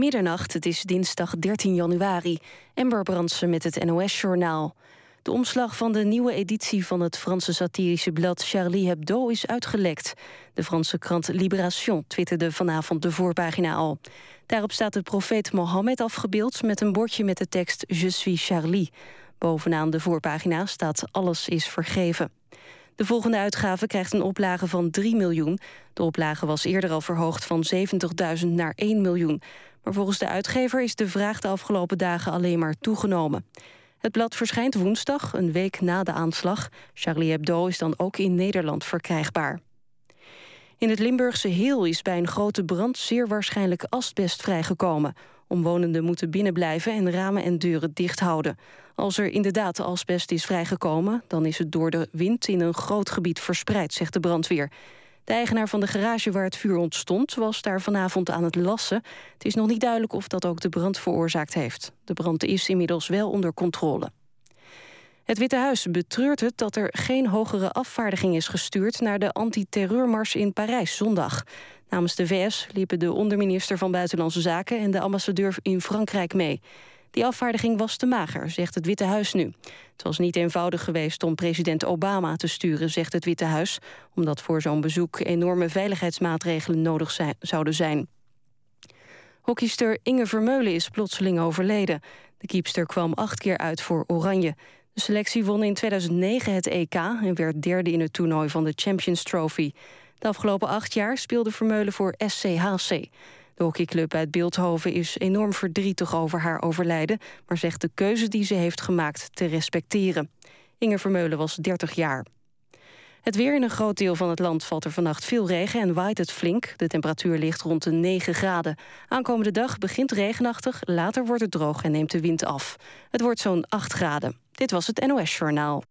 Middernacht, het is dinsdag 13 januari. Ember Brandsen met het NOS-journaal. De omslag van de nieuwe editie van het Franse satirische blad Charlie Hebdo is uitgelekt. De Franse krant Libération twitterde vanavond de voorpagina al. Daarop staat de profeet Mohammed afgebeeld met een bordje met de tekst Je suis Charlie. Bovenaan de voorpagina staat alles is vergeven. De volgende uitgave krijgt een oplage van 3 miljoen. De oplage was eerder al verhoogd van 70.000 naar 1 miljoen. Maar volgens de uitgever is de vraag de afgelopen dagen alleen maar toegenomen. Het blad verschijnt woensdag, een week na de aanslag. Charlie Hebdo is dan ook in Nederland verkrijgbaar. In het Limburgse Heel is bij een grote brand zeer waarschijnlijk asbest vrijgekomen. Omwonenden moeten binnenblijven en ramen en deuren dicht houden. Als er inderdaad asbest is vrijgekomen... dan is het door de wind in een groot gebied verspreid, zegt de brandweer. De eigenaar van de garage waar het vuur ontstond... was daar vanavond aan het lassen. Het is nog niet duidelijk of dat ook de brand veroorzaakt heeft. De brand is inmiddels wel onder controle. Het Witte Huis betreurt het dat er geen hogere afvaardiging is gestuurd... naar de antiterreurmars in Parijs zondag. Namens de VS liepen de onderminister van Buitenlandse Zaken... en de ambassadeur in Frankrijk mee. Die afvaardiging was te mager, zegt het Witte Huis nu. Het was niet eenvoudig geweest om president Obama te sturen, zegt het Witte Huis... omdat voor zo'n bezoek enorme veiligheidsmaatregelen nodig zouden zijn. Hockeyster Inge Vermeulen is plotseling overleden. De kiepster kwam acht keer uit voor Oranje. De selectie won in 2009 het EK en werd derde in het toernooi van de Champions Trophy. De afgelopen acht jaar speelde Vermeulen voor SCHC. De hockeyclub uit Beeldhoven is enorm verdrietig over haar overlijden... maar zegt de keuze die ze heeft gemaakt te respecteren. Inge Vermeulen was 30 jaar. Het weer in een groot deel van het land valt er vannacht veel regen en waait het flink. De temperatuur ligt rond de 9 graden. Aankomende dag begint regenachtig, later wordt het droog en neemt de wind af. Het wordt zo'n 8 graden. Dit was het NOS Journaal.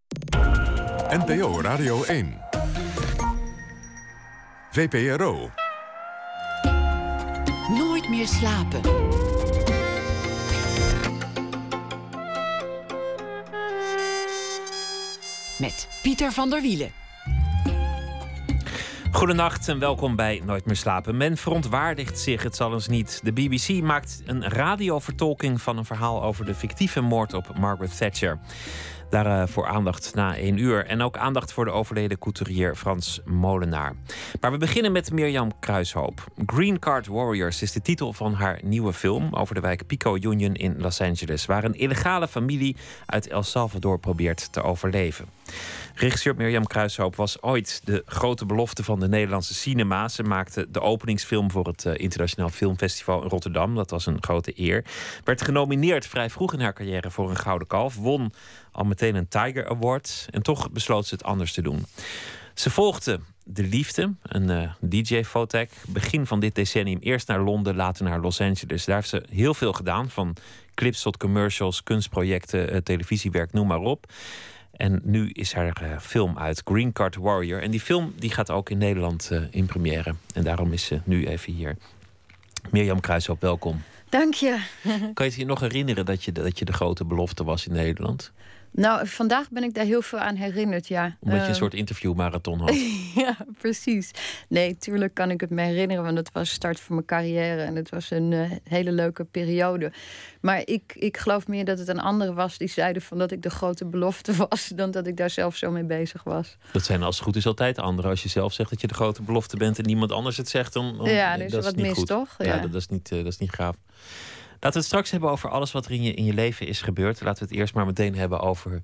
NPO Radio 1. VPRO. Meer slapen. Met Pieter van der Wielen. Goedenacht en welkom bij Nooit meer slapen. Men verontwaardigt zich, het zal eens niet. De BBC maakt een radiovertolking van een verhaal over de fictieve moord op Margaret Thatcher. Daarvoor uh, aandacht na één uur. En ook aandacht voor de overleden couturier Frans Molenaar. Maar we beginnen met Mirjam Kruishoop. Green Card Warriors is de titel van haar nieuwe film over de wijk Pico Union in Los Angeles, waar een illegale familie uit El Salvador probeert te overleven. Regisseur Mirjam Kruishoop was ooit de grote belofte van de Nederlandse cinema. Ze maakte de openingsfilm voor het uh, Internationaal Filmfestival in Rotterdam. Dat was een grote eer. Werd genomineerd vrij vroeg in haar carrière voor een Gouden Kalf. Won al meteen een Tiger Award. En toch besloot ze het anders te doen. Ze volgde De Liefde, een uh, DJ-fotek. Begin van dit decennium eerst naar Londen, later naar Los Angeles. Daar heeft ze heel veel gedaan. Van clips tot commercials, kunstprojecten, uh, televisiewerk, noem maar op. En nu is haar uh, film uit, Green Card Warrior. En die film die gaat ook in Nederland in première. En daarom is ze nu even hier. Mirjam Kruishoop, welkom. Dank je. kan je je nog herinneren dat je, dat je de grote belofte was in Nederland? Nou, vandaag ben ik daar heel veel aan herinnerd, ja. Omdat je een uh, soort interviewmarathon had. ja, precies. Nee, tuurlijk kan ik het me herinneren, want het was start van mijn carrière en het was een uh, hele leuke periode. Maar ik, ik geloof meer dat het een andere was die zeiden van dat ik de grote belofte was, dan dat ik daar zelf zo mee bezig was. Dat zijn als het goed is altijd anderen. Als je zelf zegt dat je de grote belofte bent en niemand anders het zegt, dan, dan ja, dan is dat er wat is mis, goed. toch? Ja, dat, dat, is niet, uh, dat is niet gaaf. Laten we het straks hebben over alles wat er in je, in je leven is gebeurd. Laten we het eerst maar meteen hebben over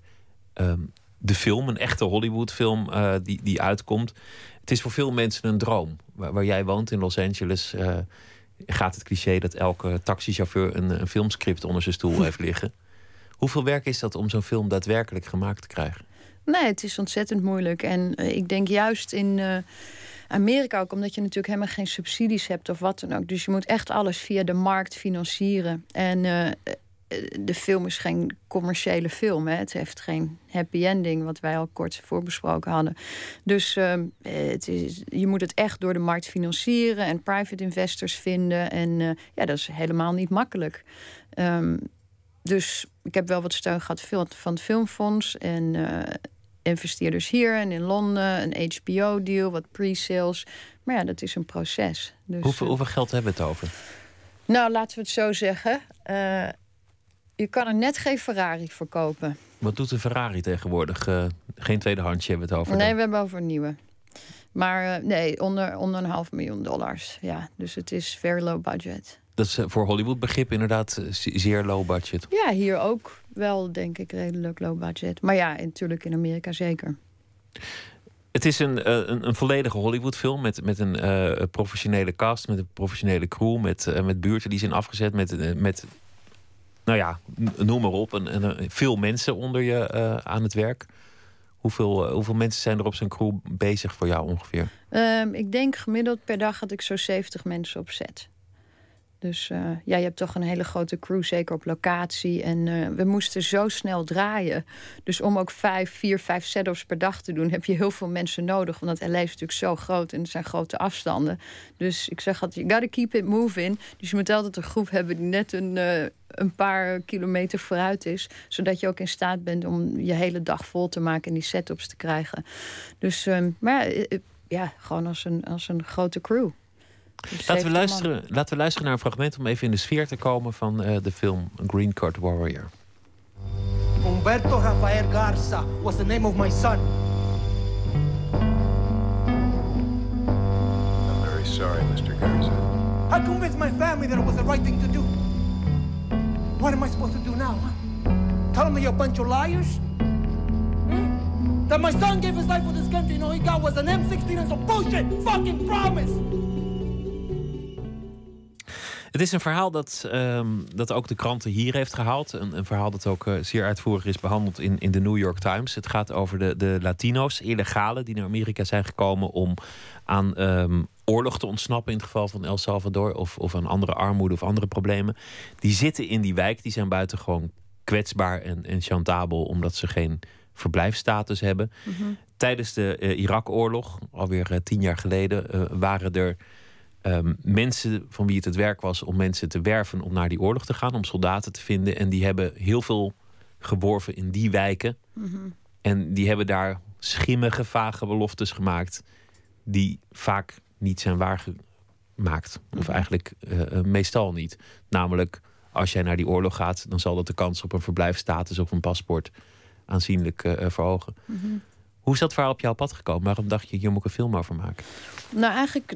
um, de film, een echte Hollywood-film uh, die, die uitkomt. Het is voor veel mensen een droom. Waar, waar jij woont in Los Angeles uh, gaat het cliché dat elke taxichauffeur een, een filmscript onder zijn stoel heeft liggen. Hoeveel werk is dat om zo'n film daadwerkelijk gemaakt te krijgen? Nee, het is ontzettend moeilijk. En uh, ik denk juist in Amerika ook, omdat je natuurlijk helemaal geen subsidies hebt of wat dan ook. Dus je moet echt alles via de markt financieren. En uh, de film is geen commerciële film. Hè. Het heeft geen happy ending, wat wij al kort voorbesproken hadden. Dus uh, het is, je moet het echt door de markt financieren en private investors vinden. En uh, ja, dat is helemaal niet makkelijk. Um, dus ik heb wel wat steun gehad van het Filmfonds en investeerders hier en in Londen, een HBO-deal, wat pre-sales. Maar ja, dat is een proces. Dus, hoeveel, hoeveel geld hebben we het over? Nou, laten we het zo zeggen. Uh, je kan er net geen Ferrari verkopen. Wat doet de Ferrari tegenwoordig? Uh, geen tweedehandsje hebben we het over. Nee, we hebben over een nieuwe. Maar uh, nee, onder, onder een half miljoen dollars. Ja, dus het is very low budget. Dat is voor Hollywood begrip inderdaad zeer low budget. Ja, hier ook wel, denk ik, redelijk low budget. Maar ja, natuurlijk in Amerika zeker. Het is een, een, een volledige Hollywood-film met, met een uh, professionele cast, met een professionele crew, met, uh, met buurten die zijn afgezet, met, met nou ja, noem maar op, en, en veel mensen onder je uh, aan het werk. Hoeveel, hoeveel mensen zijn er op zijn crew bezig voor jou ongeveer? Um, ik denk gemiddeld per dag had ik zo 70 mensen op set. Dus uh, ja, je hebt toch een hele grote crew, zeker op locatie. En uh, we moesten zo snel draaien. Dus om ook vijf, vier, vijf setups per dag te doen, heb je heel veel mensen nodig. Want LA is natuurlijk zo groot en er zijn grote afstanden. Dus ik zeg altijd, you gotta keep it moving. Dus je moet altijd een groep hebben die net een, uh, een paar kilometer vooruit is. Zodat je ook in staat bent om je hele dag vol te maken en die setups te krijgen. Dus, maar ja, gewoon als een, als een grote crew. Laten we, luisteren, laten we luisteren naar een fragment om even in de sfeer te komen van uh, de film Green Card Warrior. Humberto Rafael Garza was the name of my son. I'm very sorry, Mr. Garza. I convinced my family that it was the right thing to do. What am I supposed to do now? Huh? Tell them you're a bunch of liars? Hmm? That my son gave his life for this country and all he got was an M16 and some bullshit fucking promise! Het is een verhaal dat, um, dat ook de kranten hier heeft gehaald. Een, een verhaal dat ook uh, zeer uitvoerig is behandeld in, in de New York Times. Het gaat over de, de Latino's, illegalen, die naar Amerika zijn gekomen om aan um, oorlog te ontsnappen. In het geval van El Salvador. Of, of aan andere armoede of andere problemen. Die zitten in die wijk, die zijn buitengewoon kwetsbaar en, en chantabel, omdat ze geen verblijfsstatus hebben. Mm -hmm. Tijdens de uh, Irak-oorlog, alweer uh, tien jaar geleden, waren er um, mensen van wie het het werk was om mensen te werven om naar die oorlog te gaan, om soldaten te vinden. En die hebben heel veel geworven in die wijken. Mm -hmm. En die hebben daar schimmige, vage beloftes gemaakt, die vaak niet zijn waargemaakt. Mm -hmm. Of eigenlijk uh, meestal niet. Namelijk, als jij naar die oorlog gaat, dan zal dat de kans op een verblijfsstatus of een paspoort aanzienlijk uh, verhogen. Mm -hmm. Hoe is dat verhaal op jouw pad gekomen? Waarom dacht je, hier moet ik een film over maken? Nou, eigenlijk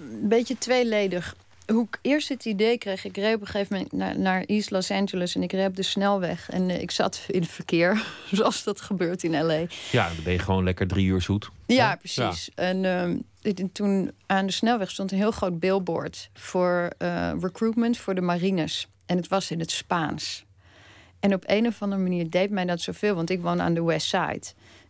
een beetje tweeledig. Hoe ik eerst het idee kreeg, ik reed op een gegeven moment naar, naar East Los Angeles en ik reed op de snelweg. En uh, ik zat in het verkeer, zoals dat gebeurt in LA. Ja, dan ben je gewoon lekker drie uur zoet. Ja, precies. Ja. En uh, toen aan de snelweg stond een heel groot billboard voor uh, recruitment voor de marines. En het was in het Spaans. En op een of andere manier deed mij dat zoveel, want ik woon aan de West Side.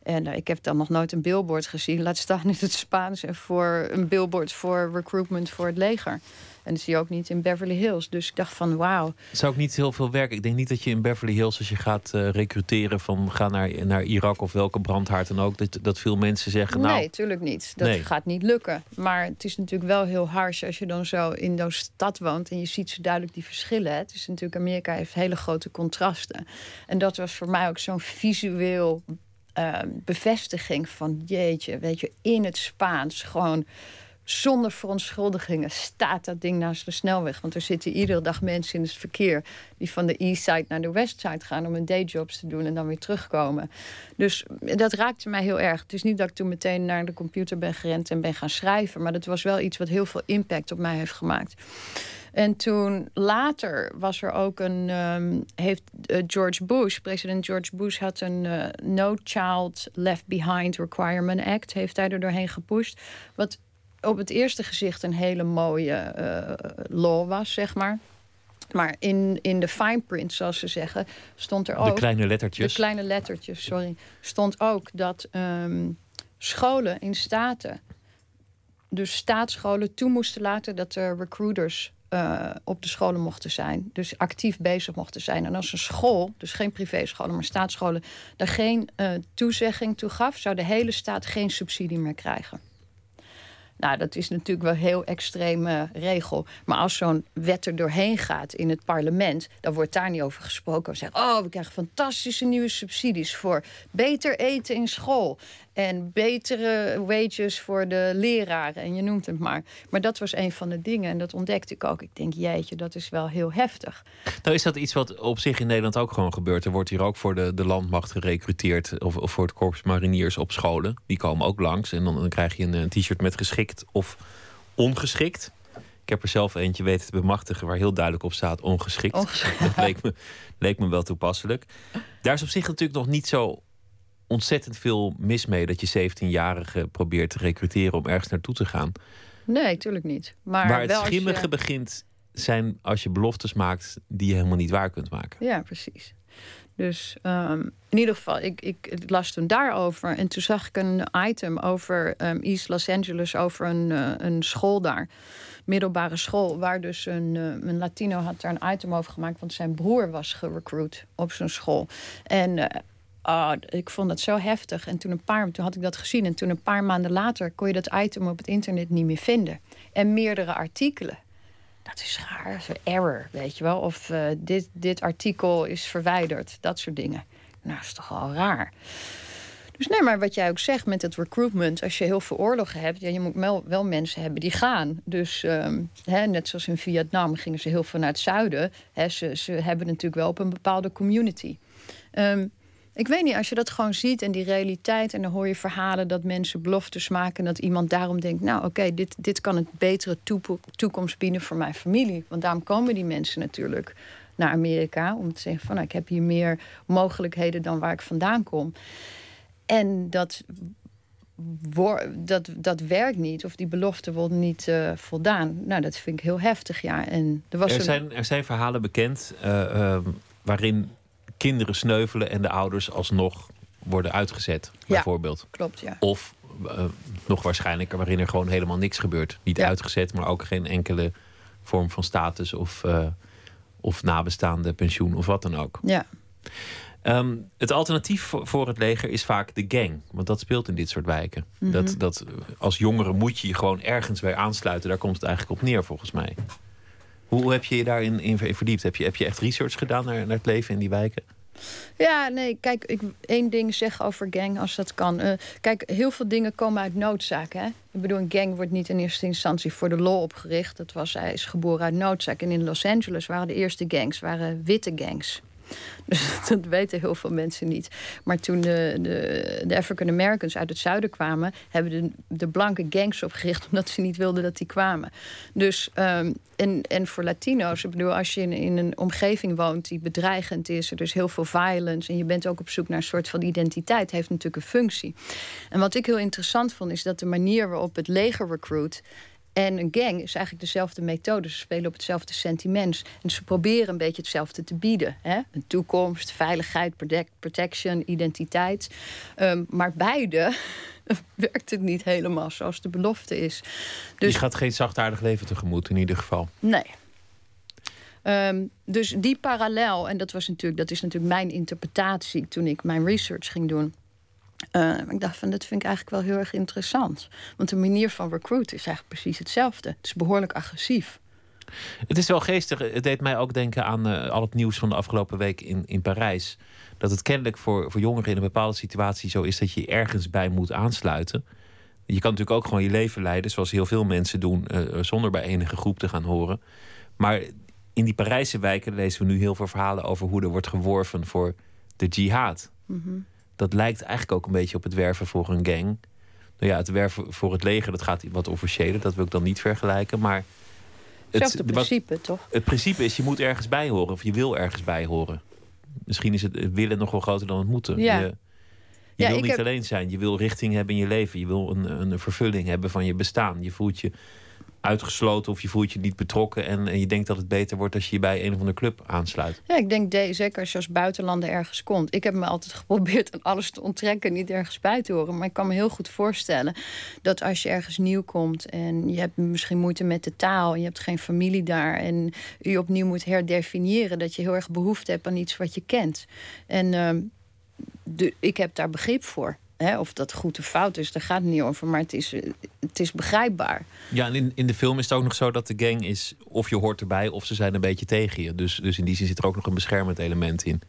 En uh, ik heb dan nog nooit een billboard gezien. Laat staan in het Spaans en voor een billboard voor recruitment voor het leger. En dat zie je ook niet in Beverly Hills. Dus ik dacht van wauw. Het zou ook niet heel veel werken. Ik denk niet dat je in Beverly Hills, als je gaat uh, recruteren van ga naar, naar Irak of welke brandhaard dan ook, dat, dat veel mensen zeggen. Nou, nee, tuurlijk niet. Dat nee. gaat niet lukken. Maar het is natuurlijk wel heel hard als je dan zo in zo'n stad woont en je ziet zo duidelijk die verschillen. Het is natuurlijk, Amerika heeft hele grote contrasten. En dat was voor mij ook zo'n visueel uh, bevestiging van jeetje, weet je, in het Spaans gewoon zonder verontschuldigingen staat dat ding naast de snelweg. Want er zitten iedere dag mensen in het verkeer die van de east side naar de west side gaan om hun dayjobs te doen en dan weer terugkomen. Dus dat raakte mij heel erg. Het is niet dat ik toen meteen naar de computer ben gerend en ben gaan schrijven, maar dat was wel iets wat heel veel impact op mij heeft gemaakt. En toen later was er ook een. Um, heeft uh, George Bush, president George Bush, had een uh, No Child Left Behind Requirement Act. Heeft hij er doorheen gepusht. Wat op het eerste gezicht een hele mooie uh, law was, zeg maar. Maar in, in de fine print, zoals ze zeggen, stond er ook. De kleine lettertjes. De kleine lettertjes, sorry. Stond ook dat um, scholen in staten. Dus staatsscholen toe moesten laten dat er recruiters uh, op de scholen mochten zijn. Dus actief bezig mochten zijn. En als een school, dus geen privéscholen, maar staatsscholen, daar geen uh, toezegging toe gaf, zou de hele staat geen subsidie meer krijgen. Nou, dat is natuurlijk wel een heel extreme regel. Maar als zo'n wet er doorheen gaat in het parlement, dan wordt daar niet over gesproken. We zeggen, oh, we krijgen fantastische nieuwe subsidies voor beter eten in school. En betere wages voor de leraren. En je noemt het maar. Maar dat was een van de dingen. En dat ontdekte ik ook. Ik denk, jeetje, dat is wel heel heftig. Nou, is dat iets wat op zich in Nederland ook gewoon gebeurt? Er wordt hier ook voor de, de landmacht gerecruiteerd. Of, of voor het korps mariniers op scholen. Die komen ook langs. En dan, dan krijg je een, een t-shirt met geschikt of ongeschikt. Ik heb er zelf eentje weten te bemachtigen waar heel duidelijk op staat ongeschikt. Ongeschikt. Dat leek me, leek me wel toepasselijk. Daar is op zich natuurlijk nog niet zo ontzettend veel mis mee dat je 17-jarigen probeert te recruteren om ergens naartoe te gaan. Nee, tuurlijk niet. Maar Waar het je- schimmige begint zijn als je beloftes maakt die je helemaal niet waar kunt maken. Ja, precies. Dus ehm, in ieder geval, ik, ik las toen daarover. En toen zag ik een item over ehm, East Los Angeles, over een, eh, een school daar. Middelbare school, waar dus een, eh, een Latino had daar een item over gemaakt. Want zijn broer was gerecruit op zijn school. En eh, ah, ik vond dat zo heftig. En toen, een paar, toen had ik dat gezien. En toen een paar maanden later kon je dat item op het internet niet meer vinden. En meerdere artikelen. Dat is raar, error, weet je wel. Of eh, dit, dit artikel is verwijderd, dat soort dingen. Nou, is toch wel raar. Dus nee, maar wat jij ook zegt met het recruitment, als je heel veel oorlogen hebt, ja, je moet wel, mensen hebben die gaan. Dus ehm, hè, net zoals in Vietnam gingen ze heel veel naar het zuiden. Hè, ze, ze hebben natuurlijk wel op een bepaalde community. Ehm, ik weet niet, als je dat gewoon ziet en die realiteit... en dan hoor je verhalen dat mensen beloftes maken... en dat iemand daarom denkt, nou oké, dit, dit kan een betere toekomst bieden voor mijn familie. Want daarom komen die mensen natuurlijk naar Amerika... om te zeggen van, nou, ik heb hier meer mogelijkheden dan waar ik vandaan kom. En dat, dat, dat werkt niet, of die belofte wordt niet eh, voldaan. Nou, dat vind ik heel heftig, ja. En er was Er een- zijn, er zijn verhalen bekend eh, ehm, waarin kinderen sneuvelen en de ouders alsnog worden uitgezet, bijvoorbeeld. Klopt, ja. Of eh, nog waarschijnlijker, waarin er gewoon helemaal niks gebeurt. Niet Ja. uitgezet, maar ook geen enkele vorm van status of, eh, of nabestaande pensioen of wat dan ook. Ja. Ehm, het alternatief voor, voor het leger is vaak de gang. Want dat speelt in dit soort wijken. Mhm. dat, dat, als jongere moet je je gewoon ergens bij aansluiten. Daar komt het eigenlijk op neer, volgens mij. Hoe, heb je je daarin in verdiept? Heb je, heb je echt research gedaan naar, naar het leven in die wijken? Ja, nee, kijk, ik één ding zeggen over gang als dat kan. Eh, kijk, heel veel dingen komen uit noodzaak. Hè? Ik bedoel, een gang wordt niet in eerste instantie voor de lol opgericht. Dat was, hij is geboren uit noodzaak. En in Los Angeles waren de eerste gangs, waren witte gangs. Dus dat weten heel veel mensen niet. Maar toen de, de, de African Americans uit het zuiden kwamen, hebben de, de blanke gangs opgericht omdat ze niet wilden dat die kwamen. Dus ehm, en, en voor Latino's, ik bedoel, als je in, in een omgeving woont die bedreigend is, er is heel veel violence en je bent ook op zoek naar een soort van identiteit, heeft natuurlijk een functie. En wat ik heel interessant vond, is dat de manier waarop het leger recruit en een gang is eigenlijk dezelfde methode. Ze spelen op hetzelfde sentiment. En ze proberen een beetje hetzelfde te bieden. Hè? Een toekomst, veiligheid, protect- protection, identiteit. Ehm, maar beide werkt het niet helemaal zoals de belofte is. Dus je gaat geen zachtaardig leven tegemoet, in ieder geval. Nee. Ehm, dus die parallel, en dat, was natuurlijk, dat is natuurlijk mijn interpretatie toen ik mijn research ging doen. Eh, ik dacht van, dat vind ik eigenlijk wel heel erg interessant. Want de manier van recruiten is eigenlijk precies hetzelfde. Het is behoorlijk agressief. Het is wel geestig. Het deed mij ook denken aan eh, al het nieuws van de afgelopen week in, in Parijs. Dat het kennelijk voor, voor jongeren in een bepaalde situatie zo is dat je ergens bij moet aansluiten. Je kan natuurlijk ook gewoon je leven leiden, zoals heel veel mensen doen, eh, zonder bij enige groep te gaan horen. Maar in die Parijse wijken lezen we nu heel veel verhalen over hoe er wordt geworven voor de jihad. Dat lijkt eigenlijk ook een beetje op het werven voor een gang. Nou ja, het werven voor het leger, dat gaat wat officiëler. Dat wil ik dan niet vergelijken. Maar Hetzelfde wat- principe, toch? het principe is, je moet ergens bij horen. Of je wil ergens bij horen. Misschien is het het willen nog wel groter dan het moeten. Ja. Je, je Ja, wil niet heb- alleen zijn. Je wil richting hebben in je leven. Je wil een, een vervulling hebben van je bestaan. Je voelt je uitgesloten of je voelt je niet betrokken. En, je denkt dat het beter wordt als je je bij een of andere club aansluit. Ja, ik denk de- zeker als je als buitenlander ergens komt. Ik heb me altijd geprobeerd aan alles te onttrekken, niet ergens bij te horen. Maar ik kan me heel goed voorstellen dat als je ergens nieuw komt en je hebt misschien moeite met de taal je hebt geen familie daar en je opnieuw moet herdefiniëren, dat je heel erg behoefte hebt aan iets wat je kent. En ehm, ik heb daar begrip voor. Hè, of dat goed of fout is, daar gaat het niet over. Maar het is, het is begrijpbaar. Ja, en in, in de film is het ook nog zo dat de gang is... of je hoort erbij of ze zijn een beetje tegen je. Dus, dus in die zin zit er ook nog een beschermend element in.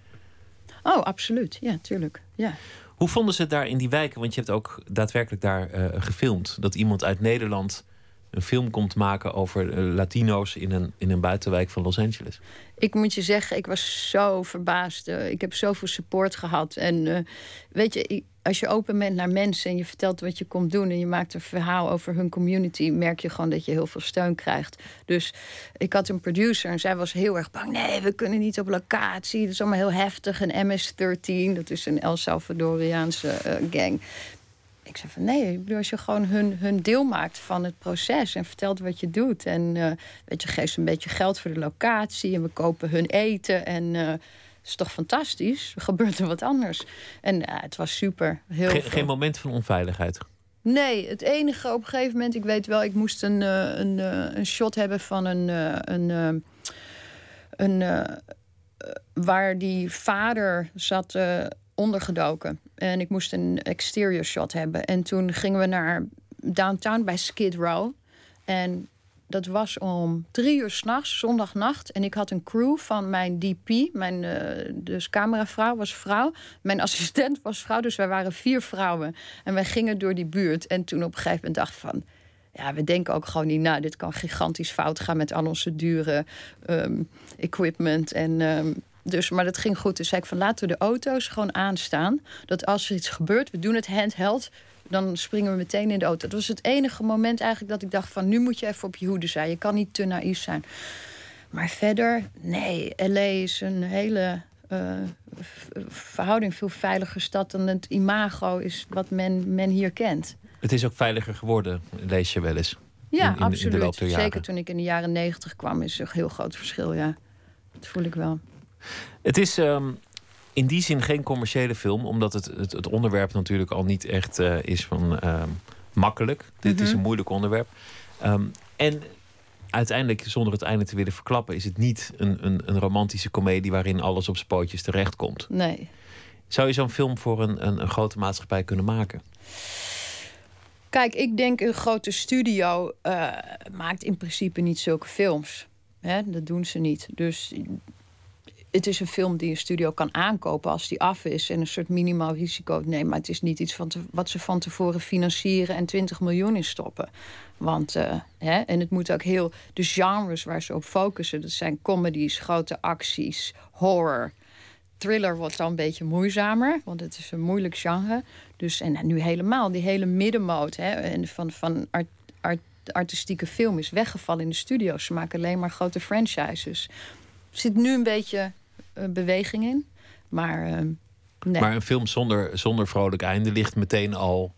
Oh, absoluut. Ja, tuurlijk. Ja. Hoe vonden ze het daar in die wijken? Want je hebt ook daadwerkelijk daar eh, gefilmd. Dat iemand uit Nederland een film komt maken over eh, Latino's in een, in een buitenwijk van Los Angeles. Ik moet je zeggen, ik was zo verbaasd. Eh, ik heb zoveel support gehad. En weet je, als je open bent naar mensen en je vertelt wat je komt doen en je maakt een verhaal over hun community, merk je gewoon dat je heel veel steun krijgt. Dus ik had een producer en zij was heel erg bang. Nee, we kunnen niet op locatie. Dat is allemaal heel heftig. Een MS-13, dat is een El Salvadoriaanse uh, gang. Ik zei van nee, ik bedoel, als je gewoon hun, hun deel maakt van het proces en vertelt wat je doet. En uh, weet je, geeft een beetje geld voor de locatie en we kopen hun eten. En uh, is toch fantastisch? Er gebeurt er wat anders. En ja, het was super. Heel geen, geen moment van onveiligheid? Nee, het enige op een gegeven moment, ik weet wel, ik moest een, uh, een, uh, een shot hebben van een. Uh, een, een waar die vader zat ondergedoken. En ik moest een exterior shot hebben. En toen gingen we naar downtown bij Skid Row. En dat was om drie uur s'nachts, zondagnacht. En ik had een crew van mijn DP, mijn uh, dus cameravrouw was vrouw. Mijn assistent was vrouw, dus wij waren vier vrouwen. En wij gingen door die buurt. En toen op een gegeven moment dacht van... Ja, we denken ook gewoon niet, nou, dit kan gigantisch fout gaan met al onze dure um, equipment. En um, dus, maar dat ging goed. Dus zei ik van laten we de auto's gewoon aanstaan. Dat als er iets gebeurt, we doen het handheld dan springen we meteen in de auto. Dat was het enige moment eigenlijk dat ik dacht van... nu moet je even op je hoede zijn. Je kan niet te naïef zijn. Maar verder, nee, L.A. is een hele uh, verhouding veel veiliger stad... dan het imago is wat men, men hier kent. Het is ook veiliger geworden, lees je wel eens. Ja, in, in, absoluut. In Zeker toen ik in de jaren negentig kwam, is er een heel groot verschil, ja. Dat voel ik wel. Het is um, in die zin geen commerciële film, omdat het, het, het onderwerp natuurlijk al niet echt uh, is van uh, makkelijk. Dit mm -hmm. is een moeilijk onderwerp. Um, en uiteindelijk, zonder het einde te willen verklappen, is het niet een, een, een romantische komedie waarin alles op spootjes terechtkomt. Nee. Zou je zo'n film voor een, een, een, grote maatschappij kunnen maken? Kijk, ik denk een grote studio uh, maakt in principe niet zulke films. Hè? Dat doen ze niet. Dus het is een film die een studio kan aankopen als die af is en een soort minimaal risico neemt. Maar het is niet iets van wat ze van tevoren financieren en 20 miljoen in stoppen. Want, uh, hè, en het moet ook heel. De genres waar ze op focussen, dat zijn comedies, grote acties, horror. Thriller wordt dan een beetje moeizamer, want het is een moeilijk genre. Dus, en nu helemaal, die hele middenmoot hè, en van, van art, art, artistieke film is weggevallen in de studio's. Ze maken alleen maar grote franchises. Zit nu een beetje beweging in. Maar, nee. maar een film zonder, zonder vrolijk einde ligt meteen al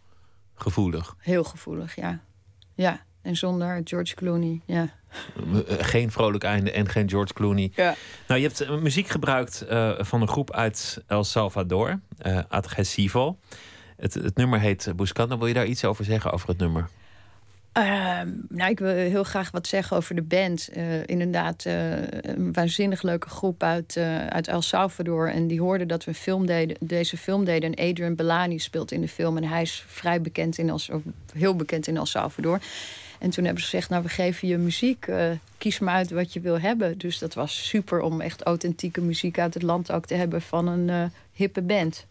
gevoelig. Heel gevoelig, ja. Ja, en zonder George Clooney, ja. Geen vrolijk einde en geen George Clooney. Ja. Nou, je hebt muziek gebruikt uh, van een groep uit El Salvador, uh, Adresivo. Het, het nummer heet Buscando. Wil je daar iets over zeggen, over het nummer? Uh, nou, ik wil heel graag wat zeggen over de band. Uh, inderdaad, uh, een waanzinnig leuke groep uit, uh, uit El Salvador. En die hoorden dat we een film deden, deze film deden. En Adrian Bellani speelt in de film. En hij is vrij bekend in El, heel bekend in El Salvador. En toen hebben ze gezegd, nou, we geven je muziek. kies maar uit wat je wil hebben. Dus dat was super om echt authentieke muziek uit het land ook te hebben van een hippe band.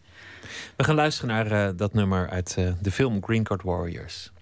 We gaan luisteren naar dat nummer uit de film Green Card Warriors.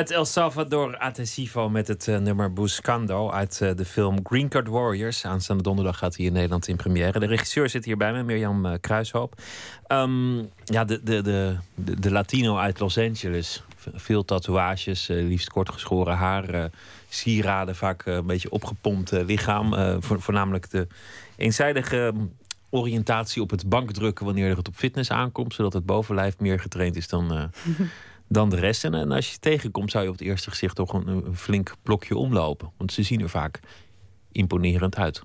Uit El Salvador Atesivo met het eh, nummer Buscando uit eh, de film Green Card Warriors. Aanstaande donderdag gaat hij in Nederland in première. De regisseur zit hier bij me, Mirjam eh, Kruishoop. Ehm, ja, de, de, de, de, Latino uit Los Angeles. Veel tatoeages, liefst kortgeschoren haar, sieraden, vaak een beetje opgepompt lichaam. Voor, voornamelijk de eenzijdige mm, oriëntatie op het bankdrukken wanneer het op fitness aankomt, zodat het bovenlijf meer getraind is dan, dan de rest. En, en als je tegenkomt, zou je op het eerste gezicht toch een, een flink blokje omlopen. Want ze zien er vaak imponerend uit.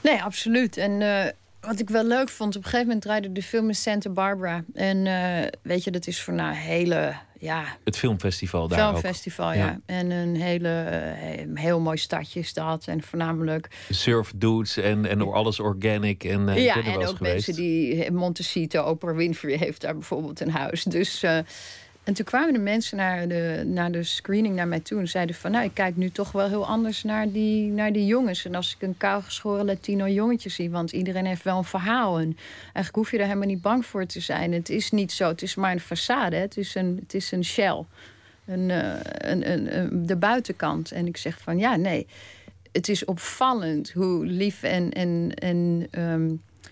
Nee, absoluut. En eh, wat ik wel leuk vond, op een gegeven moment draaide de film in Santa Barbara. En eh, weet je, dat is voor nou hele, ja, Het filmfestival daar ook. filmfestival, ja. Ja. En een hele, eh, heel mooi stadje is dat. En voornamelijk Surf dudes en, en alles organic. En, ik ja, en ook geweest. mensen die Montecito, Oprah Winfrey heeft daar bijvoorbeeld een huis. Dus en toen kwamen de mensen naar de, naar de screening naar mij toe en zeiden van, nou, ik kijk nu toch wel heel anders naar die, naar die jongens. En als ik een kaalgeschoren Latino jongetje zie, want iedereen heeft wel een verhaal. En eigenlijk hoef je er helemaal niet bang voor te zijn. Het is niet zo, het is maar een façade, het is een, het is een shell. Een, eh, een, een, een- de buitenkant. En ik zeg van, ja, nee het is opvallend hoe lief en, en, en ehm,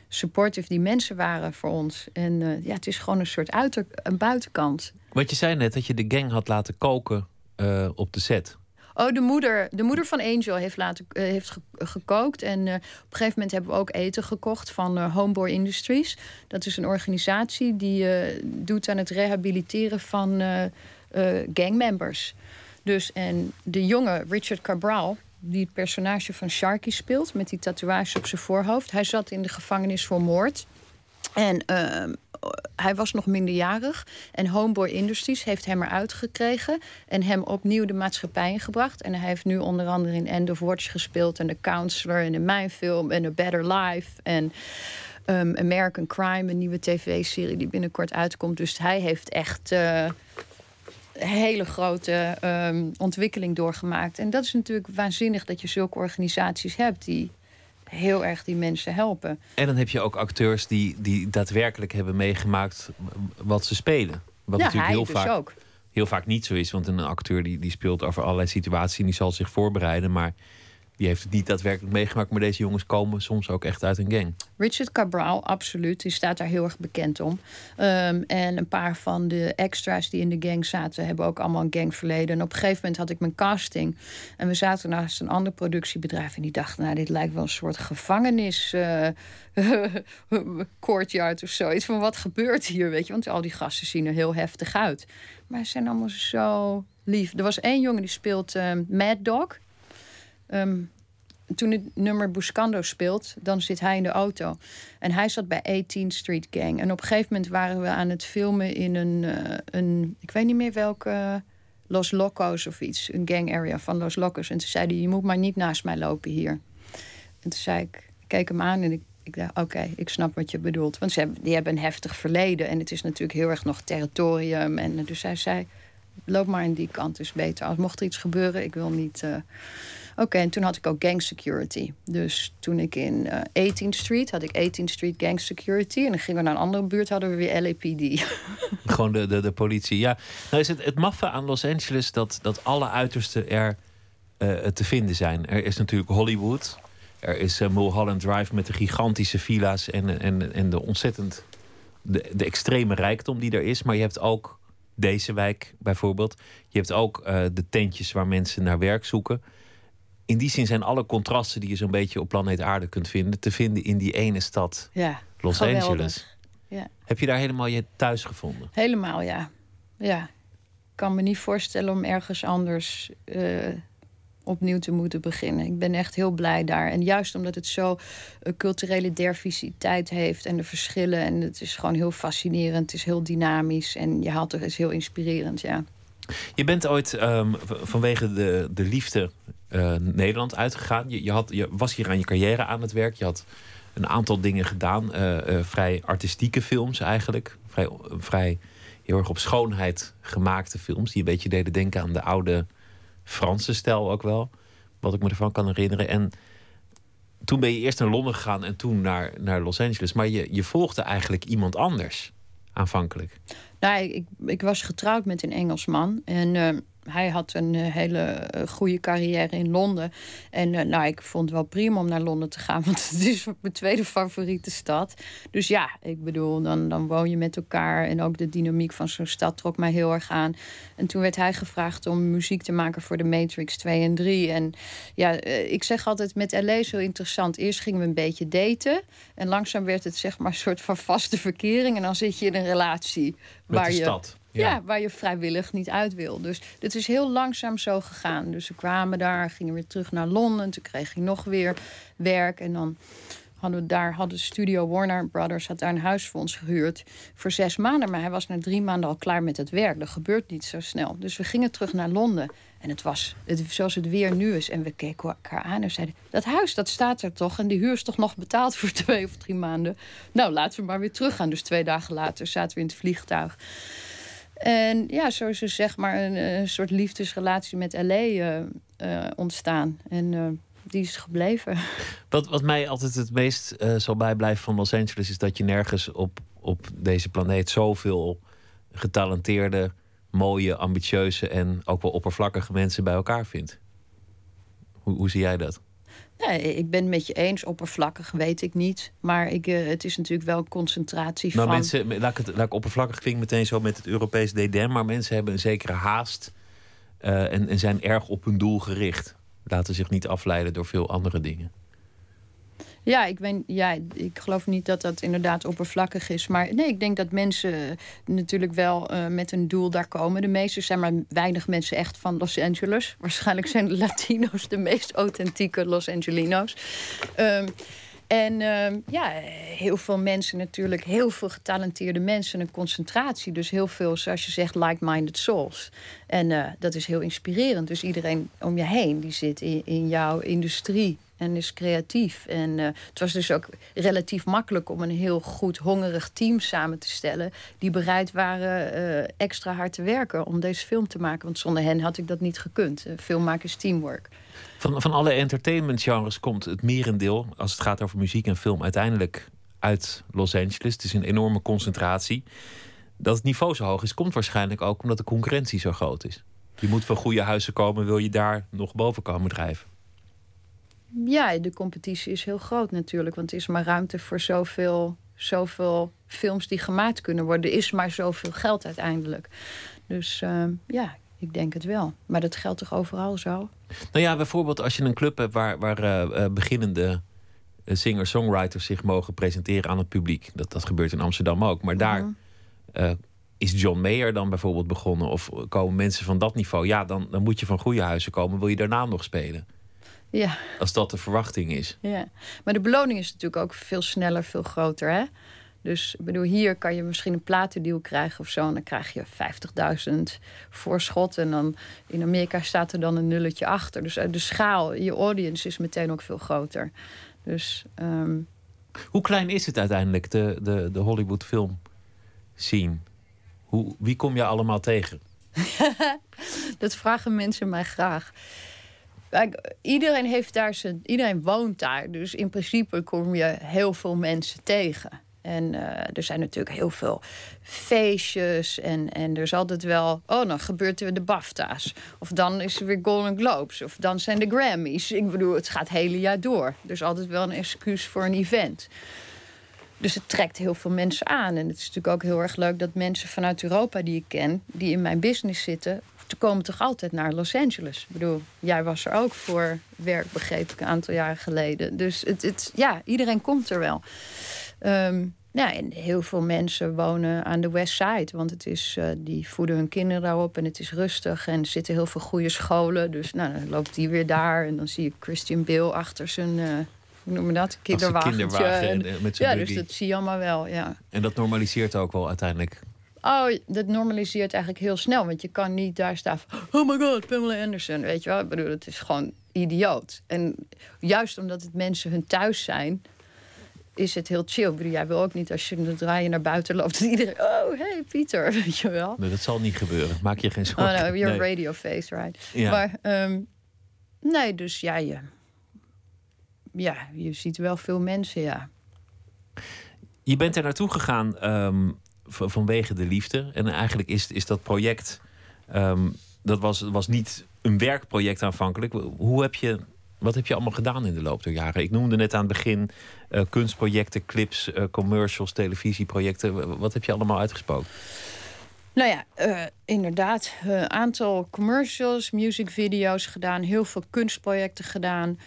supportive die mensen waren voor ons. En eh, ja, het is gewoon een soort uiter, een buitenkant. Want je zei net dat je de gang had laten koken eh, op de set. Oh, de moeder, de moeder van Angel heeft, laten, eh, heeft ge- gekookt. En op een gegeven moment hebben we ook eten gekocht van Homeboy Industries. Dat is een organisatie die doet aan het rehabiliteren van gangmembers. Dus en de jonge Richard Cabral, die het personage van Sharky speelt... met die tatoeage op zijn voorhoofd. Hij zat in de gevangenis voor moord. En ehm, hij was nog minderjarig. En Homeboy Industries heeft hem eruit gekregen. En hem opnieuw de maatschappij ingebracht. En hij heeft nu onder andere in End of Watch gespeeld. En The Counselor. En in mijn film. En A Better Life. En ehm, American Crime. Een nieuwe tv-serie die binnenkort uitkomt. Dus hij heeft echt... eh, hele grote ehm, ontwikkeling doorgemaakt. En dat is natuurlijk waanzinnig dat je zulke organisaties hebt die heel erg die mensen helpen. En dan heb je ook acteurs die, die daadwerkelijk hebben meegemaakt wat ze spelen. Wat ja, natuurlijk heel dus vaak, ook. heel vaak niet zo is. Want een acteur die, die speelt over allerlei situaties en die zal zich voorbereiden. Maar die heeft het niet daadwerkelijk meegemaakt. Maar deze jongens komen soms ook echt uit een gang. Richard Cabral, absoluut. Die staat daar heel erg bekend om. Ehm, en een paar van de extra's die in de gang zaten... hebben ook allemaal een gangverleden. En op een gegeven moment had ik mijn casting. En we zaten naast een ander productiebedrijf... en die dachten, nou, dit lijkt wel een soort gevangenis... eh, courtyard of zoiets. Van wat gebeurt hier, weet je? Want al die gasten zien er heel heftig uit. Maar ze zijn allemaal zo lief. Er was één jongen die speelt ehm, Mad Dog... Ehm, toen het nummer Buscando speelt, dan zit hij in de auto. En hij zat bij 18th Street Gang. En op een gegeven moment waren we aan het filmen in een, eh, een ik weet niet meer welke, Los Locos of iets. Een gang area van Los Locos. En toen zei hij, je moet maar niet naast mij lopen hier. En toen zei ik, ik keek hem aan en ik, ik dacht, oké, ik snap wat je bedoelt. Want ze hebben, die hebben een heftig verleden. En het is natuurlijk heel erg nog territorium. En dus hij zei, loop maar in die kant is beter. Als mocht er iets gebeuren, ik wil niet. eh, Oké, en toen had ik ook gang security. Dus toen ik in eh 18th Street had ik 18th Street gang security. En dan gingen we naar een andere buurt, hadden we weer LAPD. Gewoon de, de, de politie. Ja, nou is het, het maffe aan Los Angeles dat, dat alle uitersten er eh, te vinden zijn. Er is natuurlijk Hollywood. Er is eh, Mulholland Drive met de gigantische villa's en, en, en de ontzettend de, de extreme rijkdom die er is. Maar je hebt ook deze wijk bijvoorbeeld. Je hebt ook eh, de tentjes waar mensen naar werk zoeken. In die zin zijn alle contrasten die je zo'n beetje op planeet Aarde kunt vinden, te vinden in die ene stad, ja, Los geweldig. Angeles. Ja. Heb je daar helemaal je thuis gevonden? Helemaal, ja. Ja. Ik kan me niet voorstellen om ergens anders eh, opnieuw te moeten beginnen. Ik ben echt heel blij daar. En juist omdat het zo een culturele diversiteit heeft en de verschillen. En het is gewoon heel fascinerend. Het is heel dynamisch. En je haalt er is heel inspirerend, ja. Je bent ooit ehm, vanwege de, de liefde eh, Nederland uitgegaan. Je, je, had, je was hier aan je carrière aan het werk. Je had een aantal dingen gedaan. eh, eh, vrij artistieke films eigenlijk. Vrij, vrij heel erg op schoonheid gemaakte films. Die een beetje deden denken aan de oude Franse stijl ook wel. Wat ik me ervan kan herinneren. En toen ben je eerst naar Londen gegaan en toen naar, naar Los Angeles. Maar je, je volgde eigenlijk iemand anders aanvankelijk. Nou, ik, ik was getrouwd met een Engelsman. En eh, hij had een eh, hele eh, goede carrière in Londen. En eh, nou, ik vond het wel prima om naar Londen te gaan. Want het is mijn tweede favoriete stad. Dus ja, ik bedoel, dan, dan woon je met elkaar. En ook de dynamiek van zo'n stad trok mij heel erg aan. En toen werd hij gevraagd om muziek te maken voor de Matrix 2 en 3. En ja, ik zeg altijd met LA is heel interessant. Eerst gingen we een beetje daten. En langzaam werd het zeg maar een soort van vaste verkering. En dan zit je in een relatie Met waar de je, stad. Ja. waar je vrijwillig niet uit wil. Dus dit is heel langzaam zo gegaan. Dus we kwamen daar, gingen weer terug naar Londen. Toen kreeg ik nog weer werk. En dan hadden we daar, hadden Studio Warner Brothers had daar een huis voor ons gehuurd. Voor zes maanden. Maar hij was na drie maanden al klaar met het werk. Dat gebeurt niet zo snel. Dus we gingen terug naar Londen. En het was het, zoals het weer nu is. En we keken elkaar aan en zeiden... dat huis, dat staat er toch? En die huur is toch nog betaald voor twee of drie maanden? Nou, laten we maar weer teruggaan. Dus twee dagen later zaten we in het vliegtuig. En ja, zo is er zeg maar een, eh, soort liefdesrelatie met LA eh, eh, ontstaan. En die is gebleven. Wat, wat mij altijd het meest zal bijblijven van Los Angeles is dat je nergens op, op deze planeet zoveel getalenteerde, mooie, ambitieuze en ook wel oppervlakkige mensen bij elkaar vindt. Hoe, hoe zie jij dat? Nee, ik ben het met je eens. Oppervlakkig weet ik niet. Maar ik, eh, het is natuurlijk wel een concentratie Nou, van... mensen, laat ik, het, laat ik oppervlakkig klinkt meteen zo met het Europees DDM, maar mensen hebben een zekere haast eh, en, en zijn erg op hun doel gericht. Laten zich niet afleiden door veel andere dingen. Ja, ik, ben, ja, ik geloof niet dat dat inderdaad oppervlakkig is. Maar nee, ik denk dat mensen natuurlijk wel eh, met een doel daar komen. De meeste zijn maar weinig mensen echt van Los Angeles. Waarschijnlijk zijn de Latino's de meest authentieke Los Angelino's. Ehm, en ehm, ja, heel veel mensen natuurlijk, heel veel getalenteerde mensen, een concentratie. Dus heel veel, zoals je zegt, like-minded souls. En eh, dat is heel inspirerend. Dus iedereen om je heen, die zit in, in jouw industrie en is creatief. En eh, het was dus ook relatief makkelijk om een heel goed hongerig team samen te stellen. Die bereid waren eh, extra hard te werken om deze film te maken. Want zonder hen had ik dat niet gekund. Uh, film maken is teamwork. Van, van alle entertainment genres komt het merendeel, als het gaat over muziek en film, uiteindelijk uit Los Angeles. Het is een enorme concentratie. Dat het niveau zo hoog is, komt waarschijnlijk ook omdat de concurrentie zo groot is. Je moet van goede huizen komen, wil je daar nog boven komen drijven. Ja, de competitie is heel groot natuurlijk. Want er is maar ruimte voor zoveel, zoveel films die gemaakt kunnen worden. Er is maar zoveel geld uiteindelijk. Dus uh, ja, ik denk het wel. Maar dat geldt toch overal zo? Nou ja, bijvoorbeeld als je een club hebt waar, waar uh, beginnende singer-songwriters zich mogen presenteren aan het publiek. Dat, dat gebeurt in Amsterdam ook. Maar daar uh -huh. is John Mayer dan bijvoorbeeld begonnen. Of komen mensen van dat niveau. Ja, dan, dan moet je van goede huizen komen. Wil je daarna nog spelen? Ja. Als dat de verwachting is. Ja. Maar de beloning is natuurlijk ook veel sneller, veel groter. Hè? Dus ik bedoel, hier kan je misschien een platendeal krijgen of zo. En dan krijg je 50.000 voorschot. En dan in Amerika staat er dan een nulletje achter. Dus de schaal, je audience is meteen ook veel groter. Dus, um... Hoe klein is het uiteindelijk, de, de, de Hollywood film scene? Hoe, wie kom je allemaal tegen? dat vragen mensen mij graag. Iedereen heeft daar zijn, iedereen woont daar. Dus in principe kom je heel veel mensen tegen. En uh, er zijn natuurlijk heel veel feestjes. En, en er is altijd wel. Oh, dan gebeurt er de BAFTA's. Of dan is er weer Golden Globes. Of dan zijn de Grammys. Ik bedoel, het gaat het hele jaar door. Er is altijd wel een excuus voor een event. Dus het trekt heel veel mensen aan. En het is natuurlijk ook heel erg leuk dat mensen vanuit Europa die ik ken, die in mijn business zitten, te komen toch altijd naar Los Angeles. Ik bedoel, jij was er ook voor werk, begreep ik, een aantal jaren geleden. Dus het, het, ja, iedereen komt er wel. Um, ja, en heel veel mensen wonen aan de West Side. Want het is, uh, die voeden hun kinderen daarop en het is rustig. En er zitten heel veel goede scholen. Dus nou, dan loopt die weer daar. En dan zie je Christian Bale achter zijn, uh, hoe noem je dat? Kinderwagentje. Kinderwagen en, en, met zijn ja, buggy. dus dat zie je allemaal wel, ja. En dat normaliseert ook wel uiteindelijk. Oh, dat normaliseert eigenlijk heel snel. Want je kan niet daar staan van... Oh my god, Pamela Anderson. Weet je wel? Ik bedoel, het is gewoon idioot. En juist omdat het mensen hun thuis zijn is het heel chill. Ik bedoel, jij wil ook niet als je draaien naar buiten loopt... dat iedereen, oh, hey, Pieter, weet je wel. Nee, dat zal niet gebeuren. Maak je geen zorgen. Oh, no, you're nee. radio face, right. Ja. Maar, um, nee, dus ja je, ja, je ziet wel veel mensen, ja. Je bent er naartoe gegaan um, vanwege de liefde. En eigenlijk is, is dat project... Um, dat was, was niet een werkproject aanvankelijk. Hoe heb je wat heb je allemaal gedaan in de loop der jaren? Ik noemde net aan het begin uh, kunstprojecten, clips, uh, commercials, televisieprojecten. Wat heb je allemaal uitgesproken? Nou ja, uh, inderdaad. Een aantal commercials, musicvideo's gedaan. Heel veel kunstprojecten gedaan.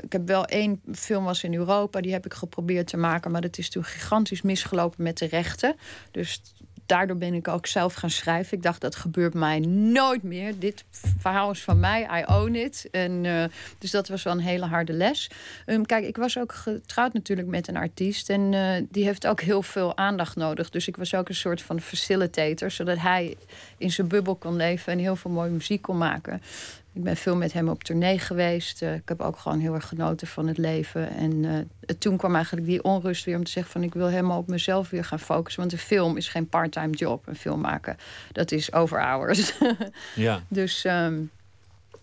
ik heb wel één film was in Europa. Die heb ik geprobeerd te maken. Maar dat is toen gigantisch misgelopen met de rechten. Dus daardoor ben ik ook zelf gaan schrijven. Ik dacht, dat gebeurt mij nooit meer. Dit verhaal is van mij, I own it. En, uh, dus dat was wel een hele harde les. Um, kijk, ik was ook getrouwd natuurlijk met een artiest. En uh, die heeft ook heel veel aandacht nodig. Dus ik was ook een soort van facilitator. Zodat hij in zijn bubbel kon leven en heel veel mooie muziek kon maken. Ik ben veel met hem op tournee geweest. Uh, ik heb ook gewoon heel erg genoten van het leven. En uh, toen kwam eigenlijk die onrust weer om te zeggen van... ik wil helemaal op mezelf weer gaan focussen. Want een film is geen part-time job. Een film maken, dat is over hours. ja. Dus um,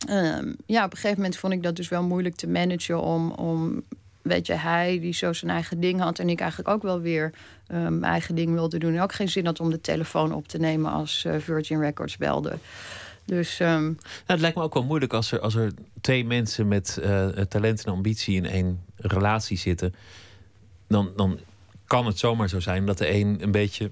um, ja, op een gegeven moment vond ik dat dus wel moeilijk te managen... om, om weet je, hij die zo zijn eigen ding had... en ik eigenlijk ook wel weer uh, mijn eigen ding wilde doen. En ook geen zin had om de telefoon op te nemen als uh, Virgin Records belde... Dus, um... nou, het lijkt me ook wel moeilijk als er, als er twee mensen met uh, talent en ambitie in één relatie zitten. Dan, dan kan het zomaar zo zijn dat de een een beetje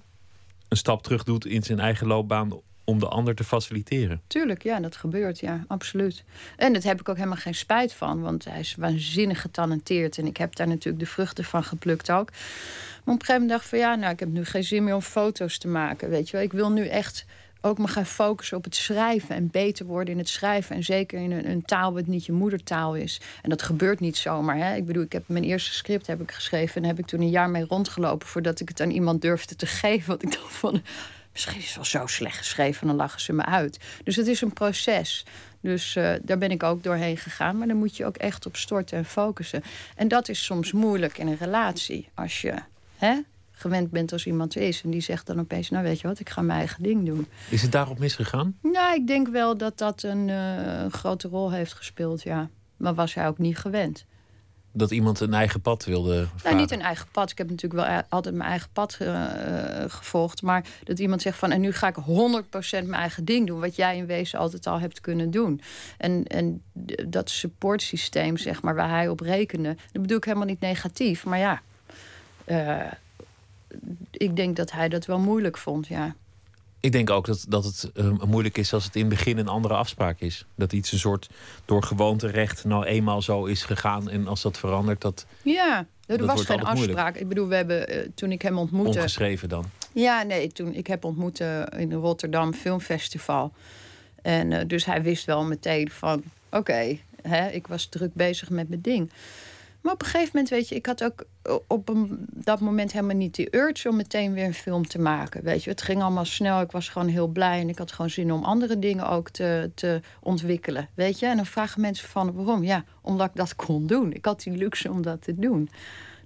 een stap terug doet in zijn eigen loopbaan om de ander te faciliteren. Tuurlijk, ja, dat gebeurt, ja, absoluut. En daar heb ik ook helemaal geen spijt van, want hij is waanzinnig getalenteerd en ik heb daar natuurlijk de vruchten van geplukt ook. Maar op een gegeven moment dacht ik van ja, nou, ik heb nu geen zin meer om foto's te maken, weet je wel. Ik wil nu echt ook me gaan focussen op het schrijven en beter worden in het schrijven. En zeker in een, een, taal wat niet je moedertaal is. En dat gebeurt niet zomaar. Hè? Ik bedoel, ik heb mijn eerste script heb ik geschreven en heb ik toen een jaar mee rondgelopen voordat ik het aan iemand durfde te geven. Want ik dacht van. Misschien is het wel zo slecht geschreven, dan lachen ze me uit. Dus het is een proces. Dus uh, daar ben ik ook doorheen gegaan. Maar dan moet je ook echt op storten en focussen. En dat is soms moeilijk in een relatie. Als je hè, gewend bent als iemand is. En die zegt dan opeens, nou weet je wat, ik ga mijn eigen ding doen. Is het daarop misgegaan? Nou, ik denk wel dat dat een uh, grote rol heeft gespeeld, ja. Maar was hij ook niet gewend. Dat iemand een eigen pad wilde varen? Nou, niet een eigen pad. Ik heb natuurlijk wel altijd mijn eigen pad uh, gevolgd. Maar dat iemand zegt van... en nu ga ik 100% mijn eigen ding doen... wat jij in wezen altijd al hebt kunnen doen. En, en dat supportsysteem, zeg maar, waar hij op rekende... dat bedoel ik helemaal niet negatief. Maar ja... Uh, ik denk dat hij dat wel moeilijk vond, ja. Ik denk ook dat, dat het uh, moeilijk is als het in het begin een andere afspraak is. Dat iets een soort door gewoonterecht nou eenmaal zo is gegaan. En als dat verandert, dat. Ja, er dat was geen afspraak. Moeilijk. Ik bedoel, we hebben uh, toen ik hem ontmoette. Ongeschreven dan? Ja, nee, toen ik heb ontmoet uh, in Rotterdam Filmfestival. En uh, dus hij wist wel meteen van: oké, okay, ik was druk bezig met mijn ding. Maar op een gegeven moment, weet je, ik had ook op dat moment helemaal niet die urge om meteen weer een film te maken. Weet je, het ging allemaal snel. Ik was gewoon heel blij en ik had gewoon zin om andere dingen ook te, te ontwikkelen. Weet je, en dan vragen mensen van waarom? Ja, omdat ik dat kon doen. Ik had die luxe om dat te doen.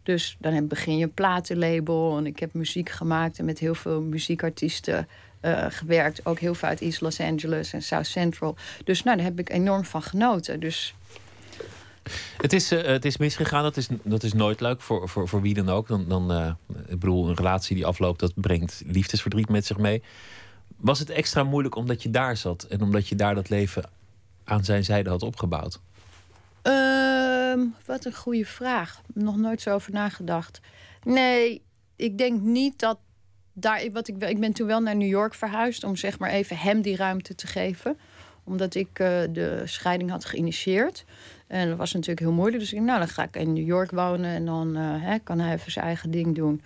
Dus dan begin je een platenlabel en ik heb muziek gemaakt en met heel veel muziekartiesten eh, gewerkt. Ook heel veel uit East Los Angeles en South Central. Dus nou, daar heb ik enorm van genoten. Dus Het is, eh, het is misgegaan, dat is, dat is nooit leuk voor, voor, voor wie dan ook. Dan, dan, eh, ik bedoel, een relatie die afloopt, dat brengt liefdesverdriet met zich mee. Was het extra moeilijk omdat je daar zat en omdat je daar dat leven aan zijn zijde had opgebouwd? Ehm, wat een goede vraag. Nog nooit zo over nagedacht. Nee, ik denk niet dat daar. Wat ik, ik ben toen wel naar New York verhuisd om zeg maar even hem die ruimte te geven. Omdat ik eh, de scheiding had geïnitieerd. En dat was natuurlijk heel moeilijk. Dus ik nou, dan ga ik in New York wonen en dan eh, hè, kan hij even zijn eigen ding doen.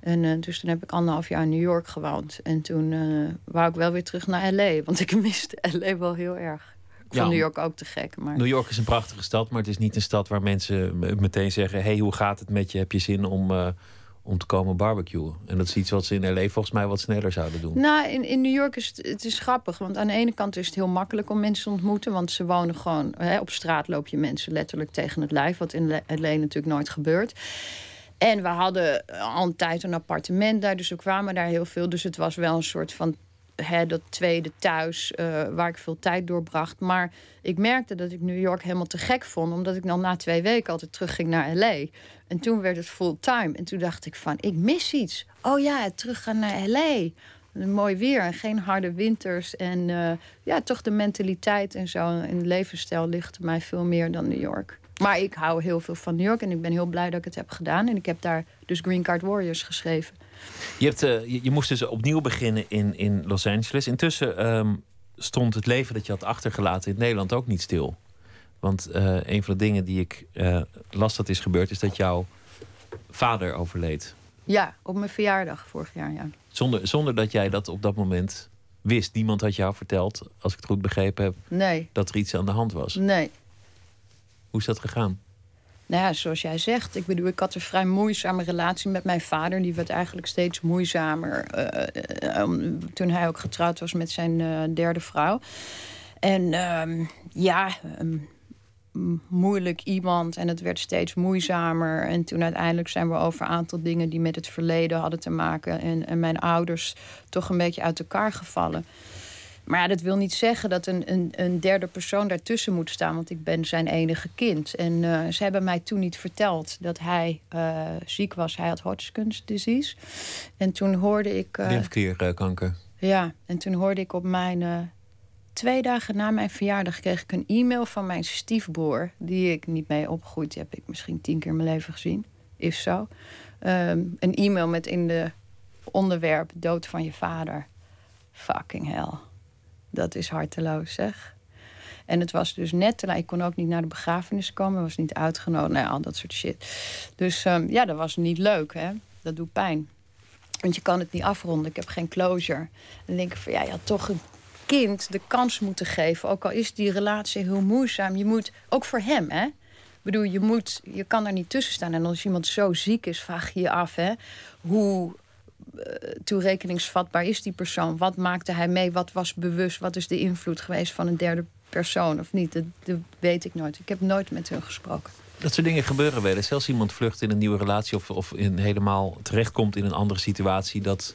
En uh, dus toen heb ik anderhalf jaar in New York gewoond. En toen uh, wou ik wel weer terug naar LA. Want ik miste LA wel heel erg. Ik vond New York ook te gek. Maar... New York is een prachtige stad, maar het is niet een stad waar mensen me- meteen zeggen: hey, hoe gaat het met je? Heb je zin om, eh, om te komen barbecuen? En dat is iets wat ze in LA volgens mij wat sneller zouden doen. Nou, in, in New York is het, is grappig. Want aan de ene kant is het heel makkelijk om mensen te ontmoeten. Want ze wonen gewoon... Hè, op straat loop je mensen letterlijk tegen het lijf. Wat in LA natuurlijk nooit gebeurt. En we hadden al een tijd een appartement daar. Dus we kwamen daar heel veel. Dus het was wel een soort van... Hè, dat tweede thuis, eh, waar ik veel tijd doorbracht. Maar ik merkte dat ik New York helemaal te gek vond. Omdat ik dan na twee weken altijd terugging naar LA. En toen werd het fulltime. En toen dacht ik van, ik mis iets. Oh ja, teruggaan naar LA. Mooi weer en geen harde winters. En eh, ja, toch de mentaliteit en zo. En levensstijl ligt mij veel meer dan New York. Maar ik hou heel veel van New York. En ik ben heel blij dat ik het heb gedaan. En ik heb daar dus Green Card Warriors geschreven. Je, hebt, eh, je, je moest dus opnieuw beginnen in, in Los Angeles. Intussen ehm, stond het leven dat je had achtergelaten in Nederland ook niet stil. Want eh, een van de dingen die ik eh, las dat is gebeurd, is dat jouw vader overleed. Ja, op mijn verjaardag vorig jaar, ja. Zonder, zonder dat jij dat op dat moment wist. Niemand had jou verteld, als ik het goed begrepen heb, Nee, dat er iets aan de hand was. nee. Hoe is dat gegaan? Nou ja, zoals jij zegt. Ik bedoel, ik had een vrij moeizame relatie met mijn vader. Die werd eigenlijk steeds moeizamer. eh, eh, toen hij ook getrouwd was met zijn eh, derde vrouw. En ehm, ja, moeilijk iemand. En het werd steeds moeizamer. En toen uiteindelijk zijn we over een aantal dingen die met het verleden hadden te maken. En, en mijn ouders toch een beetje uit elkaar gevallen. Maar ja, dat wil niet zeggen dat een, een, een derde persoon daartussen moet staan. Want ik ben zijn enige kind. En eh, ze hebben mij toen niet verteld dat hij eh, ziek was. Hij had Hodgkin's disease. En toen hoorde ik... eh, Lymfeklierkanker. ja, en toen hoorde ik op mijn... twee dagen na mijn verjaardag kreeg ik een e-mail van mijn stiefbroer... die ik niet mee opgegroeid heb. Ik misschien tien keer in mijn leven gezien. Is zo. Ehm, een e-mail met in de onderwerp dood van je vader. Fucking hell. Dat is harteloos, zeg. En het was dus net, laat. ik kon ook niet naar de begrafenis komen, was niet uitgenodigd, nou ja, al dat soort shit. Dus ehm, ja, dat was niet leuk, hè. Dat doet pijn. Want je kan het niet afronden, ik heb geen closure. En dan denk ik van, ja, had toch een kind de kans moeten geven. Ook al is die relatie heel moeizaam. Je moet, ook voor hem, hè. Ik bedoel, je, moet, je kan daar niet tussen staan. En als iemand zo ziek is, vraag je je af, hè. Hoe toerekeningsvatbaar is die persoon? Wat maakte hij mee? Wat was bewust? Wat is de invloed geweest van een derde persoon of niet? Dat, dat weet ik nooit. Ik heb nooit met hun gesproken. Dat soort dingen gebeuren wel. Zelfs iemand vlucht in een nieuwe relatie of, of in helemaal terechtkomt in een andere situatie. Dat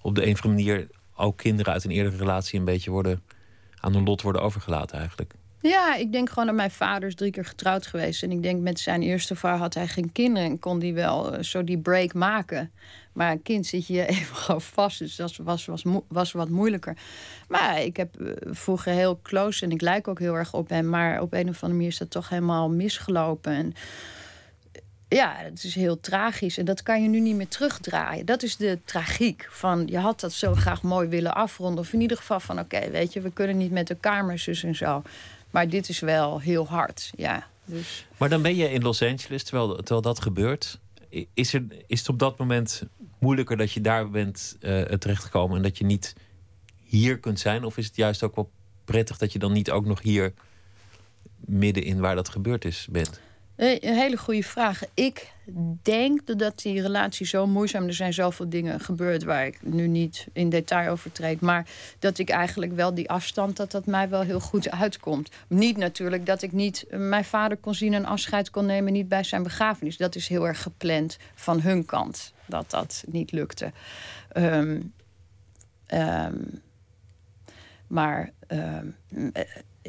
op de een of andere manier ook kinderen uit een eerdere relatie een beetje worden aan hun lot worden overgelaten eigenlijk. Ja, ik denk gewoon dat mijn vader is drie keer getrouwd geweest. En ik denk met zijn eerste vrouw had hij geen kinderen. En kon hij wel eh, zo die break maken. Maar een kind zit je even gewoon vast. Dus dat was, was, was wat moeilijker. Maar ik heb eh, vroeger heel close en ik lijk ook heel erg op hem. Maar op een of andere manier is dat toch helemaal misgelopen. En ja, het is heel tragisch. En dat kan je nu niet meer terugdraaien. Dat is de tragiek. Van je had dat zo graag mooi willen afronden. Of in ieder geval van oké, weet je, we kunnen niet met maar zus en zo. Maar dit is wel heel hard. Ja. Dus Maar dan ben je in Los Angeles terwijl, terwijl dat gebeurt. Is, er, is het op dat moment moeilijker dat je daar bent eh, terechtgekomen en dat je niet hier kunt zijn? Of is het juist ook wel prettig dat je dan niet ook nog hier midden in waar dat gebeurd is bent? Eh, Een hele goede vraag. Ik denk dat- die relatie zo moeizaam... Er zijn zoveel dingen gebeurd waar ik nu niet in detail over treed. Maar dat ik eigenlijk wel die afstand, dat dat mij wel heel goed uitkomt. Niet natuurlijk dat ik niet mijn vader kon zien... en afscheid kon nemen, niet bij zijn begrafenis. Dat is heel erg gepland van hun kant, dat dat niet lukte. Ehm, Ehm, maar ehm, eh,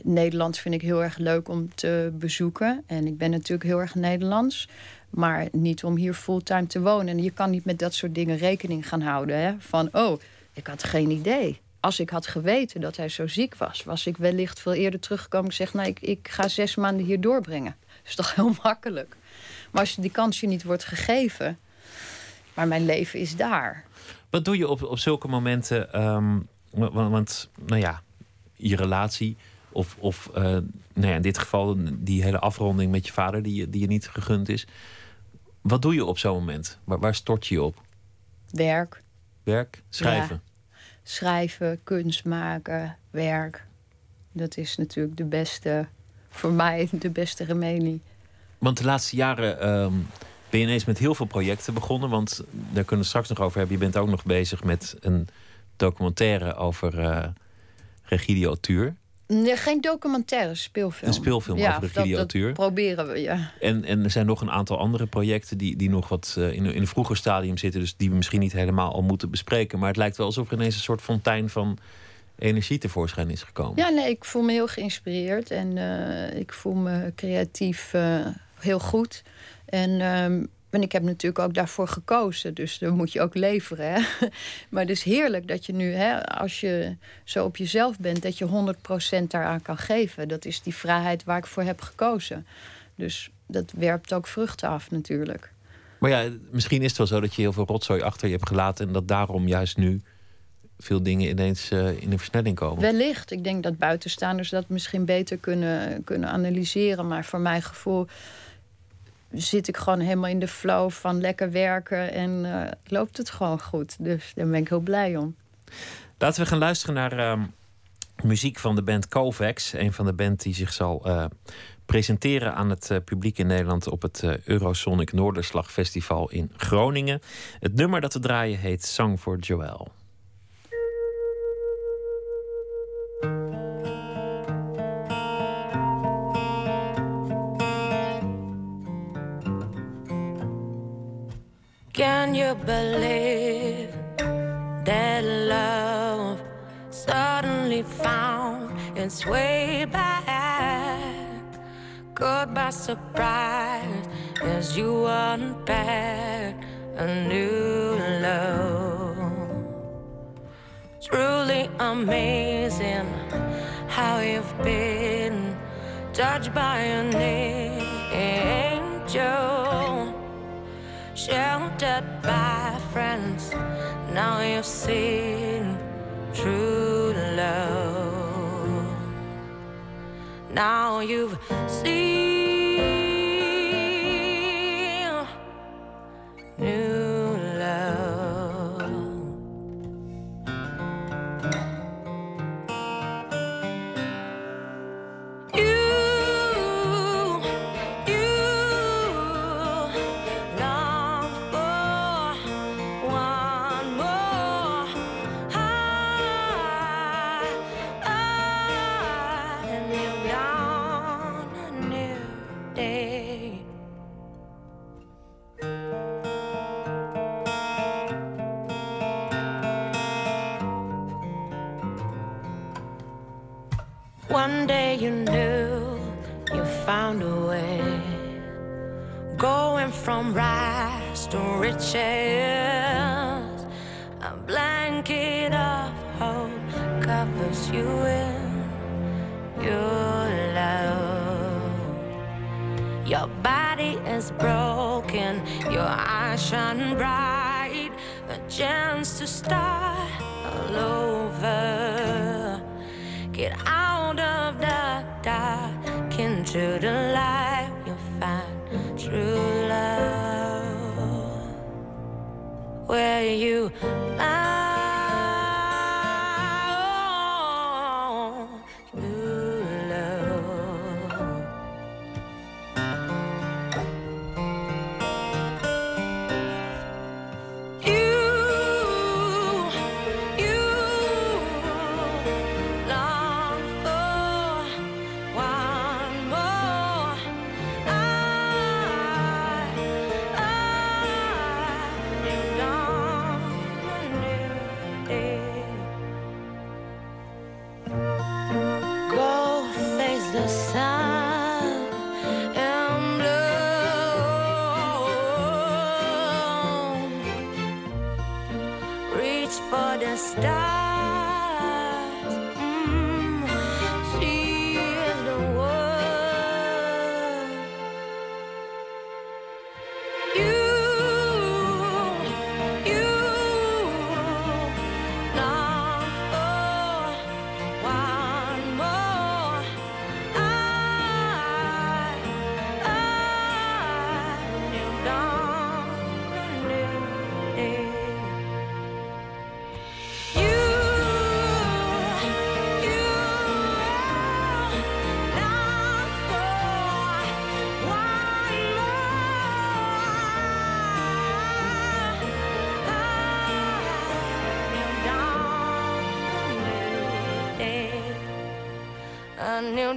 Nederland vind ik heel erg leuk om te bezoeken. En ik ben natuurlijk heel erg Nederlands. Maar niet om hier fulltime te wonen. En je kan niet met dat soort dingen rekening gaan houden. Hè? Van, oh, ik had geen idee. Als ik had geweten dat hij zo ziek was, was ik wellicht veel eerder teruggekomen en gezegd: Nou, ik, ik ga zes maanden hier doorbrengen. Dat is toch heel makkelijk. Maar als die kans je niet wordt gegeven, maar mijn leven is daar. Wat doe je op, op zulke momenten? ehm, wa- wa- want, nou ja, je relatie, of, of eh, nou ja, in dit geval die hele afronding met je vader, die, je- die je niet gegund is. Wat doe je op zo'n moment? Waar, waar stort je je op? Werk, Werk? Schrijven? schrijven, kunst maken, werk. Dat is natuurlijk de beste, voor mij de beste remedie. Want de laatste jaren ehm, ben je ineens met heel veel projecten begonnen. Want daar kunnen we straks nog over hebben. Je bent ook nog bezig met een documentaire over eh Regidio Tuur. Nee, geen documentaire, speelfilm. Een speelfilm ja, over de dat- proberen we, ja. En, en er zijn nog een aantal andere projecten die, die nog wat eh, in, een- in een vroeger stadium zitten. Dus die we misschien niet helemaal al moeten bespreken. Maar het lijkt wel alsof er ineens een soort fontein van energie tevoorschijn is gekomen. Ja, nee, ik voel me heel geïnspireerd en eh, ik voel me creatief eh, heel goed. En, ehm, en ik heb natuurlijk ook daarvoor gekozen, dus dan moet je ook leveren. Hè? maar het is heerlijk dat je nu, hè, als je zo op jezelf bent, dat je 100% daaraan kan geven. Dat is die vrijheid waar ik voor heb gekozen. Dus dat werpt ook vruchten af natuurlijk. Maar ja, misschien is het wel zo dat je heel veel rotzooi achter je hebt gelaten. En dat daarom juist nu veel dingen ineens eh, in de versnelling komen. Wellicht. Ik denk dat buitenstaanders dat misschien beter kunnen, kunnen analyseren. Maar voor mijn gevoel zit ik gewoon helemaal in de flow van lekker werken en eh, loopt het gewoon goed. Dus daar ben ik heel blij om. Laten we gaan luisteren naar ehm, muziek van de band Kovacs. Een van de band die zich zal eh, presenteren aan het eh, publiek in Nederland op het Eurosonic Noorderslag Festival in Groningen. Het nummer dat we draaien heet Song for Joel. Can you believe that love suddenly found its way back? Caught by surprise as you unpack a new love. Truly amazing how you've been touched by an angel sheltered by friends. Now you've seen true love. Now you've seen riches. A blanket of hope covers you in your love. Your body is broken, your eyes shine bright. A chance to start all where you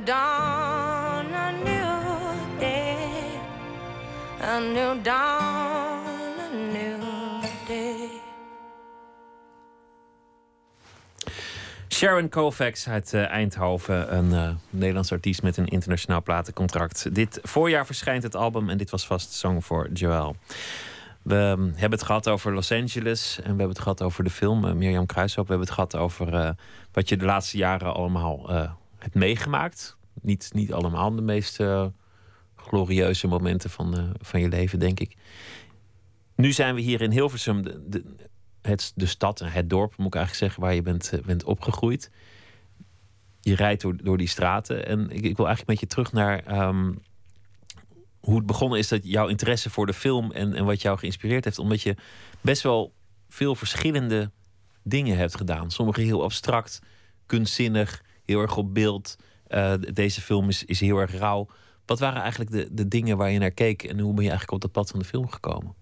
dawn, a new day, new a new day. Sharon Kovacs uit eh, Eindhoven, een eh, Nederlands artiest met een internationaal platencontract. Dit voorjaar verschijnt het album en dit was vast Song voor Joel. We ehm, hebben het gehad over Los Angeles en we hebben het gehad over de film eh, Mirjam Kruishoop. We hebben het gehad over wat je de laatste jaren allemaal hebt meegemaakt. Niet, niet allemaal de meest eh, glorieuze momenten van, eh, van je leven, denk ik. Nu zijn we hier in Hilversum, de, de, het, de stad, het dorp moet ik eigenlijk zeggen, waar je bent, eh, bent opgegroeid. Je rijdt door, door die straten en ik, ik wil eigenlijk met je terug naar ehm, hoe het begonnen is dat jouw interesse voor de film en, en wat jou geïnspireerd heeft, omdat je best wel veel verschillende dingen hebt gedaan. Sommige heel abstract, kunstzinnig, heel erg op beeld. Eh, deze film is, is heel erg rauw. Wat waren eigenlijk de, de dingen waar je naar keek en hoe ben je eigenlijk op dat pad van de film gekomen?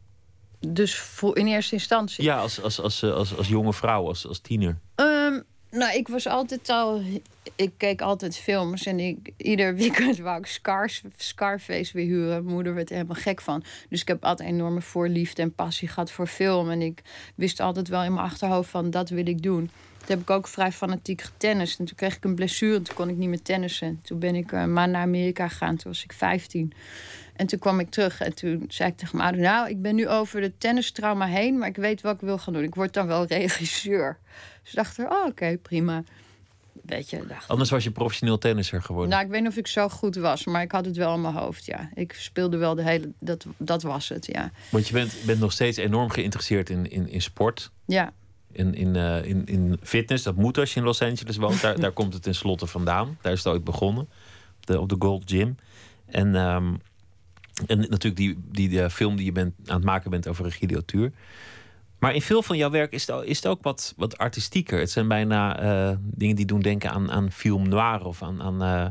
Dus voor in eerste instantie. Ja, als, als, als, eh, als, als jonge vrouw, als, als tiener. Ehm, nou, ik was altijd al. Ik keek altijd films en ik, ieder weekend wou ik Scars, Scarface weer huren. Mijn moeder werd er helemaal gek van. Dus ik heb altijd enorme voorliefde en passie gehad voor film. En ik wist altijd wel in mijn achterhoofd van dat wil ik doen. Toen heb ik ook vrij fanatiek getennist. En toen kreeg ik een blessure en toen kon ik niet meer tennissen. Toen ben ik een maand naar Amerika gegaan. Toen was ik 15. En toen kwam ik terug en toen zei ik tegen mijn ouder... nou, ik ben nu over de tennistrauma heen... maar ik weet wat ik wil gaan doen. Ik word dan wel regisseur. Dus ik dacht er, oh, oké, prima. Weet je, dacht, Anders was je professioneel tennisser geworden. nou, ik weet niet of ik zo goed was, maar ik had het wel in mijn hoofd, ja. Ik speelde wel de hele... Dat, dat was het, ja. Want je bent, bent nog steeds enorm geïnteresseerd in, in, in sport. Ja, In, in, eh, in, in fitness. Dat moet als je in Los Angeles woont. Daar, daar komt het tenslotte vandaan. Daar is het ooit begonnen. Op de, op de Gold Gym. En, ehm, en natuurlijk die, die, die film die je bent, aan het maken bent over Regie Auteur. Maar in veel van jouw werk is het, ook- is het ook wat, wat artistieker. Het zijn bijna eh, dingen die doen denken aan, aan film noir of aan, aan eh,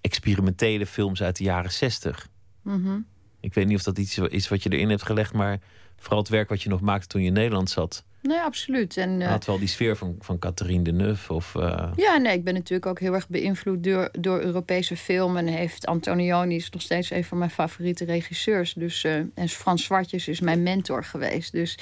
experimentele films uit de jaren zestig. mhm. Ik weet niet of dat iets is wat je erin hebt gelegd, maar vooral het werk wat je nog maakte toen je in Nederland zat, nee, absoluut. En, eh, had wel die sfeer van, van Catherine Deneuve of uh, Ja, nee, ik ben natuurlijk ook heel erg beïnvloed door, door Europese film. En heeft Antonioni is nog steeds een van mijn favoriete regisseurs. Dus, eh, en Frans Zwartjes is mijn mentor geweest. Dus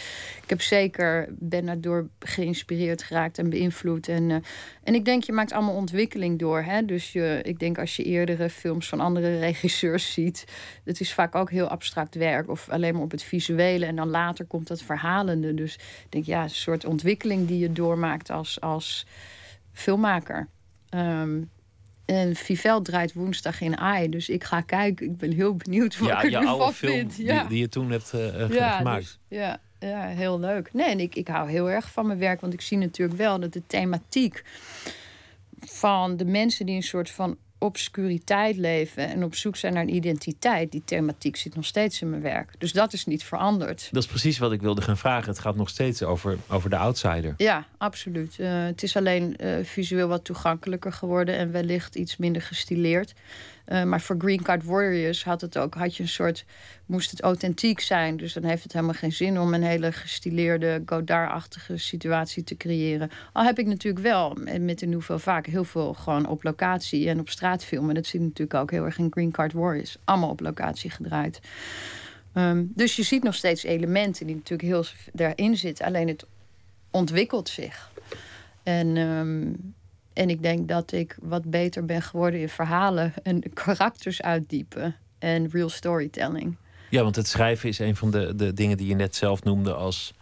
ik heb zeker, ben daardoor geïnspireerd geraakt en beïnvloed. En, eh, en ik denk, je maakt allemaal ontwikkeling door. Hè? Dus je, ik denk als je eerdere films van andere regisseurs ziet... het is vaak ook heel abstract werk. Of alleen maar op het visuele. En dan later komt dat verhalende. Dus ik denk, ja, een soort ontwikkeling die je doormaakt als... als filmmaker. Ehm, en Vivel draait woensdag in AI, dus ik ga kijken. Ik ben heel benieuwd wat ja, ik er je nu oude van film vind. die, Ja, die je toen hebt eh, eh, ja, gemaakt. dus- ja, ja, heel leuk. Nee, en ik, ik hou heel erg van mijn werk, want ik zie natuurlijk wel dat de thematiek van de mensen die een soort van obscuriteit leven en op zoek zijn naar een identiteit, die thematiek zit nog steeds in mijn werk. Dus dat is niet veranderd. Dat is precies wat ik wilde gaan vragen. Het gaat nog steeds over, over de outsider. Ja, absoluut. Eh, het is alleen eh, visueel wat toegankelijker geworden en wellicht iets minder gestileerd. Eh, maar voor Green Card Warriors had het ook, had je een soort, moest het authentiek zijn. Dus dan heeft het helemaal geen zin om een hele gestileerde Godard-achtige situatie te creëren. Al heb ik natuurlijk wel eh, met de Nouvelle vaak heel veel gewoon op locatie en op straat filmen. Dat zie je natuurlijk ook heel erg in Green Card Warriors. Allemaal op locatie gedraaid. Ehm, dus je ziet nog steeds elementen die natuurlijk heel daarin zitten. Alleen het ontwikkelt zich. En, ehm, en ik denk dat ik wat beter ben geworden in verhalen en karakters uitdiepen en real storytelling. Ja, want het schrijven is een van de, de dingen die je net zelf noemde als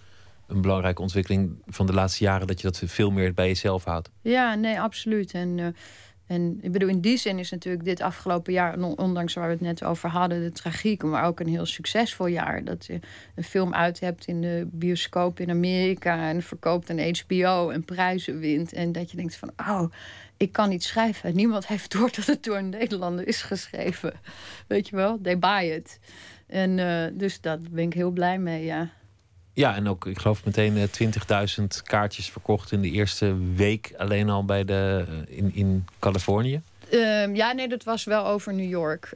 een belangrijke ontwikkeling van de laatste jaren dat je dat veel meer bij jezelf houdt. Ja, nee, absoluut. En, uh, en ik bedoel, in die zin is natuurlijk dit afgelopen jaar, ondanks waar we het net over hadden, de tragiek, maar ook een heel succesvol jaar. Dat je een film uit hebt in de bioscoop in Amerika en verkoopt een HBO en prijzen wint. En dat je denkt van, oh, ik kan niet schrijven. Niemand heeft door dat het door een Nederlander is geschreven. Weet je wel, they buy it. En uh, dus daar ben ik heel blij mee, ja. Ja, en ook, ik geloof meteen uh, eh, 20.000 kaartjes verkocht in de eerste week alleen al bij de, uh, in, in Californië. Um, ja, nee, dat was wel over New York,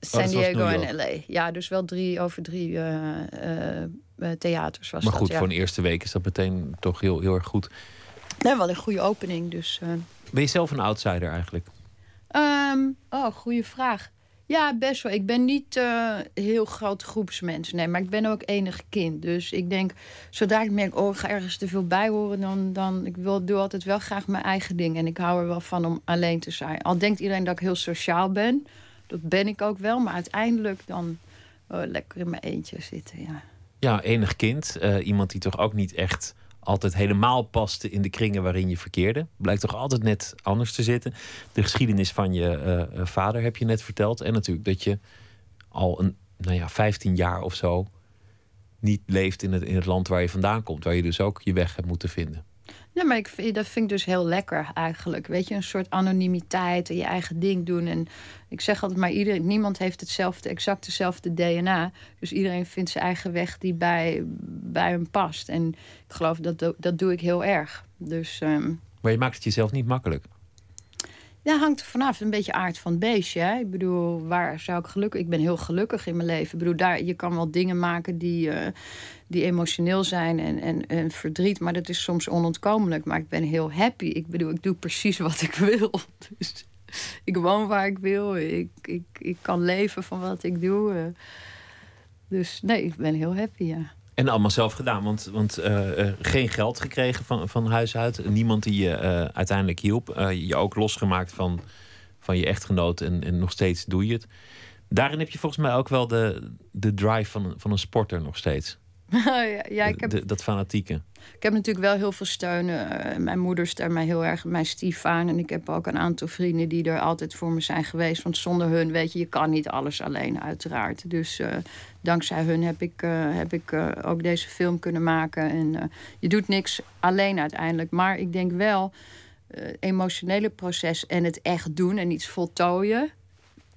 San oh, Diego en LA. Ja, dus wel drie over drie theaters was Maar goed, dat, voor een eerste week is dat meteen toch heel, heel erg goed. Nee, wel een goede opening, dus... Ben je zelf een outsider eigenlijk? Um, oh, goede vraag. Ja, best wel. Ik ben niet uh, heel groot groepsmens. Nee, maar ik ben ook enig kind. Dus ik denk, zodra ik merk, oh, ik ga ergens te veel bij horen, dan, dan ik wil, doe altijd wel graag mijn eigen ding. En ik hou er wel van om alleen te zijn. Al denkt iedereen dat ik heel sociaal ben. Dat ben ik ook wel. Maar uiteindelijk dan oh, lekker in mijn eentje zitten, ja. Ja, enig kind. Uh, iemand die toch ook niet echt altijd helemaal paste in de kringen waarin je verkeerde. Blijkt toch altijd net anders te zitten. De geschiedenis van je uh, vader heb je net verteld. En natuurlijk dat je al een, nou ja, 15 jaar of zo niet leeft in het, in het land waar je vandaan komt. Waar je dus ook je weg hebt moeten vinden. Ja, maar ik, dat vind ik dus heel lekker eigenlijk. Weet je, een soort anonimiteit en je eigen ding doen. En ik zeg altijd maar, iedereen, niemand heeft hetzelfde, exact hetzelfde DNA. Dus iedereen vindt zijn eigen weg die bij, bij hem past. En ik geloof dat dat doe ik heel erg. Dus, um... Maar je maakt het jezelf niet makkelijk. Ja, hangt er vanaf. Een beetje aard van het beestje. Hè? Ik bedoel, waar zou ik gelukkig... Ik ben heel gelukkig in mijn leven. Bedoel, daar, je kan wel dingen maken die, uh, die emotioneel zijn en, en, en verdriet. Maar dat is soms onontkomelijk. Maar ik ben heel happy. Ik bedoel, ik doe precies wat ik wil. Dus ik woon waar ik wil. Ik, ik, ik kan leven van wat ik doe. Uh, dus nee, ik ben heel happy, ja. En allemaal zelf gedaan, want, want uh, geen geld gekregen van, van huis uit. Niemand die je uh, uiteindelijk hielp. je ook losgemaakt van, van je echtgenoot en, en nog steeds doe je het. Daarin heb je volgens mij ook wel de, de drive van, van een sporter nog steeds. ja, ja, ik heb... dat fanatieke. Ik heb natuurlijk wel heel veel steun. Uh, mijn moeder steunt mij heel erg, mijn stiefvader. En ik heb ook een aantal vrienden die er altijd voor me zijn geweest. Want zonder hun, weet je, je kan niet alles alleen, uiteraard. Dus uh, dankzij hun heb ik, uh, heb ik ook deze film kunnen maken. En je doet niks alleen uiteindelijk. Maar ik denk wel, emotionele proces en het echt doen en iets voltooien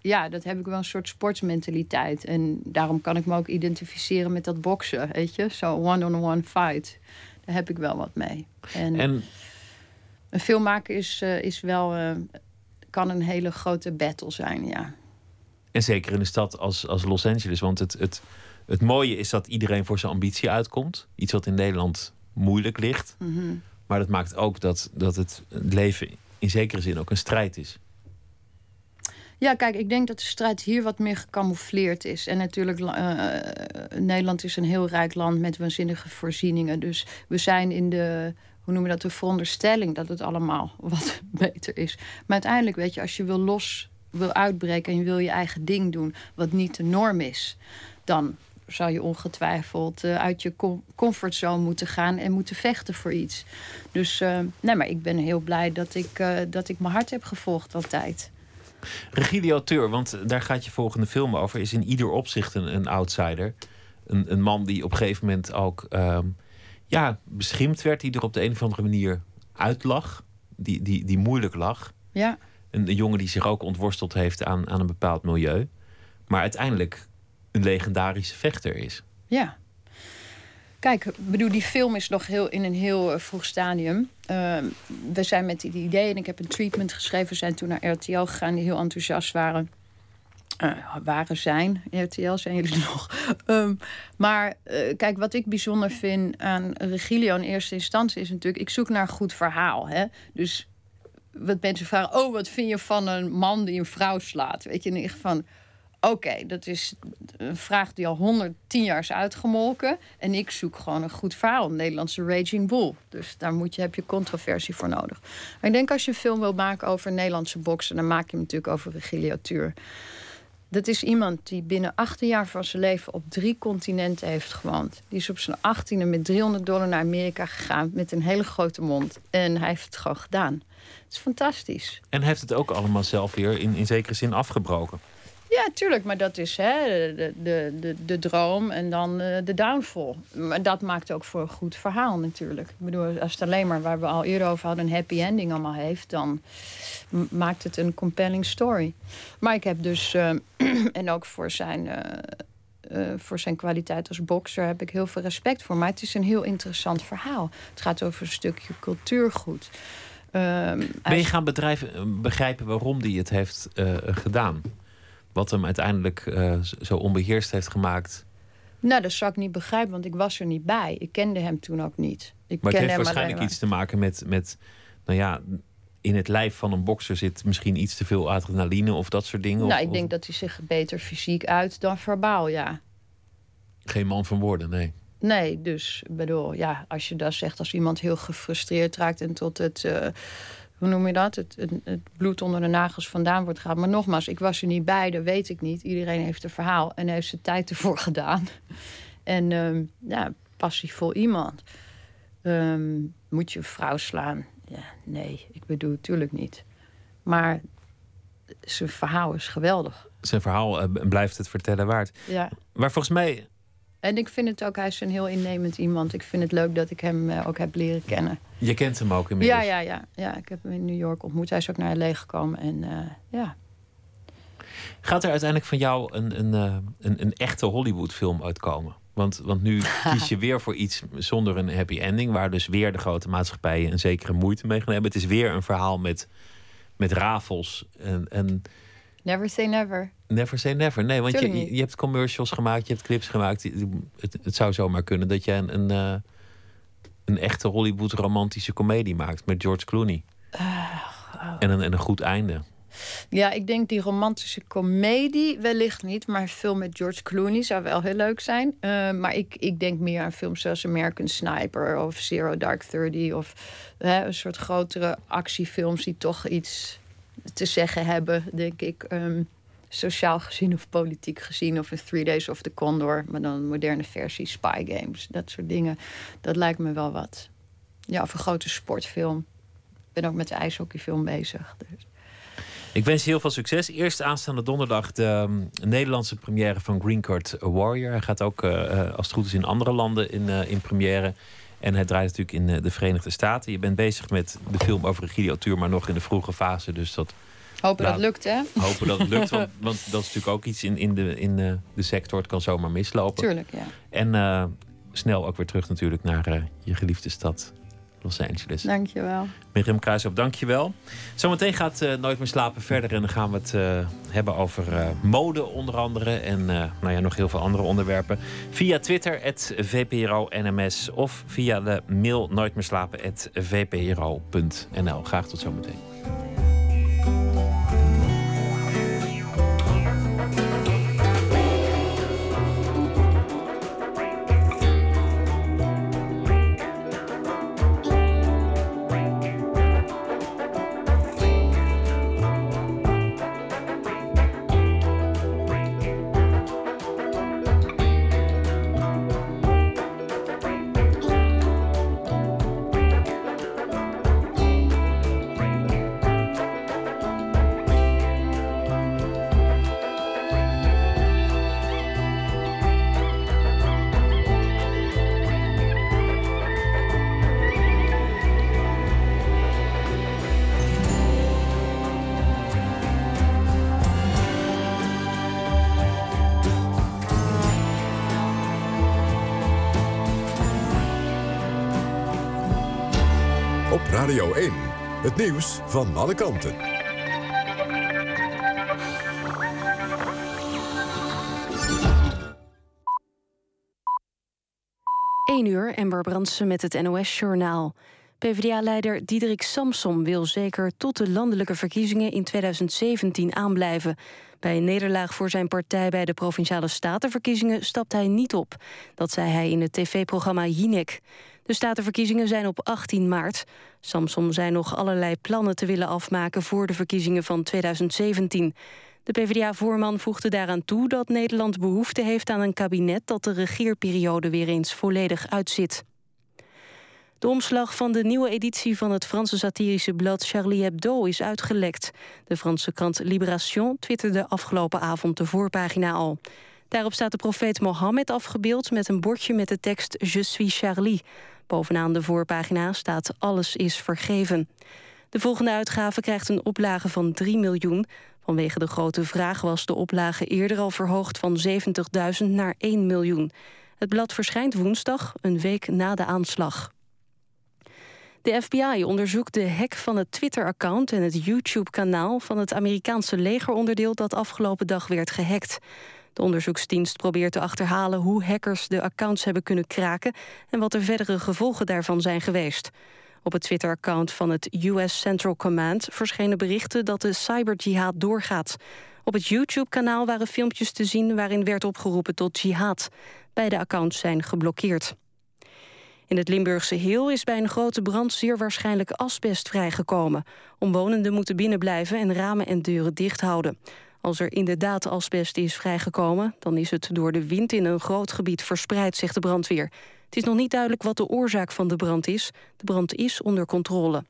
ja, dat heb ik wel een soort sportsmentaliteit. En daarom kan ik me ook identificeren met dat boksen, weet je. Zo one-on-one fight. Daar heb ik wel wat mee. En, en... een film maken is, uh, is wel... Uh, kan een hele grote battle zijn, ja. En zeker in een stad als, als Los Angeles. Want het, het, het mooie is dat iedereen voor zijn ambitie uitkomt. Iets wat in Nederland moeilijk ligt. Mm -hmm. Maar dat maakt ook dat, dat het leven in zekere zin ook een strijd is. Ja, kijk, ik denk dat de strijd hier wat meer gecamoufleerd is. En natuurlijk, uh, Nederland is een heel rijk land met waanzinnige voorzieningen. Dus we zijn in de, hoe noemen we dat, de veronderstelling dat het allemaal wat beter is. Maar uiteindelijk, weet je, als je wil los, wil uitbreken en je wil je eigen ding doen, wat niet de norm is, dan zou je ongetwijfeld uh, uit je comfortzone moeten gaan en moeten vechten voor iets. Dus nee, maar ik ben heel blij dat ik, dat ik mijn hart heb gevolgd altijd. Regie de auteur, want daar gaat je volgende film over, is in ieder opzicht een, een outsider. Een, een, man die op een gegeven moment ook um, ja, beschimpt werd, die er op de een of andere manier uitlag, die, die, die moeilijk lag. Ja. Een, een jongen die zich ook ontworsteld heeft aan, aan een bepaald milieu, maar uiteindelijk een legendarische vechter is. Ja. Kijk, bedoel, die film is nog heel in een heel uh, vroeg stadium. Uh, we zijn met die idee en ik heb een treatment geschreven. We zijn toen naar RTL gegaan, die heel enthousiast waren. Uh, waren zijn, RTL zijn jullie nog. Um, maar uh, kijk, wat ik bijzonder vind aan Regilio in eerste instantie is natuurlijk... ik zoek naar een goed verhaal. Hè? Dus wat mensen vragen... oh, wat vind je van een man die een vrouw slaat? Weet je, in ieder geval Oké, dat is een vraag die al 110 jaar is uitgemolken. En ik zoek gewoon een goed verhaal, een Nederlandse Raging Bull. Dus daar moet je, heb je controversie voor nodig. Maar ik denk als je een film wil maken over Nederlandse boksen... dan maak je hem natuurlijk over Regilio Dat is iemand die binnen 18 jaar van zijn leven op drie continenten heeft gewoond. Die is op zijn 18e met 300 dollar naar Amerika gegaan met een hele grote mond. En hij heeft het gewoon gedaan. Het is fantastisch. En heeft het ook allemaal zelf weer in, in zekere zin afgebroken. Ja, tuurlijk, maar dat is hè, de, de, de, de droom en dan uh, de downfall. Maar dat maakt ook voor een goed verhaal natuurlijk. Ik bedoel, als het alleen maar, waar we al eerder over hadden, een happy ending allemaal heeft, dan maakt het een compelling story. Maar ik heb dus, uh, en ook voor zijn, uh, voor zijn kwaliteit als bokser, heb ik heel veel respect voor. Maar het is een heel interessant verhaal. Het gaat over een stukje cultuurgoed. Ehm, ben je gaan begrijpen waarom hij het heeft gedaan? Wat hem uiteindelijk uh, zo onbeheerst heeft gemaakt? Nou, dat zou ik niet begrijpen, want ik was er niet bij. Ik kende hem toen ook niet. Ik maar het heeft waarschijnlijk iets te maken met, met, nou ja, in het lijf van een bokser zit misschien iets te veel adrenaline of dat soort dingen. Nou, ik denk dat hij zich beter fysiek uit dan verbaal, ja. Geen man van woorden, nee. Nee, dus bedoel, ja, als je dat zegt als iemand heel gefrustreerd raakt en tot het. Uh, hoe noem je dat? Het, het, bloed onder de nagels vandaan wordt gehaald. Maar nogmaals, ik was er niet bij, dat weet ik niet. Iedereen heeft een verhaal en heeft zijn tijd ervoor gedaan. En um, ja, passievol iemand. Ehm, moet je een vrouw slaan? Ja, nee, ik bedoel, natuurlijk niet. Maar zijn verhaal is geweldig. Zijn verhaal uh, blijft het vertellen waard. Ja. Maar volgens mij en ik vind het ook, hij is een heel innemend iemand. Ik vind het leuk dat ik hem uh, ook heb leren kennen. Je kent hem ook inmiddels? Ja, ja, ja, ja. Ik heb hem in New York ontmoet. Hij is ook naar LA gekomen. En uh, ja. Gaat er uiteindelijk van jou een, een, uh, een, een echte Hollywood-film uitkomen? Want, want nu kies je weer voor iets zonder een happy ending, waar dus weer de grote maatschappijen een zekere moeite mee gaan hebben. Het is weer een verhaal met, met rafels. En, en Never say never. Never say never. Nee, want je, je hebt commercials gemaakt, je hebt clips gemaakt. Het, het zou zomaar kunnen dat je een, een, uh, een echte Hollywood romantische komedie maakt met George Clooney. Uh, oh. en, een, en een goed einde. Ja, ik denk die romantische komedie wellicht niet, maar een film met George Clooney zou wel heel leuk zijn. Uh, maar ik, ik denk meer aan films zoals American Sniper of Zero Dark Thirty of hè, een soort grotere actiefilms die toch iets te zeggen hebben, denk ik. Ehm, sociaal gezien of politiek gezien. Of een Three Days of the Condor. Maar dan een moderne versie, Spy Games. Dat soort dingen. Dat lijkt me wel wat. Ja, of een grote sportfilm. Ik ben ook met de ijshockeyfilm bezig. Dus. Ik wens je heel veel succes. Eerst aanstaande donderdag de um, Nederlandse première van Green Card Warrior. Hij gaat ook, uh, als het goed is, in andere landen in, uh, in première. En hij draait natuurlijk in de Verenigde Staten. Je bent bezig met de film over Egidio Tuur, maar nog in de vroege fase. Dus dat Hopen dat het lukt, hè? Hopen dat het lukt, want, want, dat is natuurlijk ook iets in, in, de, in de, de sector. Het kan zomaar mislopen. Tuurlijk, ja. En uh, snel ook weer terug natuurlijk naar uh, je geliefde stad. Los Angeles. Dankjewel. Mirjam Kruisop, dankjewel. Zometeen gaat uh, Nooit meer slapen verder. En dan gaan we het uh, hebben over uh, mode onder andere. En nou ja, nog heel veel andere onderwerpen. Via Twitter, het VPRO NMS. Of via de mail nooitmeerslapen.vpro.nl. Graag tot zometeen. Nieuws van alle kanten. 1 uur, Ember Brandsen met het NOS-journaal. PvdA-leider Diederik Samsom wil zeker tot de landelijke verkiezingen in 2017 aanblijven. Bij een nederlaag voor zijn partij bij de Provinciale Statenverkiezingen stapt hij niet op. Dat zei hij in het tv-programma Jinek. De statenverkiezingen zijn op 18 maart. Samsom zei nog allerlei plannen te willen afmaken voor de verkiezingen van 2017. De PvdA-voorman voegde daaraan toe dat Nederland behoefte heeft aan een kabinet dat de regeerperiode weer eens volledig uitzit. De omslag van de nieuwe editie van het Franse satirische blad Charlie Hebdo is uitgelekt. De Franse krant Libération twitterde afgelopen avond de voorpagina al. Daarop staat de profeet Mohammed afgebeeld met een bordje met de tekst Je suis Charlie. Bovenaan de voorpagina staat Alles is vergeven. De volgende uitgave krijgt een oplage van 3 miljoen. Vanwege de grote vraag was de oplage eerder al verhoogd van 70.000 naar 1 miljoen. Het blad verschijnt woensdag, een week na de aanslag. De FBI onderzoekt de hack van het Twitter-account en het YouTube-kanaal van het Amerikaanse legeronderdeel dat afgelopen dag werd gehackt. De onderzoeksdienst probeert te achterhalen hoe hackers de accounts hebben kunnen kraken en wat de verdere gevolgen daarvan zijn geweest. Op het Twitter-account van het US Central Command verschenen berichten dat de cyberjihad doorgaat. Op het YouTube-kanaal waren filmpjes te zien waarin werd opgeroepen tot jihad. Beide accounts zijn geblokkeerd. In het Limburgse Heel is bij een grote brand zeer waarschijnlijk asbest vrijgekomen. Omwonenden moeten binnenblijven en ramen en deuren dicht houden. Als er inderdaad asbest is vrijgekomen... dan is het door de wind in een groot gebied verspreid, zegt de brandweer. Het is nog niet duidelijk wat de oorzaak van de brand is. De brand is onder controle.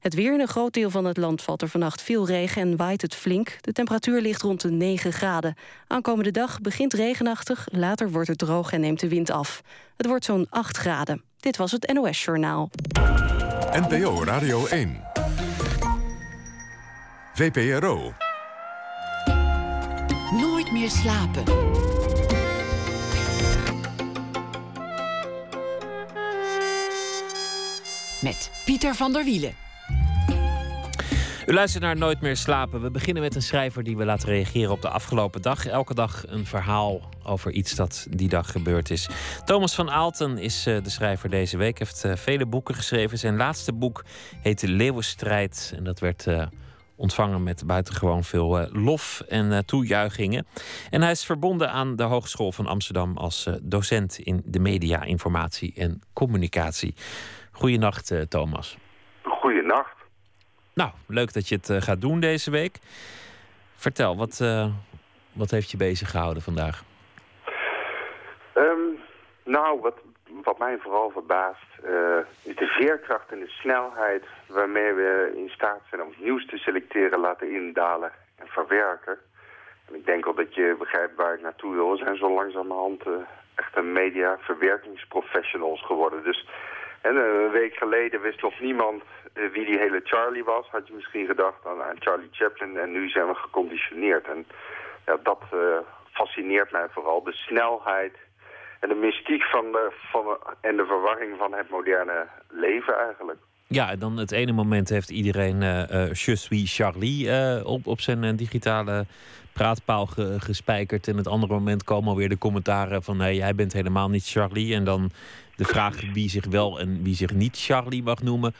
Het weer in een groot deel van het land valt er vannacht veel regen en waait het flink. De temperatuur ligt rond de 9 graden. Aankomende dag begint regenachtig, later wordt het droog en neemt de wind af. Het wordt zo'n 8 graden. Dit was het NOS Journaal. NPO Radio 1. VPRO. Meer slapen. Met Pieter van der Wielen. U luistert naar Nooit meer slapen. We beginnen met een schrijver die we laten reageren op de afgelopen dag. Elke dag een verhaal over iets dat die dag gebeurd is. Thomas van Aalten is uh, de schrijver deze week. heeft uh, vele boeken geschreven. Zijn laatste boek heette Leeuwenstrijd. En dat werd uh, ontvangen met buitengewoon veel lof en toejuichingen. En hij is verbonden aan de Hogeschool van Amsterdam als docent in de media, informatie en communicatie. Goedenacht, Thomas. Goedenacht. Nou, leuk dat je het gaat doen deze week. Vertel, wat, uh, wat heeft je bezig gehouden vandaag? Um, nou, wat, wat mij vooral verbaast... Uh, is de veerkracht en de snelheid... waarmee we in staat zijn om nieuws te selecteren, laten indalen en verwerken. En ik denk wel dat je begrijpt waar ik naartoe wil. We zijn zo langzamerhand echt een media-verwerkingsprofessionals geworden. Dus en een week geleden wist nog niemand uh, wie die hele Charlie was. Had je misschien gedacht aan, aan Charlie Chaplin. En nu zijn we geconditioneerd. En ja, dat uh, fascineert mij vooral. De snelheid en de mystiek van de, van, en de verwarring van het moderne leven eigenlijk. Ja, en dan het ene moment heeft iedereen uh, Charlie op, op zijn digitale praatpaal ge, gespijkerd. En het andere moment komen alweer de commentaren van... nee, jij bent helemaal niet Charlie. En dan de vraag wie zich wel en wie zich niet Charlie mag noemen.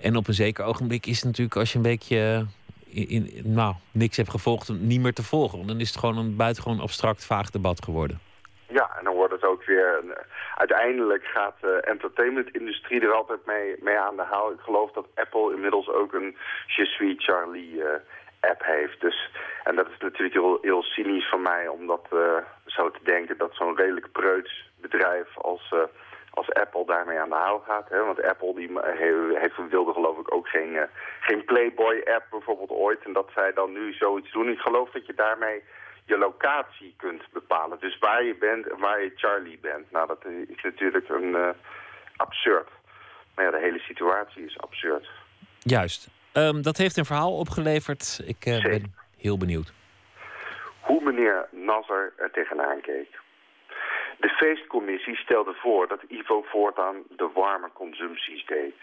En op een zeker ogenblik is het natuurlijk als je een beetje... In, in, nou, niks hebt gevolgd, niet meer te volgen. Want dan is het gewoon een buitengewoon abstract, vaag debat geworden. Ja, en dan wordt het ook weer... Een, uiteindelijk gaat de entertainmentindustrie er altijd mee, mee aan de haal. Ik geloof dat Apple inmiddels ook een Je suis Charlie... Uh, app heeft. Dus, en dat is natuurlijk heel, heel cynisch van mij om dat uh, zo te denken... dat zo'n redelijk preuts bedrijf als, uh, als Apple daarmee aan de haal gaat. Hè? Want Apple die heeft, wilde geloof ik ook geen, geen Playboy-app bijvoorbeeld ooit. En dat zij dan nu zoiets doen. Ik geloof dat je daarmee je locatie kunt bepalen. Dus waar je bent en waar je Charlie bent. Nou, dat is natuurlijk een absurd. Maar ja, de hele situatie is absurd. Juist. Um, dat heeft een verhaal opgeleverd. Ik uh, ben heel benieuwd. Hoe meneer Nasser er tegenaan keek. De feestcommissie stelde voor dat Ivo voortaan de warme consumpties deed.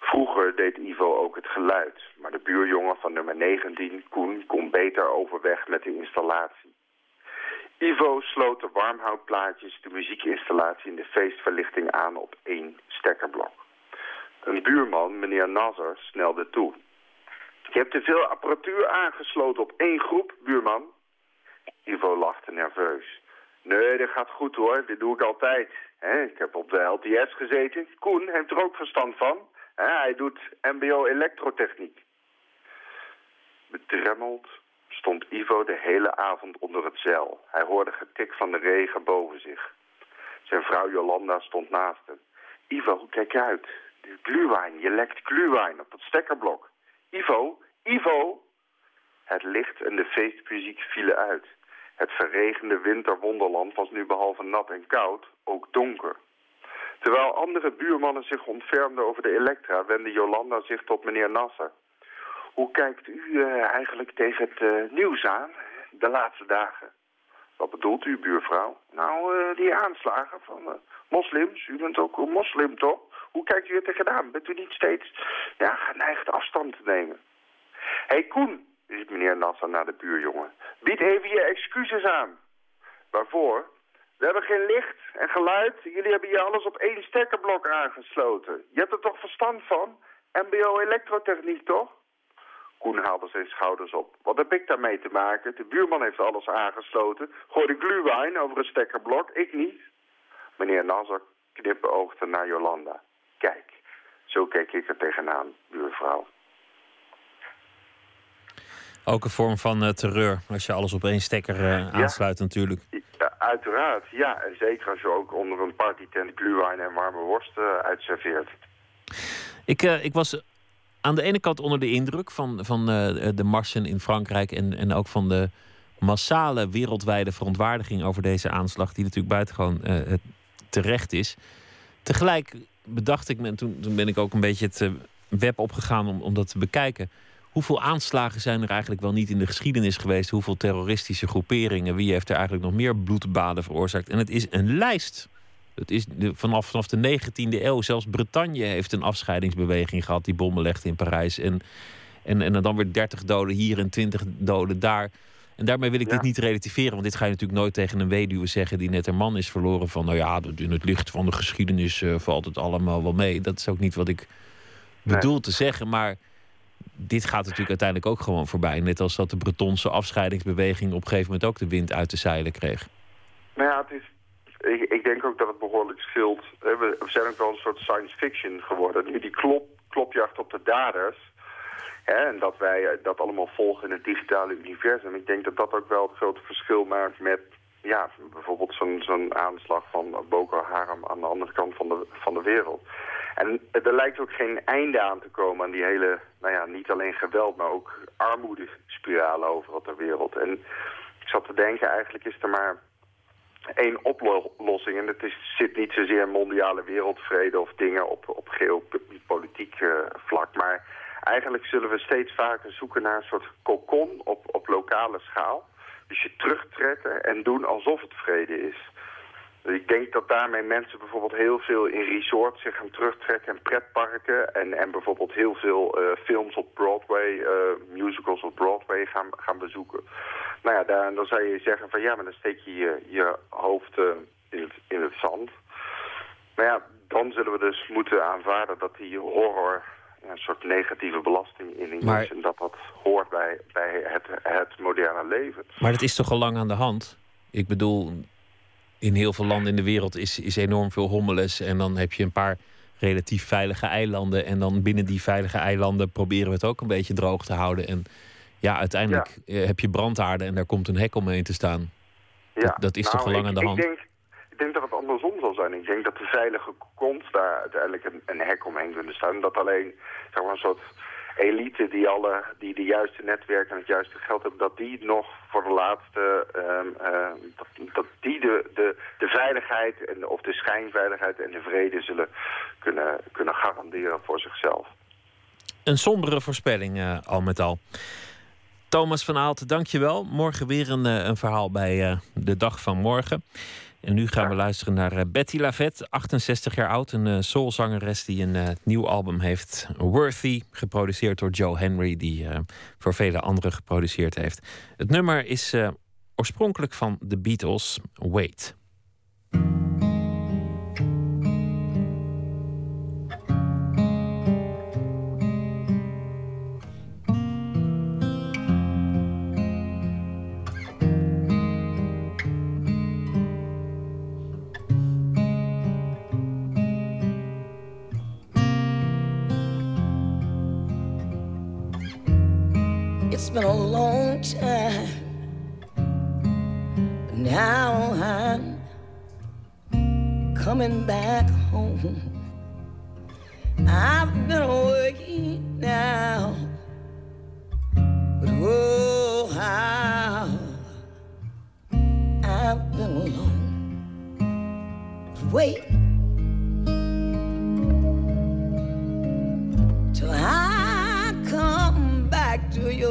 Vroeger deed Ivo ook het geluid, maar de buurjongen van nummer 19, Koen, kon beter overweg met de installatie. Ivo sloot de warmhoutplaatjes, de muziekinstallatie en de feestverlichting aan op één stekkerblok. Een buurman, meneer Nazar, snelde toe. Je hebt te veel apparatuur aangesloten op één groep, buurman. Ivo lachte nerveus. Nee, dat gaat goed hoor, dit doe ik altijd. ik heb op de LTS gezeten. Koen heeft er ook verstand van. Hij doet mbo elektrotechniek. Bedremmeld stond Ivo de hele avond onder het zeil. Hij hoorde getik van de regen boven zich. Zijn vrouw Jolanda stond naast hem. Ivo, kijk uit. Gluwijn, je lekt gluwijn op het stekkerblok. Ivo, Ivo! Het licht en de feestmuziek vielen uit. Het verregende winterwonderland was nu behalve nat en koud ook donker. Terwijl andere buurmannen zich ontfermden over de Elektra, wendde Jolanda zich tot meneer Nasser. Hoe kijkt u uh, eigenlijk tegen het uh, nieuws aan de laatste dagen? Wat bedoelt u, buurvrouw? Nou, uh, die aanslagen van moslims. U bent ook een moslim, toch? Hoe kijkt u er tegenaan? Bent u niet steeds ja, geneigd afstand te nemen? Hé hey, Koen, riep meneer Nasser naar de buurjongen. Bied even je excuses aan. Waarvoor? We hebben geen licht en geluid. Jullie hebben hier alles op één stekkerblok aangesloten. Je hebt er toch verstand van? MBO elektrotechniek, toch? Koen haalde zijn schouders op. Wat heb ik daarmee te maken? De buurman heeft alles aangesloten. Gooide gluwijn over een stekkerblok, ik niet. Meneer Nasser knipoogde naar Jolanda. Kijk, zo keek ik er tegenaan, buurvrouw. Ook een vorm van uh, terreur, als je alles op één stekker uh, aansluit ja. natuurlijk. Uiteraard, ja. En zeker als je ook onder een partytent gluwijn en warme worst uh, uitserveert. Ik, ik was aan de ene kant onder de indruk van, van de marsen in Frankrijk... En, en ook van de massale wereldwijde verontwaardiging over deze aanslag... die natuurlijk buitengewoon terecht is. Tegelijk bedacht ik me, en toen, toen ben ik ook een beetje het web opgegaan om, om dat te bekijken hoeveel aanslagen zijn er eigenlijk wel niet in de geschiedenis geweest? Hoeveel terroristische groeperingen? Wie heeft er eigenlijk nog meer bloedbaden veroorzaakt? En het is een lijst. Het is de, vanaf, vanaf de 19e eeuw. Zelfs Bretagne heeft een afscheidingsbeweging gehad die bommen legde in Parijs. En, en, en dan weer 30 doden hier en 20 doden daar. En daarmee wil ik dit niet relativeren. Want dit ga je natuurlijk nooit tegen een weduwe zeggen die net een man is verloren. Van nou ja, in het licht van de geschiedenis uh, valt het allemaal wel mee. Dat is ook niet wat ik bedoel nee. te zeggen. Maar dit gaat natuurlijk uiteindelijk ook gewoon voorbij. Net als dat de Bretonse afscheidingsbeweging op een gegeven moment ook de wind uit de zeilen kreeg. Nou ja, het is, ik, ik denk ook dat het behoorlijk scheelt. We, zijn ook wel een soort science fiction geworden. Nu die klop, klopjacht op de daders. Hè, en dat wij eh, dat allemaal volgen in het digitale universum. Ik denk dat dat ook wel het grote verschil maakt met ja, bijvoorbeeld zo'n zo'n aanslag van Boko Haram aan de andere kant van de, van de wereld. En er lijkt ook geen einde aan te komen aan die hele, nou ja, niet alleen geweld, maar ook armoedespiralen overal ter wereld. En ik zat te denken, eigenlijk is er maar één oplossing. En het is, zit niet zozeer mondiale wereldvrede of dingen op, op geopolitiek uh, vlak. Maar eigenlijk zullen we steeds vaker zoeken naar een soort kokon op, op lokale schaal. Dus je terugtrekken en doen alsof het vrede is. Ik denk dat daarmee mensen bijvoorbeeld heel veel in resorts zich gaan terugtrekken en pretparken. En, en bijvoorbeeld heel veel uh, films op Broadway, uh, musicals op Broadway gaan, gaan bezoeken. Nou ja, daar, dan zou je zeggen van ja, maar dan steek je je, je hoofd uh, in, het, in het zand. Maar ja, dan zullen we dus moeten aanvaarden dat die horror een soort negatieve belasting in maar... is. En dat dat hoort bij, bij het, het moderne leven. Maar dat is toch al lang aan de hand? Ik bedoel, in heel veel landen in de wereld is, is enorm veel hommeles. En dan heb je een paar relatief veilige eilanden. En dan binnen die veilige eilanden proberen we het ook een beetje droog te houden. En ja, uiteindelijk eh, heb je brandhaarden en daar komt een hek omheen te staan. Ja. Dat, dat is toch al nou, lang aan de hand? Ik denk, ik denk dat het andersom zal zijn. Ik denk dat de veilige kont daar uiteindelijk een, een hek omheen kunnen staan. Dat alleen zeg maar, een soort elite die, alle, die de juiste netwerken en het juiste geld hebben, dat die nog voor de laatste, um, dat, die de, de, de veiligheid en, of de schijnveiligheid en de vrede zullen kunnen, kunnen garanderen voor zichzelf. Een sombere voorspelling uh, al met al. Thomas van Aalten, dankjewel. Morgen weer een, een verhaal bij uh, de dag van morgen. En nu gaan we luisteren naar eh, Betty Lavette, 68 jaar oud. Een uh, soulzangeres die een uh, nieuw album heeft. Worthy, geproduceerd door Joe Henry, die voor vele anderen geproduceerd heeft. Het nummer is oorspronkelijk van The Beatles, Wait. It's been a long time. But Now I'm coming back home. I've been working now, but oh, how I've been alone. Wait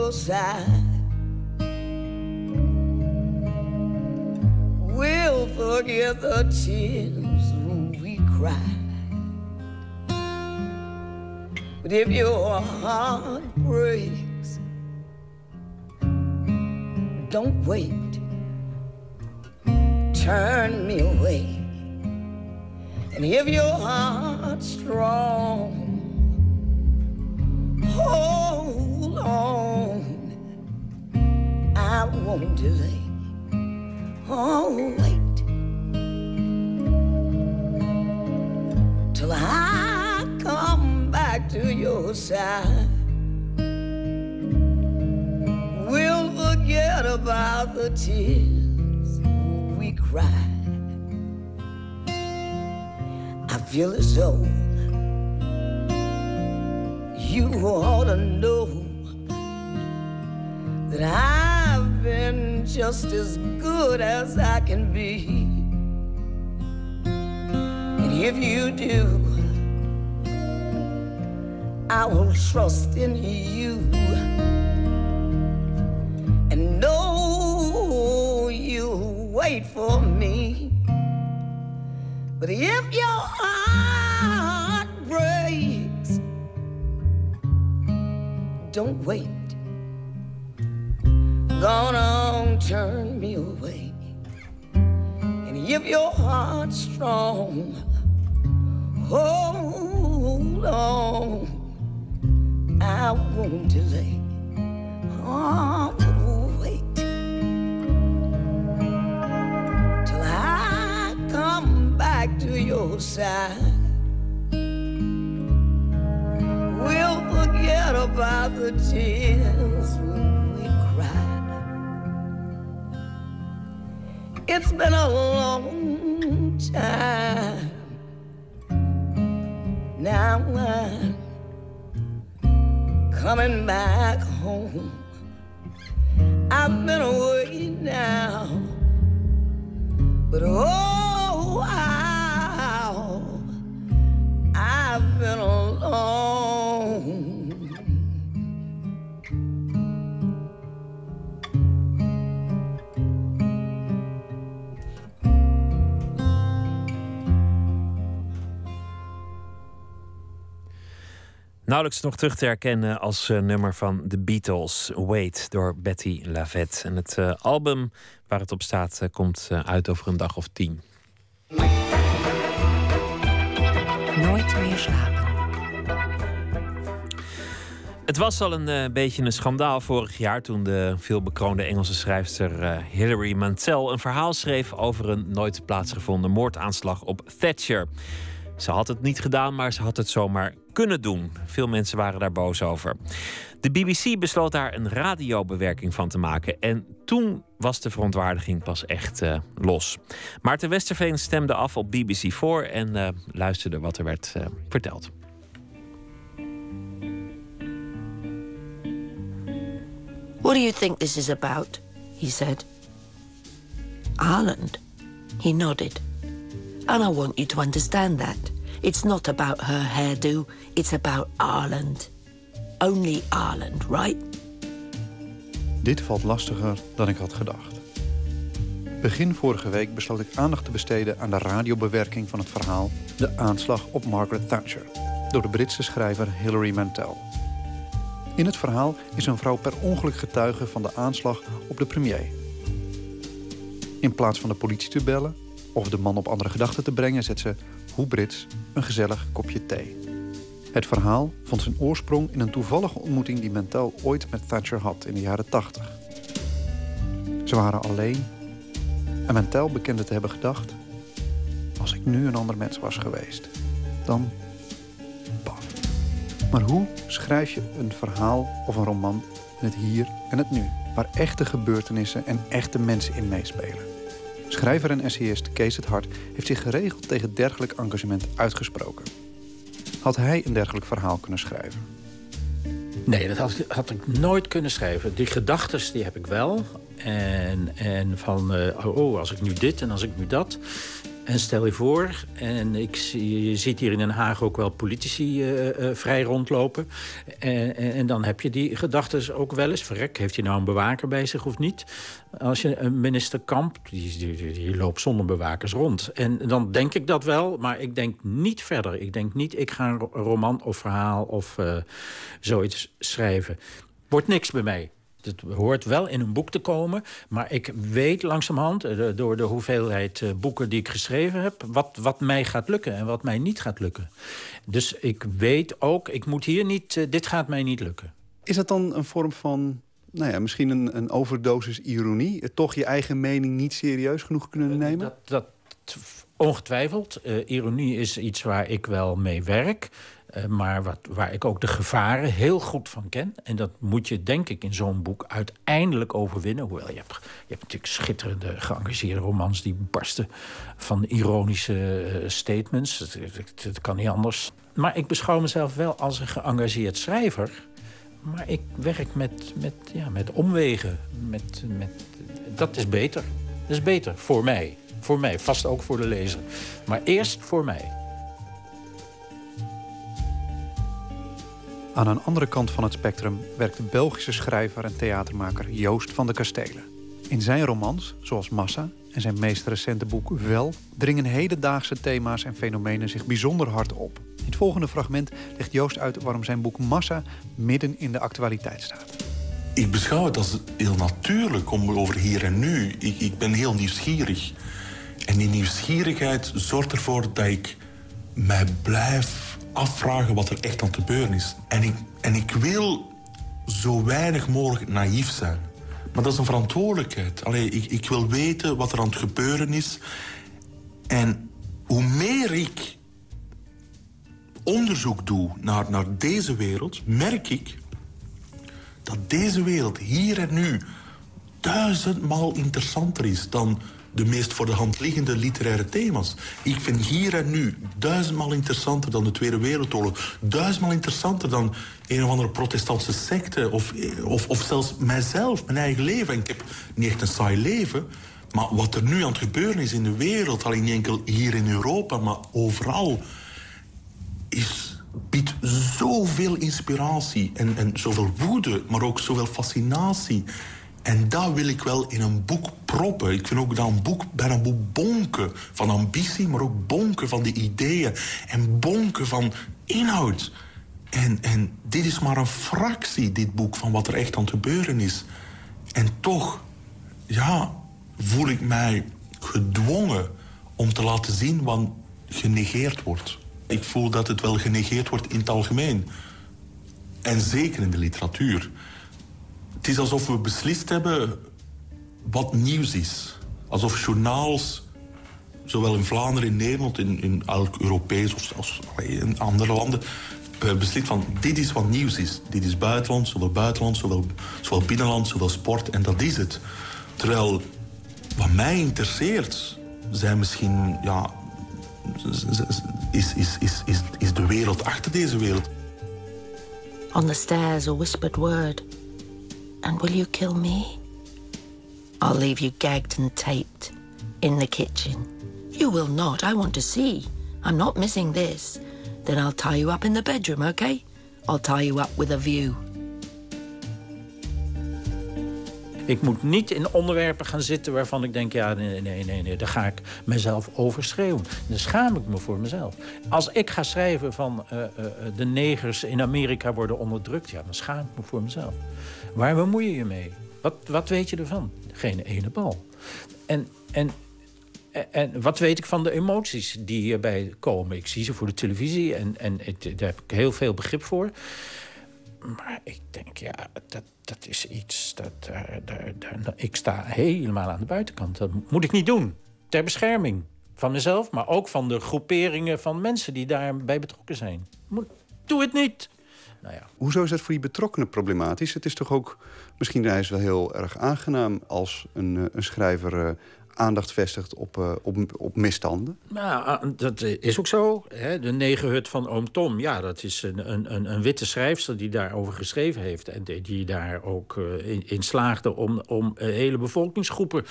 your side. We'll forget the tears we cried. But if your heart breaks, don't wait. Turn me away. And if your heart's strong, hold on. I won't delay. Oh, wait till I come back to your side. We'll forget about the tears we cried. I feel as though you ought to know that I've just as good as I can be. And if you do, I will trust in you and know you'll wait for me. But if your heart breaks, don't wait. Gonna turn me away. And if your heart's strong, hold on. I won't delay. Oh, wait till I come back to your side. We'll forget about the tears It's been a long time. Now I'm coming back home. I've been away now, but oh, how I've been alone. Nauwelijks nog terug te herkennen als eh, nummer van The Beatles, Wait, door Betty Lavette. En het eh, album waar het op staat eh, komt uit over een dag of tien. Nooit meer slapen. Het was al een beetje een schandaal vorig jaar toen de veelbekroonde Engelse schrijfster Hilary Mantel een verhaal schreef over een nooit plaatsgevonden moordaanslag op Thatcher. Ze had het niet gedaan, maar ze had het zomaar kunnen doen. Veel mensen waren daar boos over. De BBC besloot daar een radiobewerking van te maken. En toen was de verontwaardiging pas echt eh, los. Maarten Westerveen stemde af op BBC4 en eh, luisterde wat er werd eh, verteld. What do you think this is about? He said. Ireland. He nodded. And I want you to understand that. It's not about her hairdo, it's about Ireland. Only Ireland, right? Dit valt lastiger dan ik had gedacht. Begin vorige week besloot ik aandacht te besteden aan de radiobewerking van het verhaal De aanslag op Margaret Thatcher door de Britse schrijver Hilary Mantel. In het verhaal is een vrouw per ongeluk getuige van de aanslag op de premier. In plaats van de politie te bellen of de man op andere gedachten te brengen, zet ze, hoe Brits, een gezellig kopje thee. Het verhaal vond zijn oorsprong in een toevallige ontmoeting die Mantel ooit met Thatcher had in de jaren 80. Ze waren alleen en Mantel bekende te hebben gedacht: als ik nu een ander mens was geweest, dan. paf. Maar hoe schrijf je een verhaal of een roman in het hier en het nu, waar echte gebeurtenissen en echte mensen in meespelen. Schrijver en essayist Kees het Hart heeft zich geregeld tegen dergelijk engagement uitgesproken. Had hij een dergelijk verhaal kunnen schrijven? Nee, dat had, had ik nooit kunnen schrijven. Die gedachten die heb ik wel. En, en van, uh, oh, als ik nu dit en als ik nu dat. En stel je voor, en ik, je ziet hier in Den Haag ook wel politici uh, uh, vrij rondlopen. En, en, dan heb je die gedachten ook wel eens. Verrek, heeft hij nou een bewaker bij zich of niet? Als je een minister Kamp, die, die, die, loopt zonder bewakers rond. En dan denk ik dat wel, maar ik denk niet verder. Ik denk niet, ik ga een roman of verhaal of uh, zoiets schrijven. Wordt niks bij mij het hoort wel in een boek te komen. Maar ik weet langzamerhand, eh, door de hoeveelheid eh, boeken die ik geschreven heb... Wat, wat mij gaat lukken en wat mij niet gaat lukken. Dus ik weet ook, ik moet hier niet... Eh, dit gaat mij niet lukken. Is dat dan een vorm van nou ja, misschien een, een overdosis ironie? Toch je eigen mening niet serieus genoeg kunnen nemen? Dat, dat ongetwijfeld. Uh, ironie is iets waar ik wel mee werk. Uh, maar wat, waar ik ook de gevaren heel goed van ken. En dat moet je, denk ik, in zo'n boek uiteindelijk overwinnen. Hoewel, je hebt, je hebt natuurlijk schitterende, geëngageerde romans... die barsten van ironische uh, statements. Dat, kan niet anders. Maar ik beschouw mezelf wel als een geëngageerd schrijver. Maar ik werk met, met, ja, met omwegen. Met, met, dat is beter. Dat is beter voor mij. Voor mij, vast ook voor de lezer. Maar eerst voor mij. Aan een andere kant van het spectrum werkt de Belgische schrijver en theatermaker Joost van de Kastelen. In zijn romans, zoals Massa en zijn meest recente boek Wel, dringen hedendaagse thema's en fenomenen zich bijzonder hard op. In het volgende fragment legt Joost uit waarom zijn boek Massa midden in de actualiteit staat. Ik beschouw het als heel natuurlijk om over hier en nu. Ik, ik ben heel nieuwsgierig. En die nieuwsgierigheid zorgt ervoor dat ik mij blijf afvragen wat er echt aan het gebeuren is. En ik, en ik wil zo weinig mogelijk naïef zijn. Maar dat is een verantwoordelijkheid. Allee, ik, ik wil weten wat er aan het gebeuren is. En hoe meer ik onderzoek doe naar, naar deze wereld, merk ik dat deze wereld hier en nu duizendmaal interessanter is dan de meest voor de hand liggende literaire thema's. Ik vind hier en nu duizendmaal interessanter dan de Tweede Wereldoorlog. Duizendmaal interessanter dan een of andere protestantse secte. Of, of, of zelfs mijzelf, mijn eigen leven. En ik heb niet echt een saai leven. Maar wat er nu aan het gebeuren is in de wereld... alleen niet enkel hier in Europa, maar overal... is biedt zoveel inspiratie en, en zoveel woede, maar ook zoveel fascinatie. En dat wil ik wel in een boek proppen. Ik vind ook dat een boek bijna een bonken van ambitie, maar ook bonken van de ideeën en bonken van inhoud. En, en dit is maar een fractie, dit boek, van wat er echt aan het gebeuren is. En toch, ja, voel ik mij gedwongen om te laten zien wat genegeerd wordt. Ik voel dat het wel genegeerd wordt in het algemeen. En zeker in de literatuur. Het is alsof we beslist hebben wat nieuws is. Alsof journaals, zowel in Vlaanderen, in Nederland, in, in elk Europees of zelfs in andere landen, eh, beslist van dit is wat nieuws is. Dit is buitenland, zowel buitenland, zowel, zowel binnenland, zowel sport en dat is het. Terwijl wat mij interesseert zijn misschien ja, is, is, is, is, is de wereld achter deze wereld. On the stairs, a whispered word. And will you kill me? I'll leave you gagged and taped in the kitchen. You will not. I want to see. I'm not missing this. Then I'll tie you up in the bedroom, okay? I'll tie you up with a view. Ik moet niet in onderwerpen gaan zitten waarvan ik denk... ja, nee, nee, nee, nee daar ga ik mezelf overschreeuwen. Dan schaam ik me voor mezelf. Als ik ga schrijven van uh, uh, de negers in Amerika worden onderdrukt... ja, dan schaam ik me voor mezelf. Waar bemoei je je mee? Wat, wat weet je ervan? Geen ene bal. En, en, en wat weet ik van de emoties die hierbij komen? Ik zie ze voor de televisie en, en het, daar heb ik heel veel begrip voor. Maar ik denk, ja, dat, dat is iets. Dat, daar, daar, daar, ik sta helemaal aan de buitenkant. Dat moet ik niet doen. Ter bescherming van mezelf, maar ook van de groeperingen van mensen die daarbij betrokken zijn. Doe het niet. Nou ja. Hoezo is dat voor die betrokkenen problematisch? Het is toch ook, misschien is wel heel erg aangenaam als een, eh, een schrijver uh, aandacht vestigt op, uh, op, op misstanden? Nou, dat is ook zo. Hè? De negerhut van oom Tom, ja, dat is een, een, een witte schrijfster die daarover geschreven heeft. En die, die daar ook uh, in, in, slaagde om, om hele bevolkingsgroepen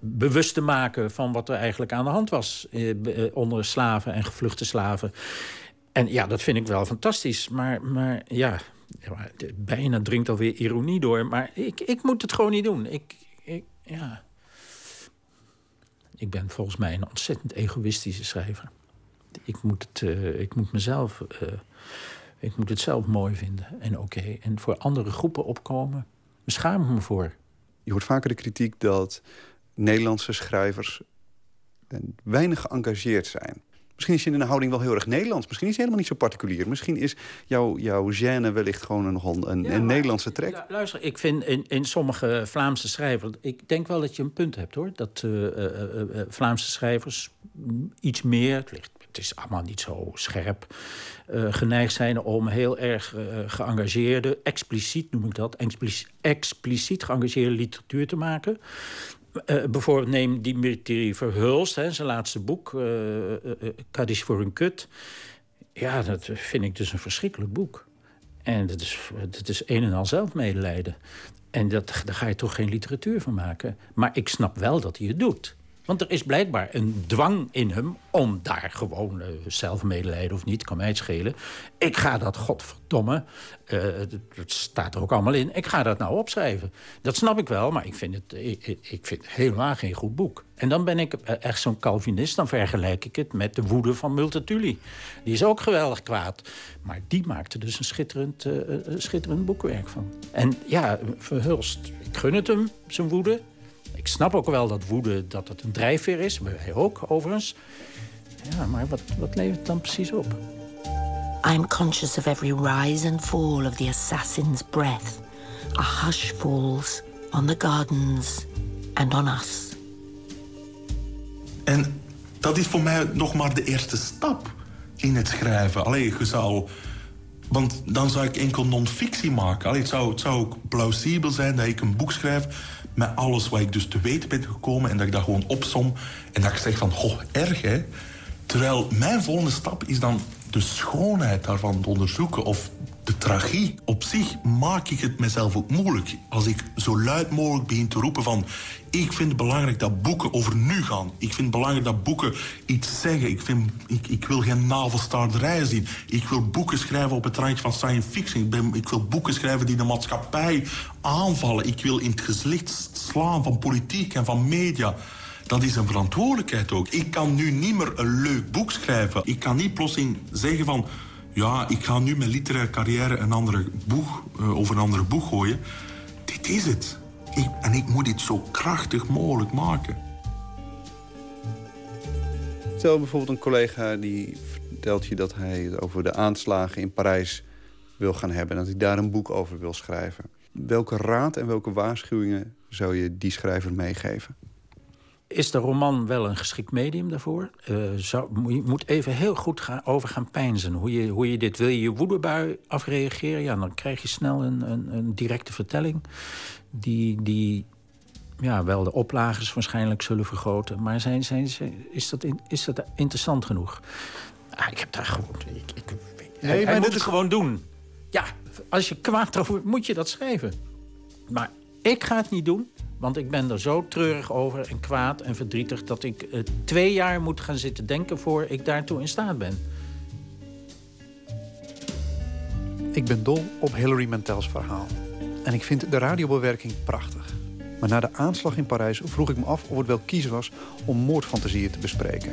bewust te maken van wat er eigenlijk aan de hand was onder slaven en gevluchte slaven. En ja, dat vind ik wel fantastisch. Maar, maar ja, bijna dringt alweer ironie door. Maar ik, ik moet het gewoon niet doen. Ik, ik, ja. ik ben volgens mij een ontzettend egoïstische schrijver. Ik moet, het, uh, ik moet mezelf... Uh, ik moet het zelf mooi vinden en oké. En voor andere groepen opkomen, beschaam ik me voor. Je hoort vaker de kritiek dat Nederlandse schrijvers weinig geëngageerd zijn. Misschien is je in een houding wel heel erg Nederlands. Misschien is het helemaal niet zo particulier. Misschien is jouw, jouw gêne wellicht gewoon een, nogal een, een Nederlandse trek. luister, ik vind in, in sommige Vlaamse schrijvers... ik denk wel dat je een punt hebt, hoor. Dat uh, uh, uh, Vlaamse schrijvers iets meer... Het, ligt, het is allemaal niet zo scherp... geneigd zijn om heel erg geëngageerde... expliciet noem ik dat... expliciet, expliciet geëngageerde literatuur te maken. Uh, bijvoorbeeld neem Dimitri Verhulst, hè, zijn laatste boek, uh, voor een kut. Ja, dat vind ik dus een verschrikkelijk boek. En dat is, dat is een en al zelfmedelijden. En dat, daar ga je toch geen literatuur van maken. Maar ik snap wel dat hij het doet. Want er is blijkbaar een dwang in hem om daar gewoon uh, zelf medelijden of niet, kan mij schelen. Ik ga dat, godverdomme, uh, het staat er ook allemaal in, ik ga dat nou opschrijven. Dat snap ik wel, maar ik vind het, ik, ik vind helemaal geen goed boek. En dan ben ik echt zo'n Calvinist, dan vergelijk ik het met de woede van Multatuli. Die is ook geweldig kwaad. Maar die maakte dus een schitterend, schitterend boekwerk van. En ja, Verhulst, ik gun het hem, zijn woede. Ik snap ook wel dat woede dat het een drijfveer is. Wij ook, overigens. Ja, maar wat, wat levert het dan precies op? I'm conscious of every rise and fall of the assassin's breath. A hush falls on the gardens and on us. En dat is voor mij nog maar de eerste stap in het schrijven. Alleen je zou... Want dan zou ik enkel non-fictie maken. Allee, het, zou, het zou ook plausibel zijn dat ik een boek schrijf met alles wat ik dus te weten ben gekomen... en dat ik dat gewoon opsom en dat ik zeg van, goh, erg hè. Terwijl mijn volgende stap is dan de schoonheid daarvan te onderzoeken... of de tragiek. Op zich maak ik het mezelf ook moeilijk. Als ik zo luid mogelijk begin te roepen van... ik vind het belangrijk dat boeken over nu gaan. Ik vind het belangrijk dat boeken iets zeggen. Ik, vind, ik, ik wil geen navelstaarderij zien. Ik wil boeken schrijven op het randje van science fiction. Ik, ben, ik wil boeken schrijven die de maatschappij aanvallen. Ik wil in het gezicht slaan van politiek en van media... Dat is een verantwoordelijkheid ook. Ik kan nu niet meer een leuk boek schrijven. Ik kan niet plotseling zeggen van ja, ik ga nu mijn literaire carrière een andere boeg, uh, over een andere boeg gooien. Dit is het. Ik, en ik moet dit zo krachtig mogelijk maken. Stel bijvoorbeeld een collega die vertelt je dat hij het over de aanslagen in Parijs wil gaan hebben... en dat hij daar een boek over wil schrijven. Welke raad en welke waarschuwingen zou je die schrijver meegeven? Is de roman wel een geschikt medium daarvoor? Uh, zou, je moet even heel goed gaan, over gaan pijnzen. Hoe je, hoe je dit wil je je woedebui afreageren... Ja, dan krijg je snel een, een, een directe vertelling... die, die ja, wel de oplagers waarschijnlijk zullen vergroten. Maar zijn, zijn, is, dat in, is dat interessant genoeg? Ah, ik heb daar gewoon... Ik, ik, nee, maar moet het gewoon doen. Ja, als je kwaad over moet je dat schrijven. Maar ik ga het niet doen. Want ik ben er zo treurig over en kwaad en verdrietig... dat ik uh, twee jaar moet gaan zitten denken voor ik daartoe in staat ben. Ik ben dol op Hilary Mantels verhaal. En ik vind de radiobewerking prachtig. Maar na de aanslag in Parijs vroeg ik me af of het wel kies was... om moordfantasieën te bespreken.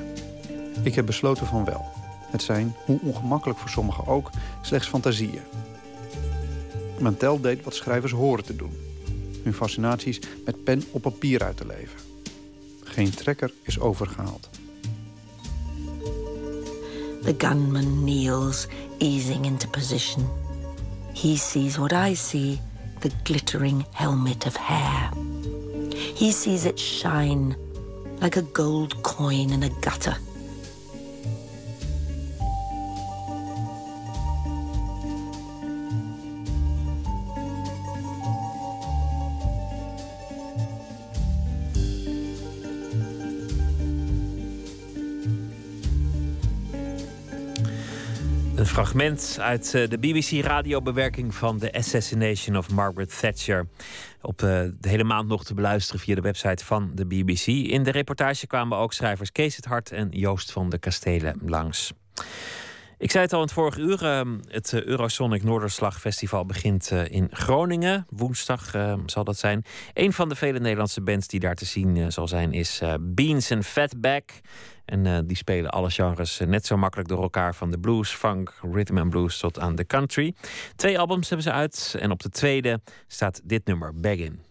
Ik heb besloten van wel. Het zijn, hoe ongemakkelijk voor sommigen ook, slechts fantasieën. Mantel deed wat schrijvers horen te doen hun fascinaties met pen op papier uit te leven. Geen trekker is overgehaald. The gunman kneels, easing into position. He sees what I see, the glittering helmet of hair. He sees it shine like a gold coin in a gutter. Een fragment uit eh, de BBC-radiobewerking van The Assassination of Margaret Thatcher. Op eh, de hele maand nog te beluisteren via de website van de BBC. In de reportage kwamen ook schrijvers Kees het Hart en Joost van de Kastelen langs. Ik zei het al in het vorige uur. Ehm, het eh, Eurosonic Noorderslag Festival begint in Groningen. Woensdag zal dat zijn. Een van de vele Nederlandse bands die daar te zien zal zijn is Beans and Fatback. En uh, die spelen alle genres uh, net zo makkelijk door elkaar. Van de blues, funk, rhythm and blues tot aan de country. Twee albums hebben ze uit. En op de tweede staat dit nummer, Beggin'.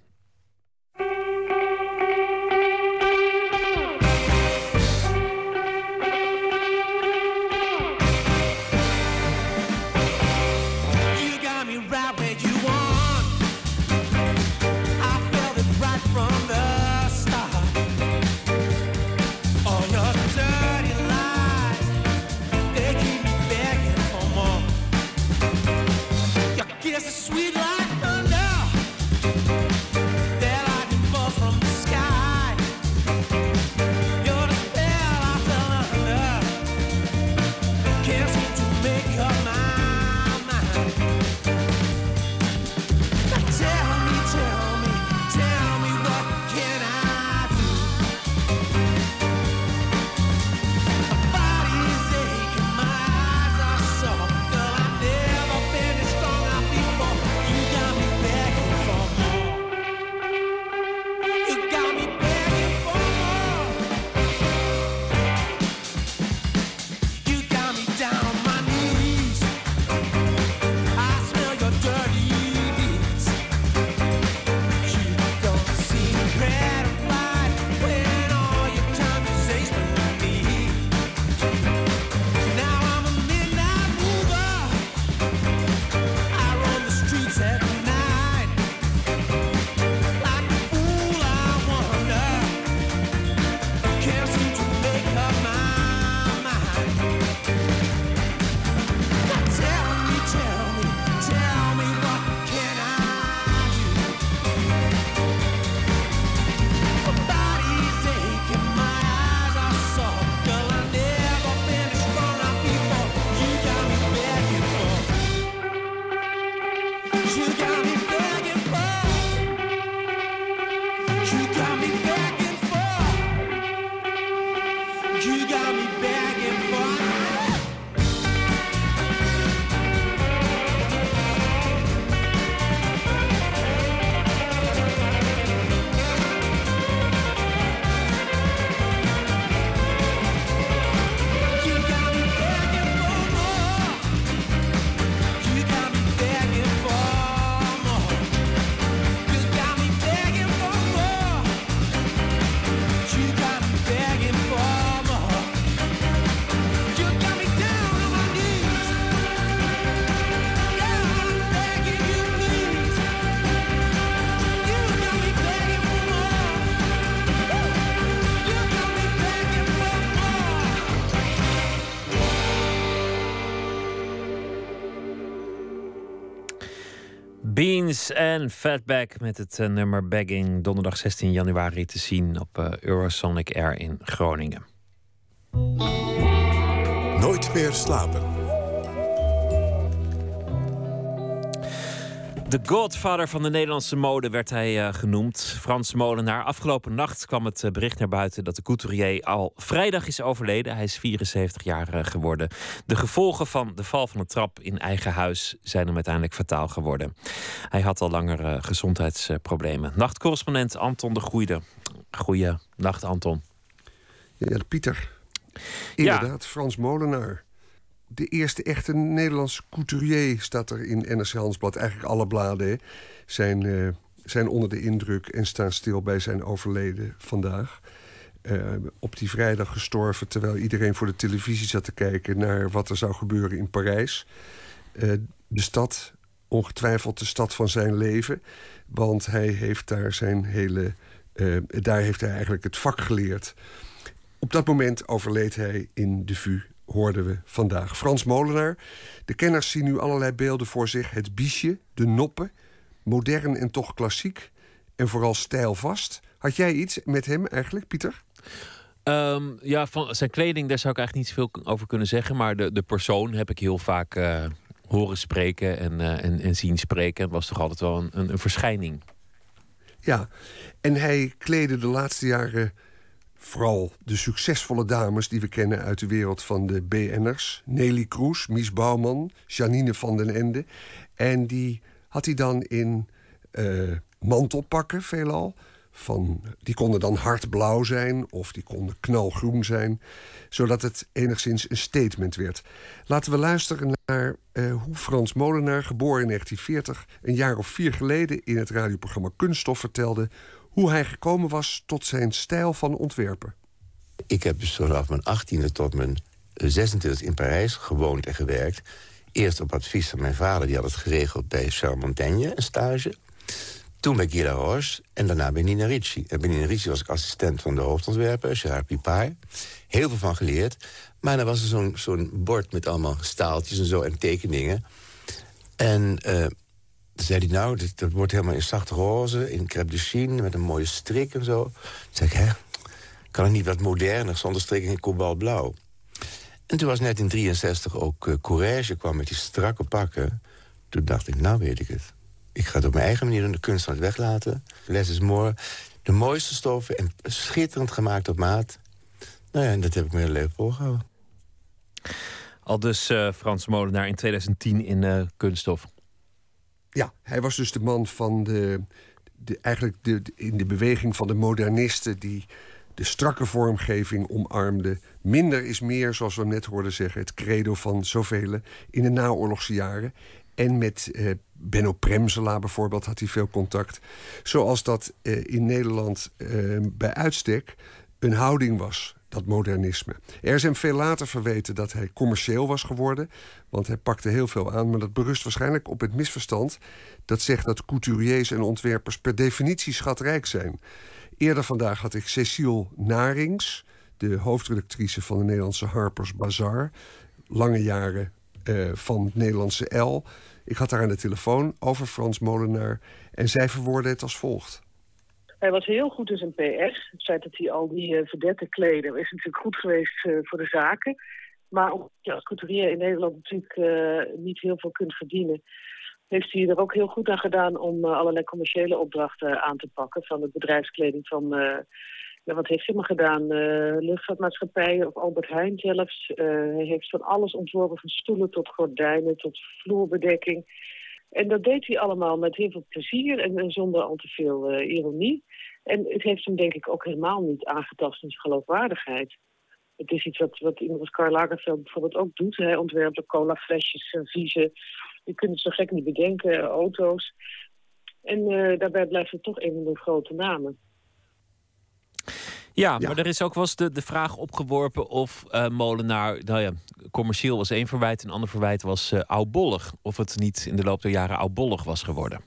En Fatback met het uh, nummer Bagging. Donderdag 16 januari te zien op uh, Eurosonic Air in Groningen. Nooit meer slapen. De godfather van de Nederlandse mode werd hij uh, genoemd. Frans Molenaar. Afgelopen nacht kwam het uh, bericht naar buiten dat de couturier al vrijdag is overleden. Hij is 74 jaar uh, geworden. De gevolgen van de val van de trap in eigen huis zijn hem uiteindelijk fataal geworden. Hij had al langer gezondheidsproblemen. Nachtcorrespondent Anton de Goeide. Goeie nacht, Anton. Ja, Pieter. Inderdaad, ja. Frans Molenaar de eerste echte Nederlandse couturier staat er in NRC Handelsblad. Eigenlijk alle bladen zijn, uh, zijn onder de indruk en staan stil bij zijn overleden vandaag. Uh, op die vrijdag gestorven terwijl iedereen voor de televisie zat te kijken naar wat er zou gebeuren in Parijs. Uh, de stad, ongetwijfeld de stad van zijn leven. Want hij heeft daar zijn hele. daar heeft hij eigenlijk het vak geleerd. Op dat moment overleed hij in de VU hoorden we vandaag. Frans Molenaar. De kenners zien nu allerlei beelden voor zich. Het biesje, de noppen, modern en toch klassiek. En vooral stijlvast. Had jij iets met hem eigenlijk, Pieter? Ehm, ja, van zijn kleding, daar zou ik eigenlijk niet zoveel over kunnen zeggen. Maar de, de persoon heb ik heel vaak uh, horen spreken en, uh, en, en, zien spreken. Het was toch altijd wel een, een, een, verschijning. Ja, en hij kleedde de laatste jaren vooral de succesvolle dames die we kennen uit de wereld van de BN'ers. Nelly Kroes, Mies Bouwman, Janine van den Ende. En die had hij dan in uh, mantelpakken veelal. Van, die konden dan hardblauw zijn of die konden knalgroen zijn, zodat het enigszins een statement werd. Laten we luisteren naar uh, hoe Frans Molenaar, geboren in 1940, een jaar of vier geleden in het radioprogramma Kunststof vertelde hoe hij gekomen was tot zijn stijl van ontwerpen. Ik heb dus vanaf mijn 18e tot mijn 26e in Parijs gewoond en gewerkt. Eerst op advies van mijn vader, die had het geregeld bij Charles Montaigne, een stage. Toen bij Guy Roche en daarna bij Nina Ricci. En bij Nina Ricci was ik assistent van de hoofdontwerper, Gerard Pipard. Heel veel van geleerd. Maar dan was er zo'n zo'n bord met allemaal staaltjes en zo en tekeningen. En uh, toen zei hij, nou, dat wordt helemaal in zacht roze, in crêpe de chine, met een mooie strik en zo. Toen zei ik, hè, kan het niet wat moderner, zonder strik in kobaltblauw? En toen was net in 63 ook uh, Courage kwam met die strakke pakken. Toen dacht ik, nou weet ik het. Ik ga het op mijn eigen manier doen, de kunst van het weglaten. Less is more. De mooiste stoffen en schitterend gemaakt op maat. Nou ja, en dat heb ik me heel leuk voorgehouden. Al dus uh, Frans Molenaar in 2010 in uh, Kunststof. Ja, hij was dus de man van de. de eigenlijk de, in de beweging van de modernisten die de strakke vormgeving omarmde. Minder is meer, zoals we net hoorden zeggen, het credo van zoveel in de naoorlogse jaren. En met eh, Benno Premsela bijvoorbeeld had hij veel contact. Zoals dat eh, in Nederland eh, bij uitstek een houding was, dat modernisme. Er is hem veel later verweten dat hij commercieel was geworden. Want hij pakte heel veel aan. Maar dat berust waarschijnlijk op het misverstand dat zegt dat couturiers en ontwerpers per definitie schatrijk zijn. Eerder vandaag had ik Cecile Narings, de hoofdredactrice van de Nederlandse Harper's Bazaar. Lange jaren uh, van het Nederlandse L. Ik had haar aan de telefoon over Frans Molenaar en zij verwoordde het als volgt. Hij was heel goed in zijn PS. Het feit dat hij al die uh, verdetten kleden is natuurlijk goed geweest uh, voor de zaken. Maar omdat je als couturier in Nederland natuurlijk uh, niet heel veel kunt verdienen... heeft hij er ook heel goed aan gedaan om allerlei commerciële opdrachten aan te pakken... van de bedrijfskleding van ja, wat heeft hij maar gedaan? Luchtvaartmaatschappijen of Albert Heijn zelfs. Hij heeft van alles ontworpen, van stoelen tot gordijnen tot vloerbedekking. En dat deed hij allemaal met heel veel plezier en, en zonder al te veel uh, ironie. En het heeft hem denk ik ook helemaal niet aangetast in zijn geloofwaardigheid. Het is iets wat, wat iemand als Karl Lagerfeld bijvoorbeeld ook doet. Hij ontwerpt colaflesjes, serviezen. Je kunt het zo gek niet bedenken, auto's. En daarbij blijft het toch een van de grote namen. Ja, maar er is ook wel eens de, de vraag opgeworpen of uh, Molenaar, nou ja, commercieel was één verwijt, een ander verwijt was uh, oudbollig. Of het niet in de loop der jaren oudbollig was geworden.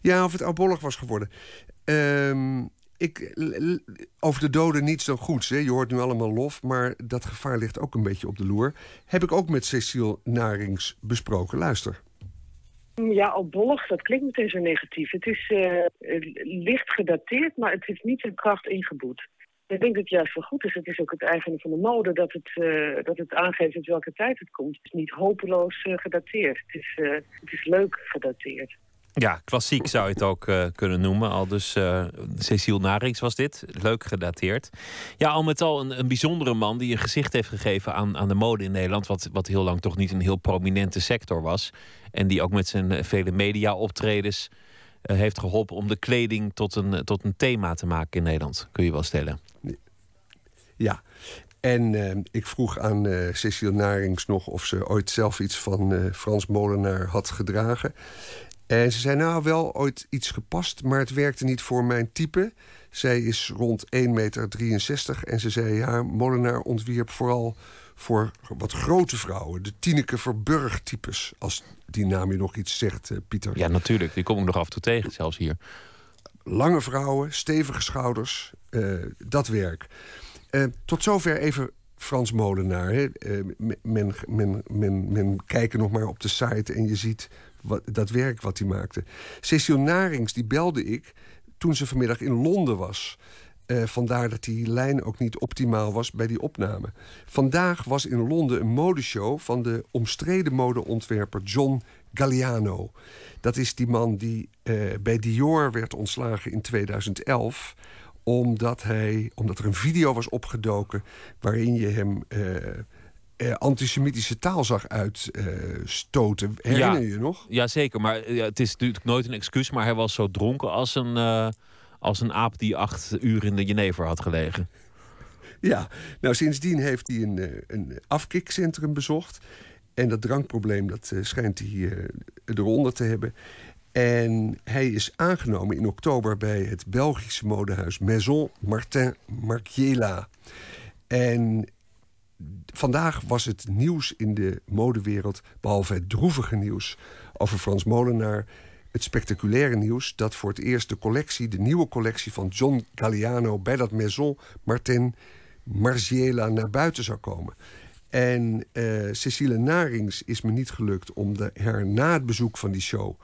Ja, of het oudbollig was geworden. Um, ik, over de doden niets dan goeds. Hè. Je hoort nu allemaal lof, maar dat gevaar ligt ook een beetje op de loer. Heb ik ook met Cecile Narings besproken. Luister. Ja, albollig, dat klinkt meteen zo negatief. Het is uh, licht gedateerd, maar het heeft niet zijn kracht ingeboet. Ik denk dat het juist wel goed is. Het is ook het eigen van de mode dat het, uh, dat het aangeeft uit welke tijd het komt. Het is niet hopeloos uh, gedateerd. Het is, het is leuk gedateerd. Ja, klassiek zou je het ook kunnen noemen. Al dus uh, Cecile Narings was dit. Leuk gedateerd. Ja, al met al een, een bijzondere man die een gezicht heeft gegeven aan, aan de mode in Nederland. Wat, wat heel lang toch niet een heel prominente sector was. En die ook met zijn vele media-optredens heeft geholpen om de kleding tot een, tot een thema te maken in Nederland. Kun je wel stellen. Ja, en uh, ik vroeg aan uh, Cecile Narings nog of ze ooit zelf iets van Frans Molenaar had gedragen. En ze zei, nou wel ooit iets gepast, maar het werkte niet voor mijn type. Zij is rond 1,63 meter en ze zei, ja, Molenaar ontwierp vooral voor wat grote vrouwen. De Tineke Verburg types, als die naam je nog iets zegt, uh, Pieter. Ja, natuurlijk. Die kom ik nog af en toe tegen, zelfs hier. Lange vrouwen, stevige schouders, uh, dat werk. Uh, tot zover even Frans Molenaar. Hè. men, men, men, men kijkt nog maar op de site en je ziet wat, dat werk wat hij maakte. Cecile Narings, die belde ik toen ze vanmiddag in Londen was. Uh, vandaar dat die lijn ook niet optimaal was bij die opname. Vandaag was in Londen een modeshow van de omstreden modeontwerper John Galliano. Dat is die man die uh, bij Dior werd ontslagen in 2011 omdat, hij, omdat er een video was opgedoken waarin je hem uh, antisemitische taal zag uitstoten. Herinner je je nog? Ja, zeker. Maar het is natuurlijk nooit een excuus. Maar hij was zo dronken als een, als een aap die acht uur in de Jenever had gelegen. Ja, nou sindsdien heeft hij een, een afkikcentrum bezocht. En dat drankprobleem dat, schijnt hij eronder te hebben. En hij is aangenomen in oktober bij het Belgische modehuis Maison Martin Margiela. En vandaag was het nieuws in de modewereld, behalve het droevige nieuws over Frans Molenaar, het spectaculaire nieuws dat voor het eerst de collectie, de nieuwe collectie van John Galliano bij dat Maison Martin Margiela naar buiten zou komen. En uh, Cecile Narings is me niet gelukt om de, haar na het bezoek van die show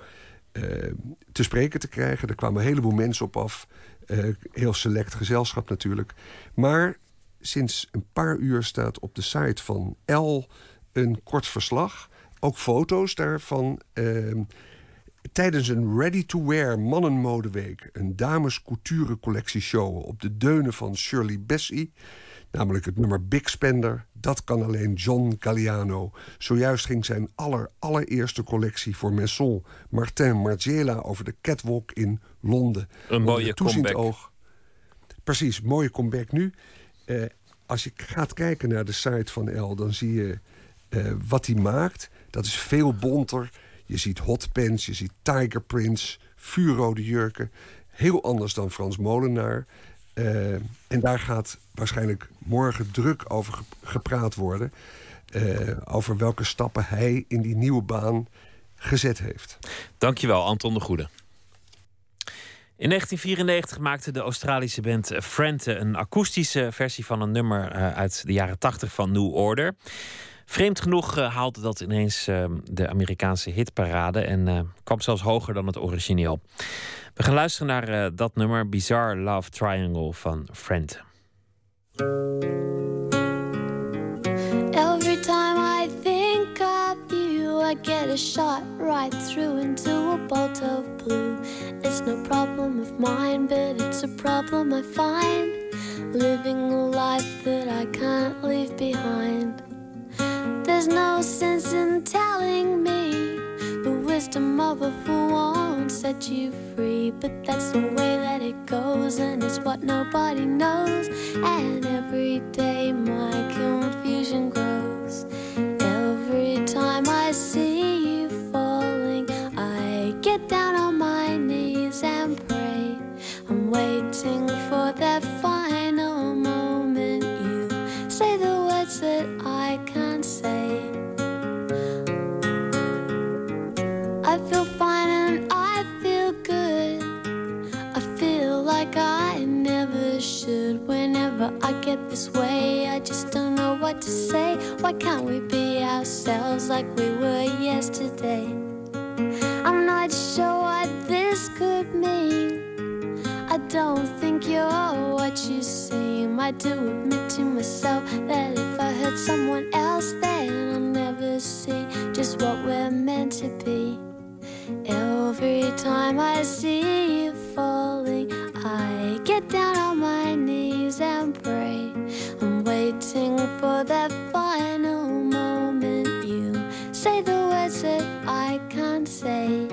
uh, te spreken te krijgen. Er kwamen een heleboel mensen op af. Uh, heel select gezelschap natuurlijk. Maar sinds een paar uur staat op de site van L een kort verslag. Ook foto's daarvan. Tijdens een ready-to-wear mannenmodeweek... een dames couture collectie show op de deunen van Shirley Bassey... namelijk het nummer Big Spender. Dat kan alleen John Galliano. Zojuist ging zijn aller, allereerste collectie voor Maison Martin Margiela... over de catwalk in Londen. Een mooie comeback. Oog. Precies, mooie comeback nu. Uh, als je gaat kijken naar de site van L, dan zie je uh, wat hij maakt. Dat is veel bonter. Je ziet hotpants, je ziet tiger prints, vuurrode jurken. Heel anders dan Frans Molenaar. Uh, en daar gaat waarschijnlijk morgen druk over gepraat worden. Uh, over welke stappen hij in die nieuwe baan gezet heeft. Dankjewel, Anton de Goede. In 1994 maakte de Australische band Frente een akoestische versie van een nummer uh, uit de jaren 80 van New Order. Vreemd genoeg uh, haalde dat ineens uh, de Amerikaanse hitparade en kwam zelfs hoger dan het origineel. We gaan luisteren naar dat nummer Bizarre Love Triangle van Frente. Every time I think of you, I get a shot right through into a bolt of blue. It's no problem of mine, but it's a problem I find. Living a life that I can't leave behind. There's no sense in telling me the wisdom of a fool won't set you free. But that's the way that it goes, and it's what nobody knows. And every day my confusion grows. Whenever I get this way, I just don't know what to say. Why can't we be ourselves like we were yesterday? I'm not sure what this could mean. I don't think you're what you seem. I do admit to myself that if I hurt someone else, then I'll never see just what we're meant to be. Every time I see you falling, I get down on my knees and pray. I'm waiting for that final moment. You say the words that I can't say.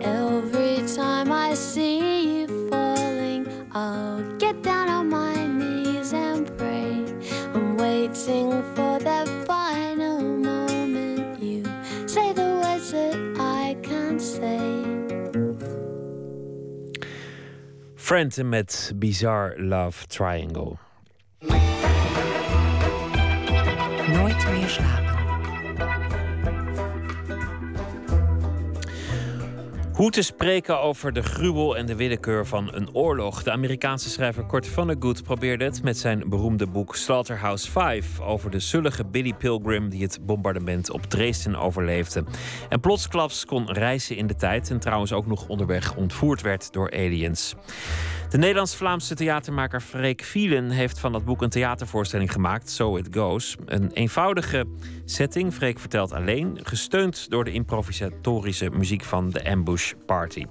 Every time I see you falling, I'll get down on my knees and pray. I'm waiting for Friend met Bizarre Love Triangle. Hoe te spreken over de gruwel en de willekeur van een oorlog. De Amerikaanse schrijver Kurt Vonnegut probeerde het met zijn beroemde boek Slaughterhouse 5 over de zullige Billy Pilgrim die het bombardement op Dresden overleefde. En plotsklaps kon reizen in de tijd en trouwens ook nog onderweg ontvoerd werd door aliens. De Nederlands-Vlaamse theatermaker Freek Vielen heeft van dat boek een theatervoorstelling gemaakt, So It Goes. Een eenvoudige setting, Freek vertelt alleen, gesteund door de improvisatorische muziek van de Ambush Party.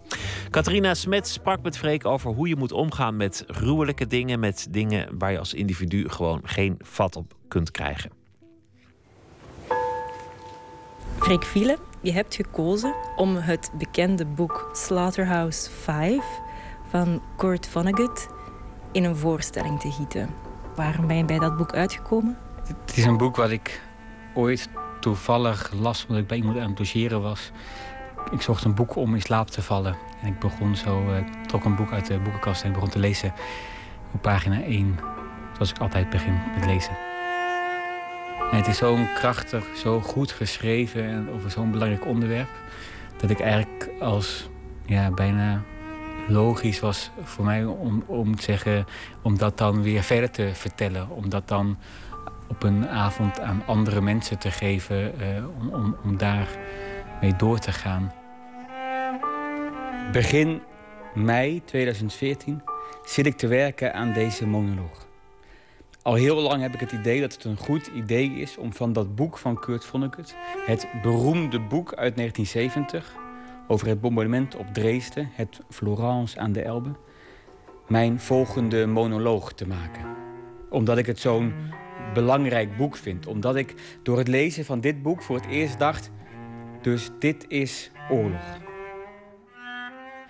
Katrina Smet sprak met Freek over hoe je moet omgaan met gruwelijke dingen, met dingen waar je als individu gewoon geen vat op kunt krijgen. Freek Vielen, je hebt gekozen om het bekende boek Slaughterhouse 5 van Kurt Vonnegut in een voorstelling te gieten. Waarom ben je bij dat boek uitgekomen? Het is een boek wat ik ooit toevallig las omdat ik bij iemand aan het logeren was. Ik zocht een boek om in slaap te vallen. En ik begon zo, uh, trok een boek uit de boekenkast en begon te lezen op pagina 1. Zoals ik altijd begin met lezen. En het is zo krachtig, zo goed geschreven en over zo'n belangrijk onderwerp. Dat ik eigenlijk als ja, bijna logisch was voor mij om, om te zeggen, om dat dan weer verder te vertellen. Om dat dan op een avond aan andere mensen te geven, uh, om, om, om daar mee door te gaan. Begin mei 2014 zit ik te werken aan deze monoloog. Al heel lang heb ik het idee dat het een goed idee is om van dat boek van Kurt Vonnegut, het beroemde boek uit 1970, over het bombardement op Dresden, het Florence aan de Elbe, mijn volgende monoloog te maken. Omdat ik het zo'n belangrijk boek vind. Omdat ik door het lezen van dit boek voor het eerst dacht, dus dit is oorlog.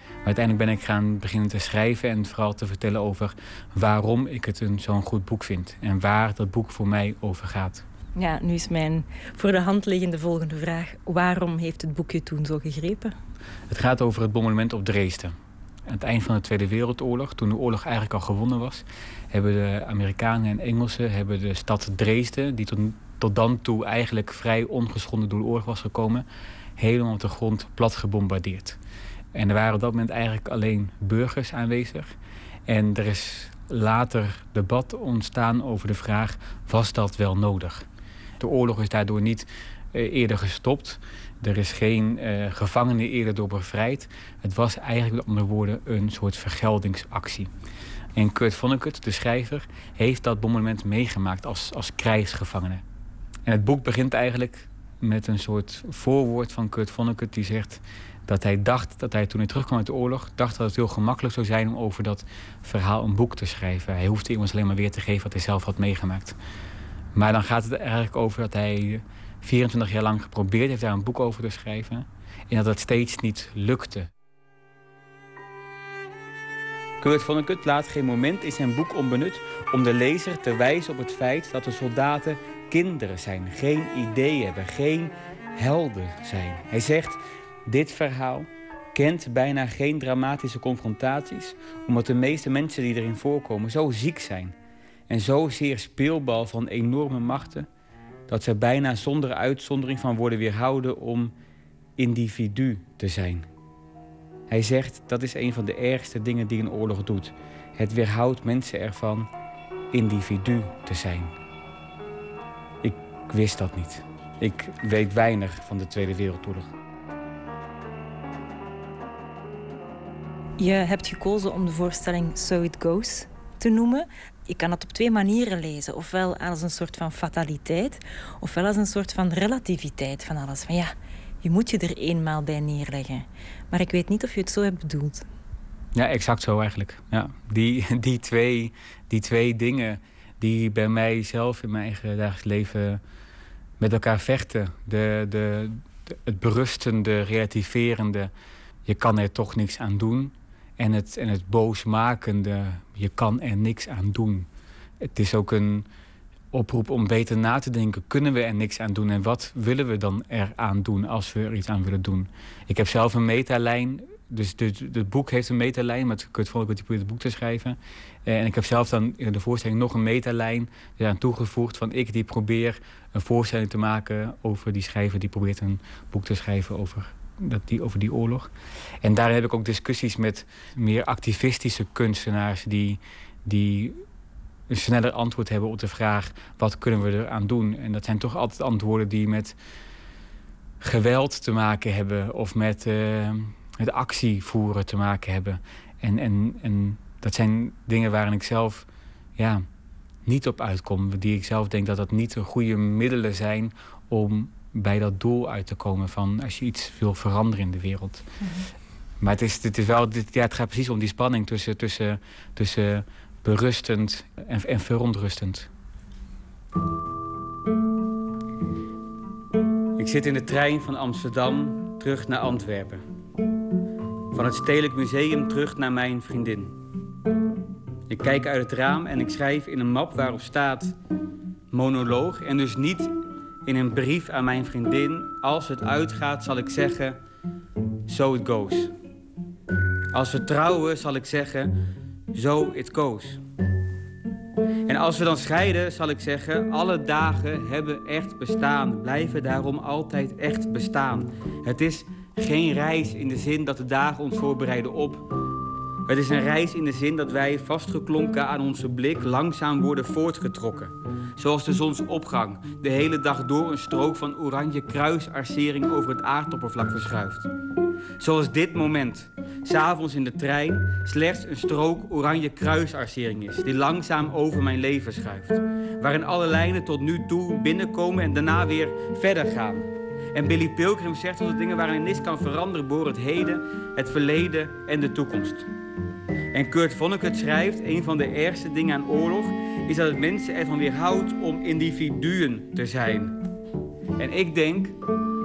Maar uiteindelijk ben ik gaan beginnen te schrijven en vooral te vertellen over waarom ik het een zo'n goed boek vind. En waar dat boek voor mij over gaat. Ja, nu is mijn voor de hand liggende volgende vraag. Waarom heeft het boekje toen zo gegrepen? Het gaat over het bombardement op Dresden. Aan het eind van de Tweede Wereldoorlog, toen de oorlog eigenlijk al gewonnen was, hebben de Amerikanen en Engelsen hebben de stad Dresden, die tot, dan toe eigenlijk vrij ongeschonden door de oorlog was gekomen, helemaal op de grond plat gebombardeerd. En er waren op dat moment eigenlijk alleen burgers aanwezig. En er is later debat ontstaan over de vraag: was dat wel nodig? De oorlog is daardoor niet eh, eerder gestopt. Er is geen uh, gevangene eerder door bevrijd. Het was eigenlijk met andere woorden een soort vergeldingsactie. En Kurt Vonnegut, de schrijver, heeft dat bombardement meegemaakt als, als krijgsgevangene. En het boek begint eigenlijk met een soort voorwoord van Kurt Vonnegut die zegt dat hij dacht dat hij toen hij terugkwam uit de oorlog, dacht dat het heel gemakkelijk zou zijn om over dat verhaal een boek te schrijven. Hij hoefde iemand alleen maar weer te geven wat hij zelf had meegemaakt. Maar dan gaat het eigenlijk over dat hij 24 jaar lang geprobeerd heeft daar een boek over te schrijven. En dat het steeds niet lukte. Kurt Vonnegut laat geen moment in zijn boek onbenut om de lezer te wijzen op het feit dat de soldaten kinderen zijn, geen idee hebben, geen helden zijn. Hij zegt: Dit verhaal kent bijna geen dramatische confrontaties, omdat de meeste mensen die erin voorkomen zo ziek zijn en zozeer speelbal van enorme machten dat ze bijna zonder uitzondering van worden weerhouden om individu te zijn. Hij zegt dat is een van de ergste dingen die een oorlog doet. Het weerhoudt mensen ervan individu te zijn. Ik wist dat niet. Ik weet weinig van de Tweede Wereldoorlog. Je hebt gekozen om de voorstelling So It Goes te noemen. Je kan het op twee manieren lezen. Ofwel als een soort van fataliteit, ofwel als een soort van relativiteit van alles. Van ja, je moet je er eenmaal bij neerleggen. Maar ik weet niet of je het zo hebt bedoeld. Ja, exact zo eigenlijk. Ja, die, die, twee, die twee dingen die bij mij zelf in mijn eigen dagelijks leven met elkaar vechten. De, de, het berustende, relativerende, je kan er toch niks aan doen. En het, en het boosmakende, je kan er niks aan doen. Het is ook een oproep om beter na te denken. Kunnen we er niks aan doen? En wat willen we dan eraan doen als we er iets aan willen doen? Ik heb zelf een metalijn. Dus het boek heeft een metalijn. Met Kurt Vonnegut die probeert het boek te schrijven. En ik heb zelf dan in de voorstelling nog een metalijn eraan toegevoegd. Van ik die probeer een voorstelling te maken over die schrijver die probeert een boek te schrijven over dat die, over die oorlog. En daar heb ik ook discussies met meer activistische kunstenaars die, die een sneller antwoord hebben op de vraag: wat kunnen we eraan doen? En dat zijn toch altijd antwoorden die met geweld te maken hebben of met, uh, met te maken hebben. En, en, en dat zijn dingen waarin ik zelf ja, niet op uitkom. Die ik zelf denk dat dat niet de goede middelen zijn om bij dat doel uit te komen van als je iets wil veranderen in de wereld. Mhm. Maar het, is, het, is wel, ja, het gaat precies om die spanning tussen, tussen, tussen berustend en, en verontrustend. Ik zit in de trein van Amsterdam terug naar Antwerpen. Van het Stedelijk Museum terug naar mijn vriendin. Ik kijk uit het raam en ik schrijf in een map waarop staat monoloog. En dus niet in een brief aan mijn vriendin. Als het uitgaat zal ik zeggen, so it goes. Als we trouwen zal ik zeggen, so it goes. En als we dan scheiden, zal ik zeggen, alle dagen hebben echt bestaan, blijven daarom altijd echt bestaan. Het is geen reis in de zin dat de dagen ons voorbereiden op. Het is een reis in de zin dat wij vastgeklonken aan onze blik langzaam worden voortgetrokken. Zoals de zonsopgang de hele dag door een strook van oranje kruisarcering over het aardoppervlak verschuift. Zoals dit moment, s'avonds in de trein, slechts een strook oranje kruisarcering is, die langzaam over mijn leven schuift. Waarin alle lijnen tot nu toe binnenkomen en daarna weer verder gaan. En Billy Pilgrim zegt dat de dingen waarin niets kan veranderen behoren het heden, het verleden en de toekomst. En Kurt Vonnegut schrijft, een van de ergste dingen aan oorlog is dat het mensen ervan weerhoudt om individuen te zijn. En ik denk,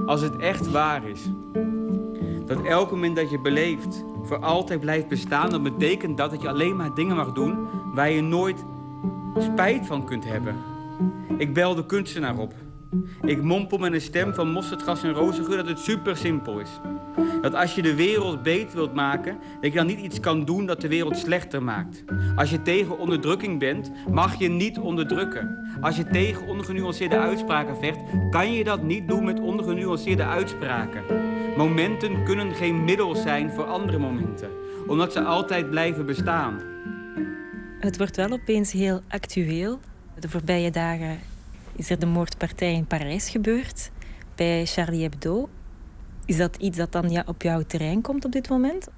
als het echt waar is, dat elk moment dat je beleeft voor altijd blijft bestaan, dan betekent dat dat je alleen maar dingen mag doen waar je nooit spijt van kunt hebben. Ik bel de kunstenaar op. Ik mompel met een stem van mosterdgas en rozengeur dat het super simpel is. Dat als je de wereld beter wilt maken, dat je dan niet iets kan doen dat de wereld slechter maakt. Als je tegen onderdrukking bent, mag je niet onderdrukken. Als je tegen ongenuanceerde uitspraken vecht, kan je dat niet doen met ongenuanceerde uitspraken. Momenten kunnen geen middel zijn voor andere momenten, omdat ze altijd blijven bestaan. Het wordt wel opeens heel actueel. De voorbije dagen is er de moordpartij in Parijs gebeurd bij Charlie Hebdo. Is dat iets dat dan ja, op jouw terrein komt op dit moment?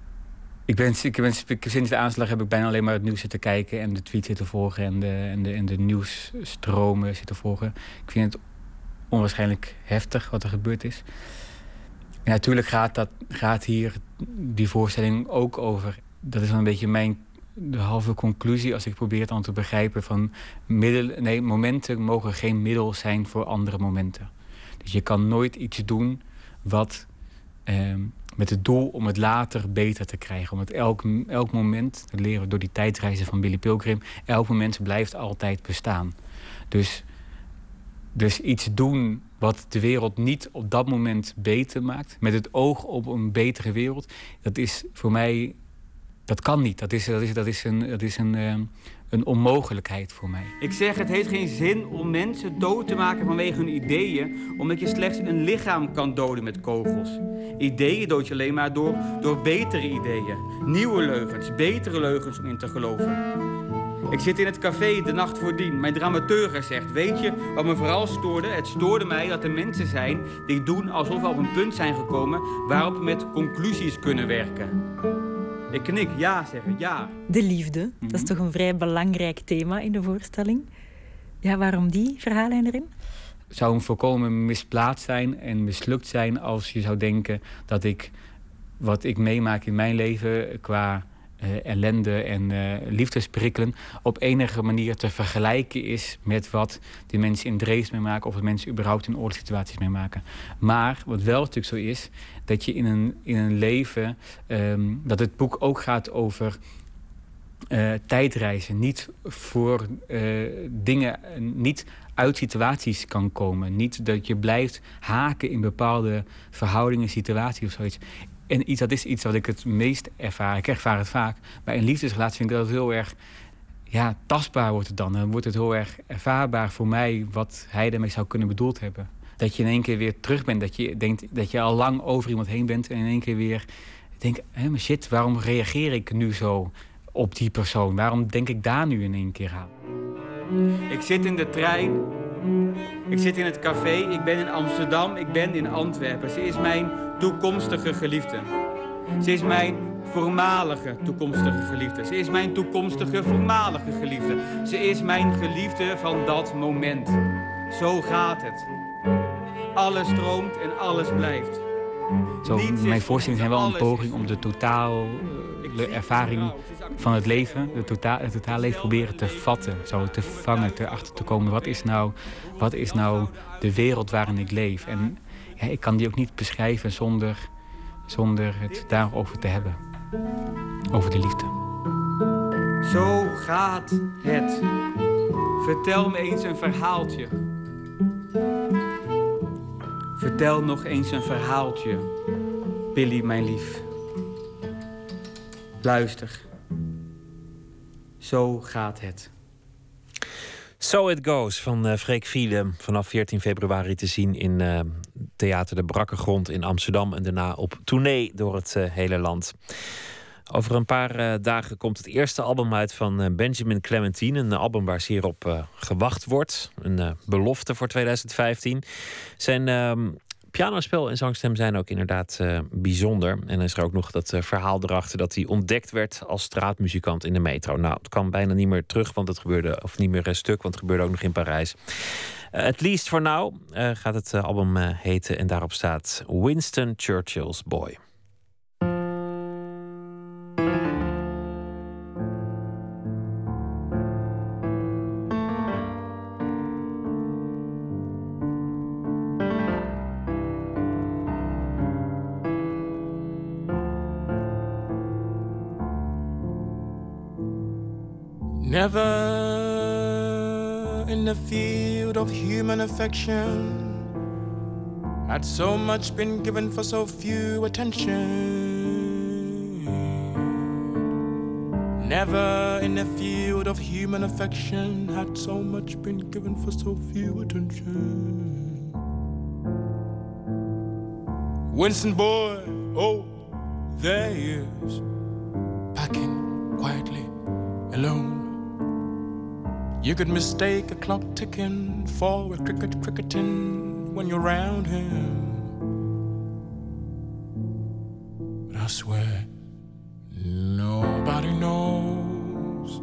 Ik ben, ik ben, sinds de aanslag heb ik bijna alleen maar het nieuws zitten kijken en de tweets zitten volgen en de, en de, en de nieuwsstromen zitten volgen. Ik vind het onwaarschijnlijk heftig wat er gebeurd is. Natuurlijk gaat, dat, gaat hier die voorstelling ook over. Dat is wel een beetje mijn de halve conclusie als ik probeer het dan te begrijpen van middel, nee, momenten mogen geen middel zijn voor andere momenten. Dus je kan nooit iets doen wat ehm, met het doel om het later beter te krijgen. Om het elk, elk moment, dat leren we door die tijdreizen van Billy Pilgrim, elk moment blijft altijd bestaan. Dus, dus iets doen wat de wereld niet op dat moment beter maakt, met het oog op een betere wereld, dat is voor mij dat kan niet. Dat is, dat is, dat is, een, dat is een, ehm, een onmogelijkheid voor mij. Ik zeg, het heeft geen zin om mensen dood te maken vanwege hun ideeën, omdat je slechts een lichaam kan doden met kogels. Ideeën dood je alleen maar door, door betere ideeën, nieuwe leugens, betere leugens om in te geloven. Ik zit in het café de nacht voordien. Mijn dramateur zegt: Weet je wat me vooral stoorde? Het stoorde mij dat er mensen zijn die doen alsof we op een punt zijn gekomen waarop we met conclusies kunnen werken. Ik knik, ja zeggen, ja. De liefde, dat is mhm. toch een vrij belangrijk thema in de voorstelling. Ja, waarom die verhaallijn erin? Zou een volkomen misplaatst zijn en mislukt zijn als je zou denken dat ik wat ik meemaak in mijn leven qua ellende en uh, liefdesprikkelen op enige manier te vergelijken is met wat die mensen in Dresden meemaken of wat mensen überhaupt in oorlogssituaties meemaken. Maar wat wel natuurlijk zo is, dat je in een, in een leven, um, dat het boek ook gaat over uh, tijdreizen, niet voor dingen, niet uit situaties kan komen. Niet dat je blijft haken in bepaalde verhoudingen, situaties of zoiets. En iets, dat is iets wat ik het meest ervaar. Ik ervaar het vaak. Bij een liefdesrelatie vind ik dat het heel erg ja, tastbaar wordt het dan. Dan wordt het heel erg ervaarbaar voor mij wat hij ermee zou kunnen bedoeld hebben. Dat je in één keer weer terug bent. Dat je denkt dat je al lang over iemand heen bent. En in één keer weer denkt, hé, maar shit, waarom reageer ik nu zo op die persoon? Waarom denk ik daar nu in één keer aan? Ik zit in de trein. Ik zit in het café. Ik ben in Amsterdam. Ik ben in Antwerpen. Ze is mijn toekomstige geliefde. Ze is mijn voormalige toekomstige geliefde. Ze is mijn toekomstige voormalige geliefde. Ze is mijn geliefde van dat moment. Zo gaat het. Alles stroomt en alles blijft. Zo, mijn voorstellingen zijn wel een poging om de totaal de ervaring van het leven, de totaal, het totaal leven proberen te vatten, zo te vangen, erachter te komen. Wat is nou, wat is nou de wereld waarin ik leef? En ja, ik kan die ook niet beschrijven zonder, zonder het daarover te hebben. Over de liefde. Zo gaat het. Vertel me eens een verhaaltje. Vertel nog eens een verhaaltje, Billy, mijn lief. Luister. Zo gaat het. So It Goes van uh, Freek Fiele. Vanaf 14 februari te zien in uh, Theater de Brakkengrond in Amsterdam. En daarna op tournee door het uh, hele land. Over een paar dagen komt het eerste album uit van Benjamin Clementine. Een album waar zeer op gewacht wordt. Een belofte voor 2015. Zijn ehm, pianospel en zangstem zijn ook inderdaad uh, bijzonder. En dan is er ook nog dat uh, verhaal erachter dat hij ontdekt werd als straatmuzikant in de metro. Nou, het kan bijna niet meer terug, want het gebeurde, of niet meer een stuk, want het gebeurde ook nog in Parijs. Uh, at least for now gaat het album heten en daarop staat Winston Churchill's Boy. Human affection had so much been given for so few attention. Never in the field of human affection had so much been given for so few attention. Winston boy, oh, there he is, packing quietly alone. You could mistake a clock ticking for a cricket cricketing when you're around him. But I swear, nobody knows.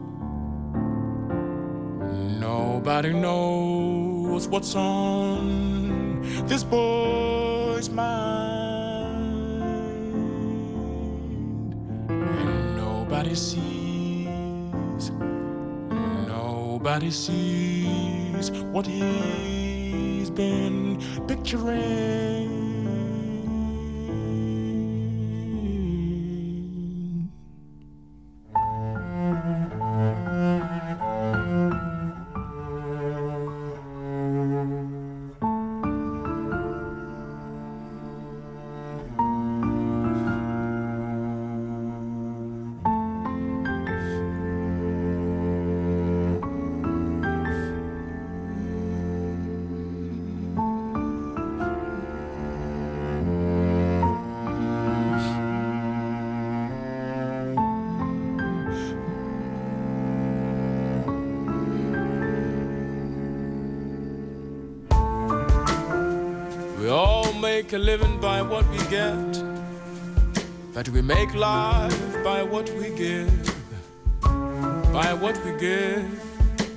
Nobody knows what's on this boy's mind. And nobody sees Nobody sees what he's been picturing. Make a living by what we get, but we make life by what we give, by what we give.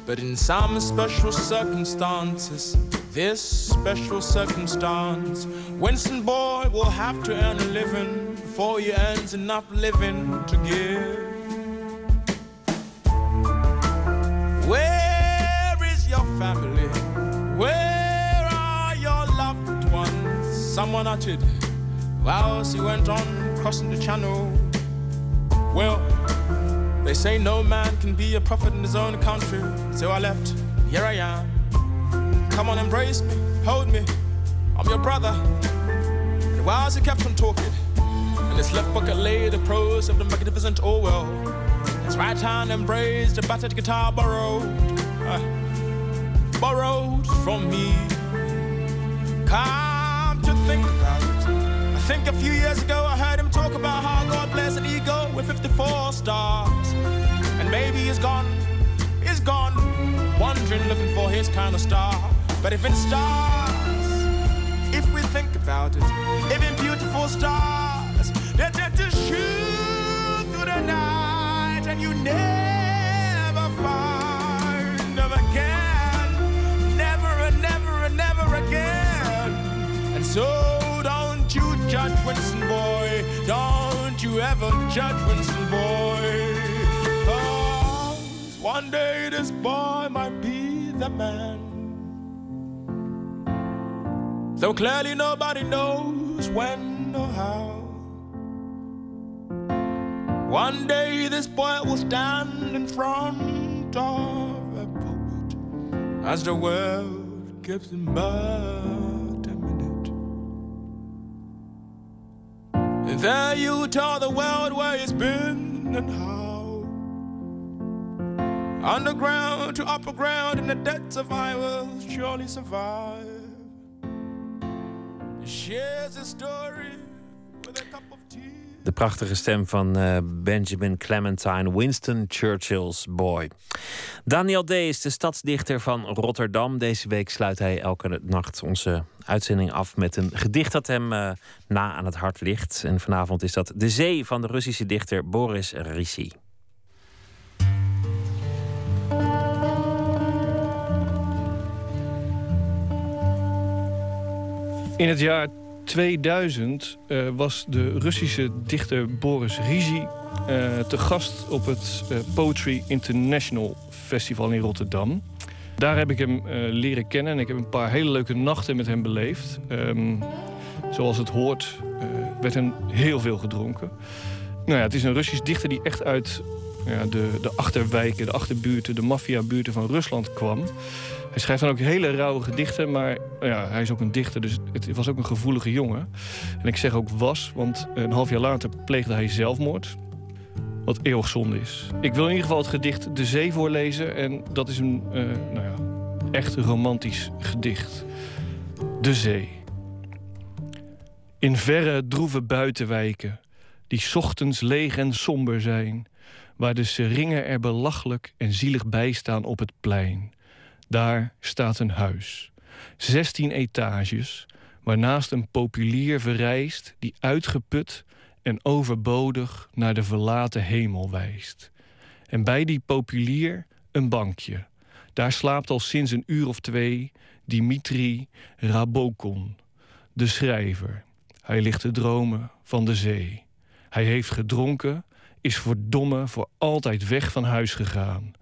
But in some special circumstances, this special circumstance, Winston Boy will have to earn a living before he earns enough living to give. Uttered whilst he went on crossing the channel. Well, they say no man can be a prophet in his own country. So I left, here I am. Come on, embrace me, hold me. I'm your brother. And whilst he kept on talking, in his left pocket lay the prose of the magnificent Orwell. His right hand embraced a battered guitar borrowed, uh, borrowed from me. Come a few years ago I heard him talk about how God blessed an eagle with 54 stars. And maybe he's gone, he's gone, wandering looking for his kind of star. But if it's stars, if we think about it, even beautiful stars, they tend to shoot through the night and you never Winston boy. Don't you ever judge Winston boy. Cause one day this boy might be the man. Though clearly nobody knows when or how. One day this boy will stand in front of a pulpit as the world gives him but there you tell the world where he's been and how. Underground to upper ground in the depths of I will surely survive. Shares his story De prachtige stem van eh, Benjamin Clementine, Winston Churchill's boy. Daniel D. is de stadsdichter van Rotterdam. Deze week sluit hij elke nacht onze uitzending af met een gedicht dat hem eh, na aan het hart ligt. En vanavond is dat De Zee van de Russische dichter Boris Risi. In het jaar 2000 eh, was de Russische dichter Boris Rizi eh, te gast op het eh, Poetry International Festival in Rotterdam. Daar heb ik hem leren kennen en ik heb een paar hele leuke nachten met hem beleefd. Ehm, zoals het hoort, werd hem heel veel gedronken. Nou ja, het is een Russisch dichter die echt uit ja, de, de achterwijken, de achterbuurten, de maffiabuurten van Rusland kwam. Hij schrijft dan ook hele rauwe gedichten, maar ja, hij is ook een dichter, dus het was ook een gevoelige jongen. En ik zeg ook was, want een half jaar later pleegde hij zelfmoord. Wat eeuwig zonde is. Ik wil in ieder geval het gedicht De Zee voorlezen. En dat is een uh, nou ja, echt romantisch gedicht. De Zee. In verre, droeve buitenwijken, die ochtends leeg en somber zijn, waar de seringen er belachelijk en zielig bij staan op het plein. Daar staat een huis. 16 etages, waarnaast een populier verrijst die uitgeput en overbodig naar de verlaten hemel wijst. En bij die populier een bankje. Daar slaapt al sinds een uur of twee Dimitri Rabokon, de schrijver. Hij ligt te dromen van de zee. Hij heeft gedronken, is verdomme voor altijd weg van huis gegaan.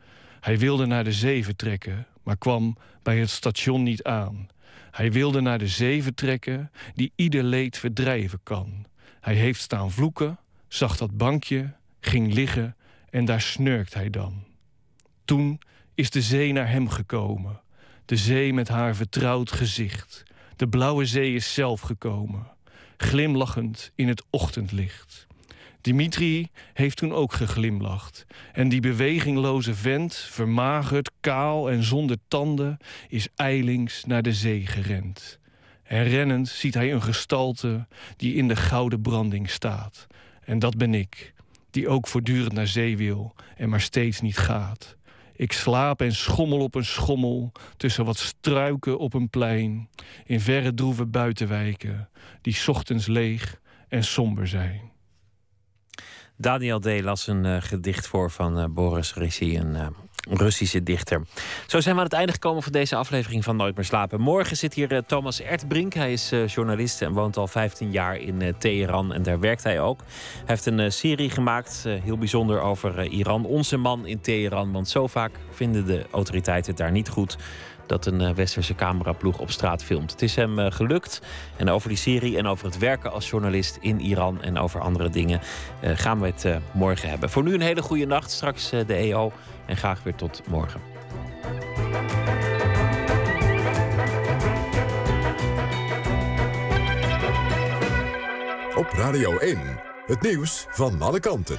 Hij wilde naar de zee vertrekken, maar kwam bij het station niet aan. Hij wilde naar de zee vertrekken, die ieder leed verdrijven kan. Hij heeft staan vloeken, zag dat bankje, ging liggen en daar snurkt hij dan. Toen is de zee naar hem gekomen, de zee met haar vertrouwd gezicht. De blauwe zee is zelf gekomen, glimlachend in het ochtendlicht. Dimitri heeft toen ook geglimlacht. En die bewegingloze vent, vermagerd, kaal en zonder tanden, is eilings naar de zee gerend. En rennend ziet hij een gestalte die in de gouden branding staat. En dat ben ik, die ook voortdurend naar zee wil en maar steeds niet gaat. Ik slaap en schommel op een schommel tussen wat struiken op een plein, in verre droeve buitenwijken, die ochtends leeg en somber zijn. Daniel D. las een uh, gedicht voor van uh, Boris Rissi, een uh, Russische dichter. Zo zijn we aan het einde gekomen van deze aflevering van Nooit meer slapen. Morgen zit hier Thomas Ertbrink. Hij is journalist en woont al 15 jaar in Teheran en daar werkt hij ook. Hij heeft een serie gemaakt, heel bijzonder over Iran. Onze man in Teheran, want zo vaak vinden de autoriteiten het daar niet goed dat een eh, westerse cameraploeg op straat filmt. Het is hem eh, gelukt. En over die serie en over het werken als journalist in Iran en over andere dingen eh, gaan we het morgen hebben. Voor nu een hele goede nacht. Straks de EO en graag weer tot morgen. Op Radio 1, het nieuws van alle kanten.